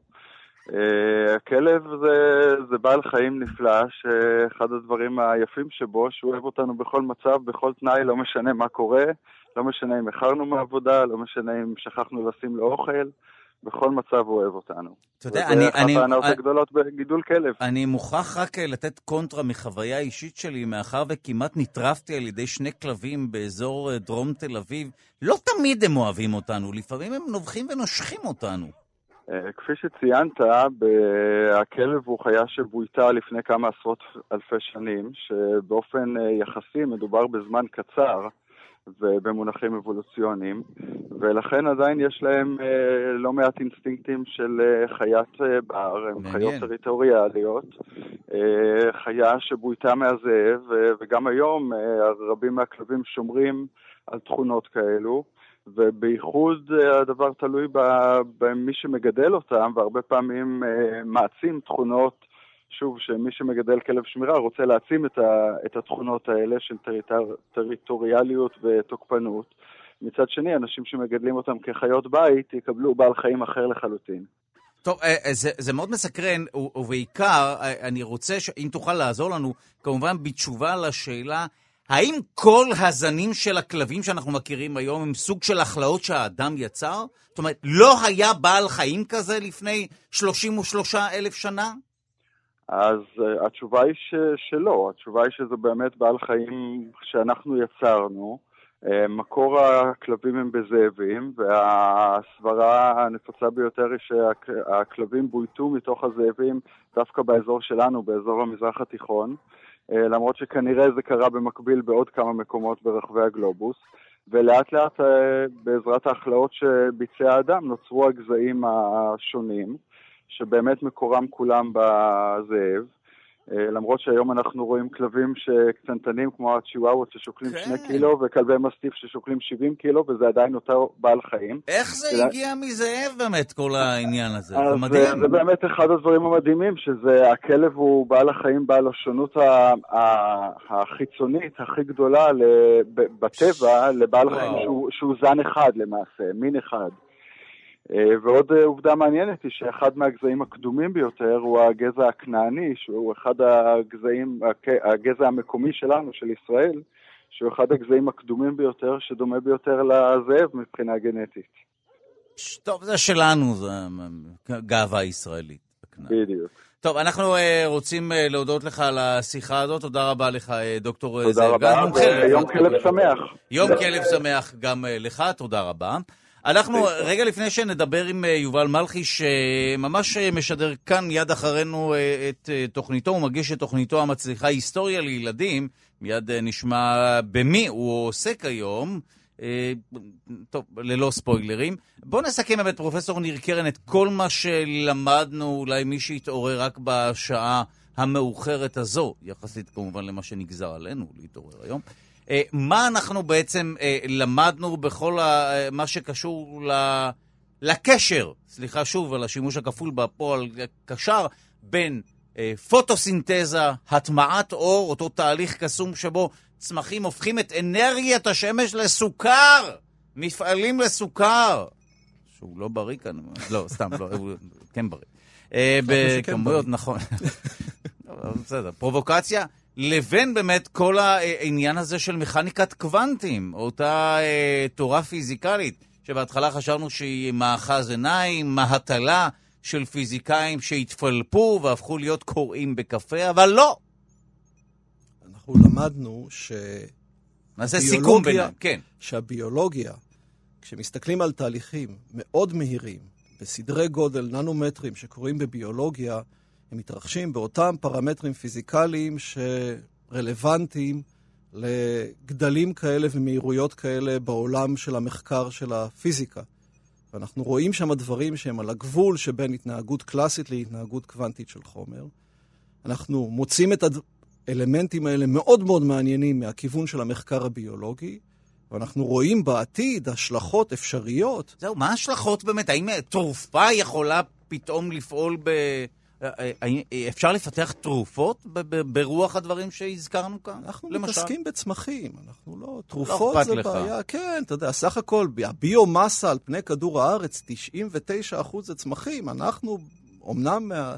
הכלב זה, זה בעל חיים נפלא, שאחד הדברים היפים שבו, שהוא אוהב אותנו בכל מצב, בכל תנאי, לא משנה מה קורה, לא משנה אם איחרנו מעבודה, לא משנה אם שכחנו לשים לו אוכל. בכל מצב הוא אוהב אותנו.
אתה יודע, אני...
אחת הענאות הגדולות בגידול כלב.
אני מוכרח רק אה, לתת קונטרה מחוויה אישית שלי, מאחר וכמעט נטרפתי על ידי שני כלבים באזור אה, דרום תל אביב. לא תמיד הם אוהבים אותנו, לפעמים הם נובחים ונושכים אותנו.
אה, כפי שציינת, הכלב הוא חיה שבויתה לפני כמה עשרות אלפי שנים, שבאופן יחסי מדובר בזמן קצר. ובמונחים אבולוציוניים, ולכן עדיין יש להם אה, לא מעט אינסטינקטים של אה, חיית אה, בר, הן חיות טריטוריאליות, אה, חיה שבויתה מהזאב, אה, וגם היום אה, רבים מהכלבים שומרים על תכונות כאלו. ובייחוד אה, הדבר תלוי במי שמגדל אותם, והרבה פעמים אה, מעצים תכונות שוב, שמי שמגדל כלב שמירה רוצה להעצים את, ה, את התכונות האלה של טריטר, טריטוריאליות ותוקפנות. מצד שני, אנשים שמגדלים אותם כחיות בית יקבלו בעל חיים אחר לחלוטין.
טוב, אה, אה, זה, זה מאוד מסקרן, ובעיקר, אה, אני רוצה, ש... אם תוכל לעזור לנו, כמובן בתשובה לשאלה, האם כל הזנים של הכלבים שאנחנו מכירים היום הם סוג של הכלאות שהאדם יצר? זאת אומרת, לא היה בעל חיים כזה לפני 33 אלף שנה?
אז uh, התשובה היא ש, שלא, התשובה היא שזה באמת בעל חיים שאנחנו יצרנו. Uh, מקור הכלבים הם בזאבים, והסברה הנפוצה ביותר היא שהכלבים בויתו מתוך הזאבים דווקא באזור שלנו, באזור המזרח התיכון, uh, למרות שכנראה זה קרה במקביל בעוד כמה מקומות ברחבי הגלובוס. ולאט לאט בעזרת ההכלאות שביצע האדם נוצרו הגזעים השונים. שבאמת מקורם כולם בזאב. אה, למרות שהיום אנחנו רואים כלבים שקטנטנים כמו הצ'יוואוות ששוקלים כן. שני קילו וכלבי מסטיף ששוקלים 70 קילו וזה עדיין אותו בעל חיים.
איך זה ולה... הגיע מזאב באמת כל העניין הזה?
זה מדהים. זה, זה באמת אחד הדברים המדהימים, שזה הכלב הוא בעל החיים בעל השונות החיצונית הכי גדולה בטבע לבעל חיים שהוא, שהוא זן אחד למעשה, מין אחד. אה, ועוד אה, עובדה מעניינת היא שאחד מהגזעים הקדומים ביותר הוא הגזע הכנעני, שהוא אחד הגזעים, הגזע המקומי שלנו, של ישראל, שהוא אחד הגזעים הקדומים ביותר, שדומה ביותר לזאב מבחינה גנטית.
טוב, זה שלנו, זה גאווה ישראלית.
בדיוק.
טוב, אנחנו uh, רוצים להודות לך על השיחה הזאת. תודה רבה לך, דוקטור
זאב. תודה רבה, ויום כלב שמח.
יום כלב שמח גם לך, תודה רבה. אנחנו, רגע לפני שנדבר עם אה, יובל מלכי, שממש אה, משדר כאן מיד אחרינו אה, את תוכניתו, הוא מגיש את תוכניתו המצליחה היסטוריה לילדים, מיד נשמע במי הוא עוסק היום. טוב, ללא ספוילרים. בואו נסכם באמת, פרופסור ניר קרן, את כל מה שלמדנו, אולי מי שהתעורר רק בשעה המאוחרת הזו, יחסית כמובן למה שנגזר עלינו להתעורר היום. אה, מה אנחנו בעצם אה, למדנו בכל אה, מה שקשור לקשר, סליחה שוב על השימוש הכפול בפועל קשר, בין פוטוסינתזה, הטמעת אור, אותו תהליך קסום שבו צמחים הופכים את אנרגיית השמש לסוכר, מפעלים לסוכר. שהוא לא בריא כאן, לא, סתם, לא, הוא כן בריא. בכמויות, נכון. בסדר, פרובוקציה. לבין באמת כל העניין הזה של מכניקת קוונטים, אותה אה, תורה פיזיקלית, שבהתחלה חשבנו שהיא מאחז עיניים, מהטלה של פיזיקאים שהתפלפו והפכו להיות קוראים בקפה, אבל לא.
אנחנו למדנו ש...
נעשה סיכום ביניהם, כן.
שהביולוגיה, כשמסתכלים על תהליכים מאוד מהירים, בסדרי גודל ננומטרים שקורים בביולוגיה, הם מתרחשים באותם פרמטרים פיזיקליים שרלוונטיים לגדלים כאלה ומהירויות כאלה בעולם של המחקר של הפיזיקה. ואנחנו רואים שם דברים שהם על הגבול שבין התנהגות קלאסית להתנהגות קוונטית של חומר. אנחנו מוצאים את האלמנטים האלה מאוד מאוד מעניינים מהכיוון של המחקר הביולוגי, ואנחנו רואים בעתיד השלכות אפשריות.
זהו, מה ההשלכות באמת? האם תרופה יכולה פתאום לפעול ב... אה, אה, אה, אפשר לפתח תרופות ברוח הדברים שהזכרנו כאן?
אנחנו למשל? מתעסקים בצמחים, אנחנו לא... תרופות לא זה לך. בעיה. כן, אתה יודע, סך הכל, הביומאסה על פני כדור הארץ, 99% זה צמחים. אנחנו, אמנם מה...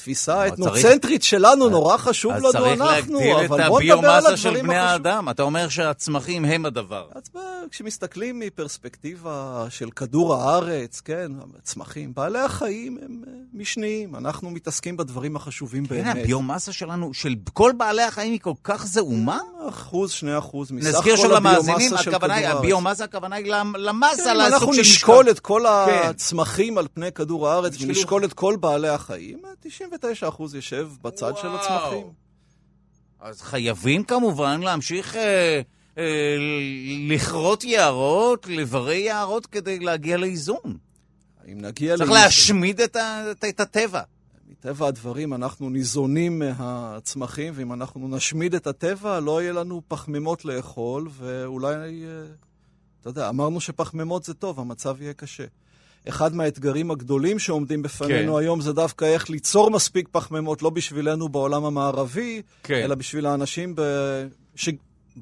התפיסה האתנוצנטרית שלנו, נורא חשוב לנו אנחנו, אבל בוא נדבר על הדברים
החשובים. אז צריך להגדיל את הביומאסה של בני האדם. אתה אומר שהצמחים הם הדבר.
אז כשמסתכלים מפרספקטיבה של כדור הארץ, כן, הצמחים, בעלי החיים הם אה, משניים, אנחנו מתעסקים בדברים החשובים כן, באמת.
כן, הביומאסה שלנו, של כל בעלי החיים היא כל כך זעומה?
אחוז, שני אחוז מסך כל הביומאסה של כדור הארץ.
הביומאסה הכוונה היא למסה,
כן,
לסוג
של. אנחנו נשקול את כל כן. הצמחים על פני כדור הארץ ונשקול את כל בעלי החיים, 99% יושב בצד וואו. של הצמחים.
אז חייבים כמובן להמשיך אה, אה, לכרות יערות, לברי יערות כדי להגיע לאיזון.
אם נגיע
צריך לאיזון... להשמיד את, ה, את, את הטבע.
מטבע הדברים אנחנו ניזונים מהצמחים, ואם אנחנו נשמיד את הטבע, לא יהיה לנו פחמימות לאכול, ואולי, אה, אתה יודע, אמרנו שפחמימות זה טוב, המצב יהיה קשה. אחד מהאתגרים הגדולים שעומדים בפנינו כן. היום זה דווקא איך ליצור מספיק פחמימות, לא בשבילנו בעולם המערבי, כן. אלא בשביל האנשים ב... ש...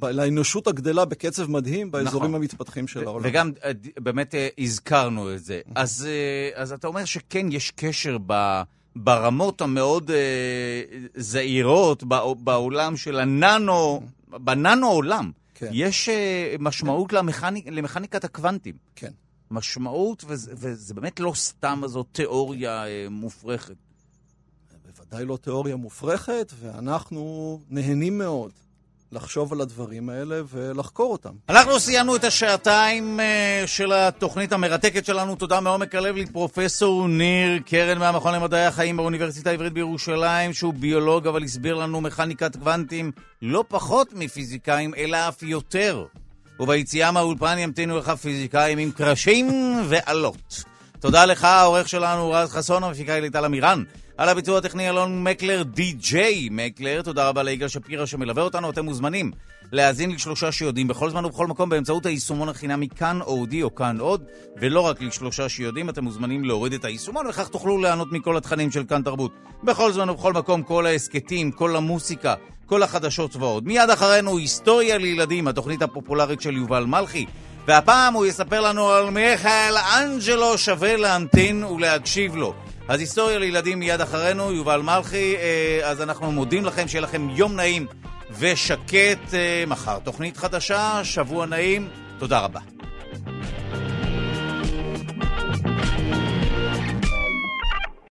לאנושות הגדלה בקצב מדהים באזורים נכון. המתפתחים של העולם.
וגם אה, באמת אה, הזכרנו את זה. אז, אה, אז אתה אומר שכן, יש קשר ב... ברמות המאוד זעירות בעולם של הננו, בננו עולם. כן. יש משמעות למכניק, למכניקת הקוונטים.
כן.
משמעות, וזה, וזה באמת לא סתם איזו תיאוריה אה, מופרכת.
בוודאי לא תיאוריה מופרכת, ואנחנו נהנים מאוד לחשוב על הדברים האלה ולחקור אותם.
אנחנו סיימנו את השעתיים uh, של התוכנית המרתקת שלנו. תודה מעומק הלב לפרופסור ניר קרן מהמכון למדעי החיים באוניברסיטה העברית בירושלים, שהוא ביולוג, אבל הסביר לנו מכניקת קוונטים לא פחות מפיזיקאים, אלא אף יותר. וביציאה מהאולפן ימתינו לך פיזיקאים עם קרשים ועלות. תודה לך, העורך שלנו רז חסון, המפיקה היא ליטל אמירן. על הביצוע הטכני אלון מקלר, די.ג'יי מקלר. תודה רבה ליגאל שפירא שמלווה אותנו. אתם מוזמנים להאזין לשלושה שיודעים בכל זמן ובכל מקום באמצעות היישומון החינמי כאן אודי או כאן עוד, ולא רק לשלושה שיודעים, אתם מוזמנים להוריד את היישומון, וכך תוכלו ליהנות מכל התכנים של כאן תרבות. בכל זמן ובכל מקום, כל ההסכתים, כל המוסיקה, כל החדשות ועוד. מיד אחרינו היסטוריה לילדים, התוכנית הפופולרית של יובל מלכי. והפעם הוא יספר לנו על מיכאל אנג'לו, שווה להמתין ולהקשיב לו. אז היסטוריה לילדים מיד אחרינו, יובל מלכי, אה, אז אנחנו מודים לכם, שיהיה לכם יום נעים ושקט. אה, מחר תוכנית חדשה, שבוע נעים, תודה רבה.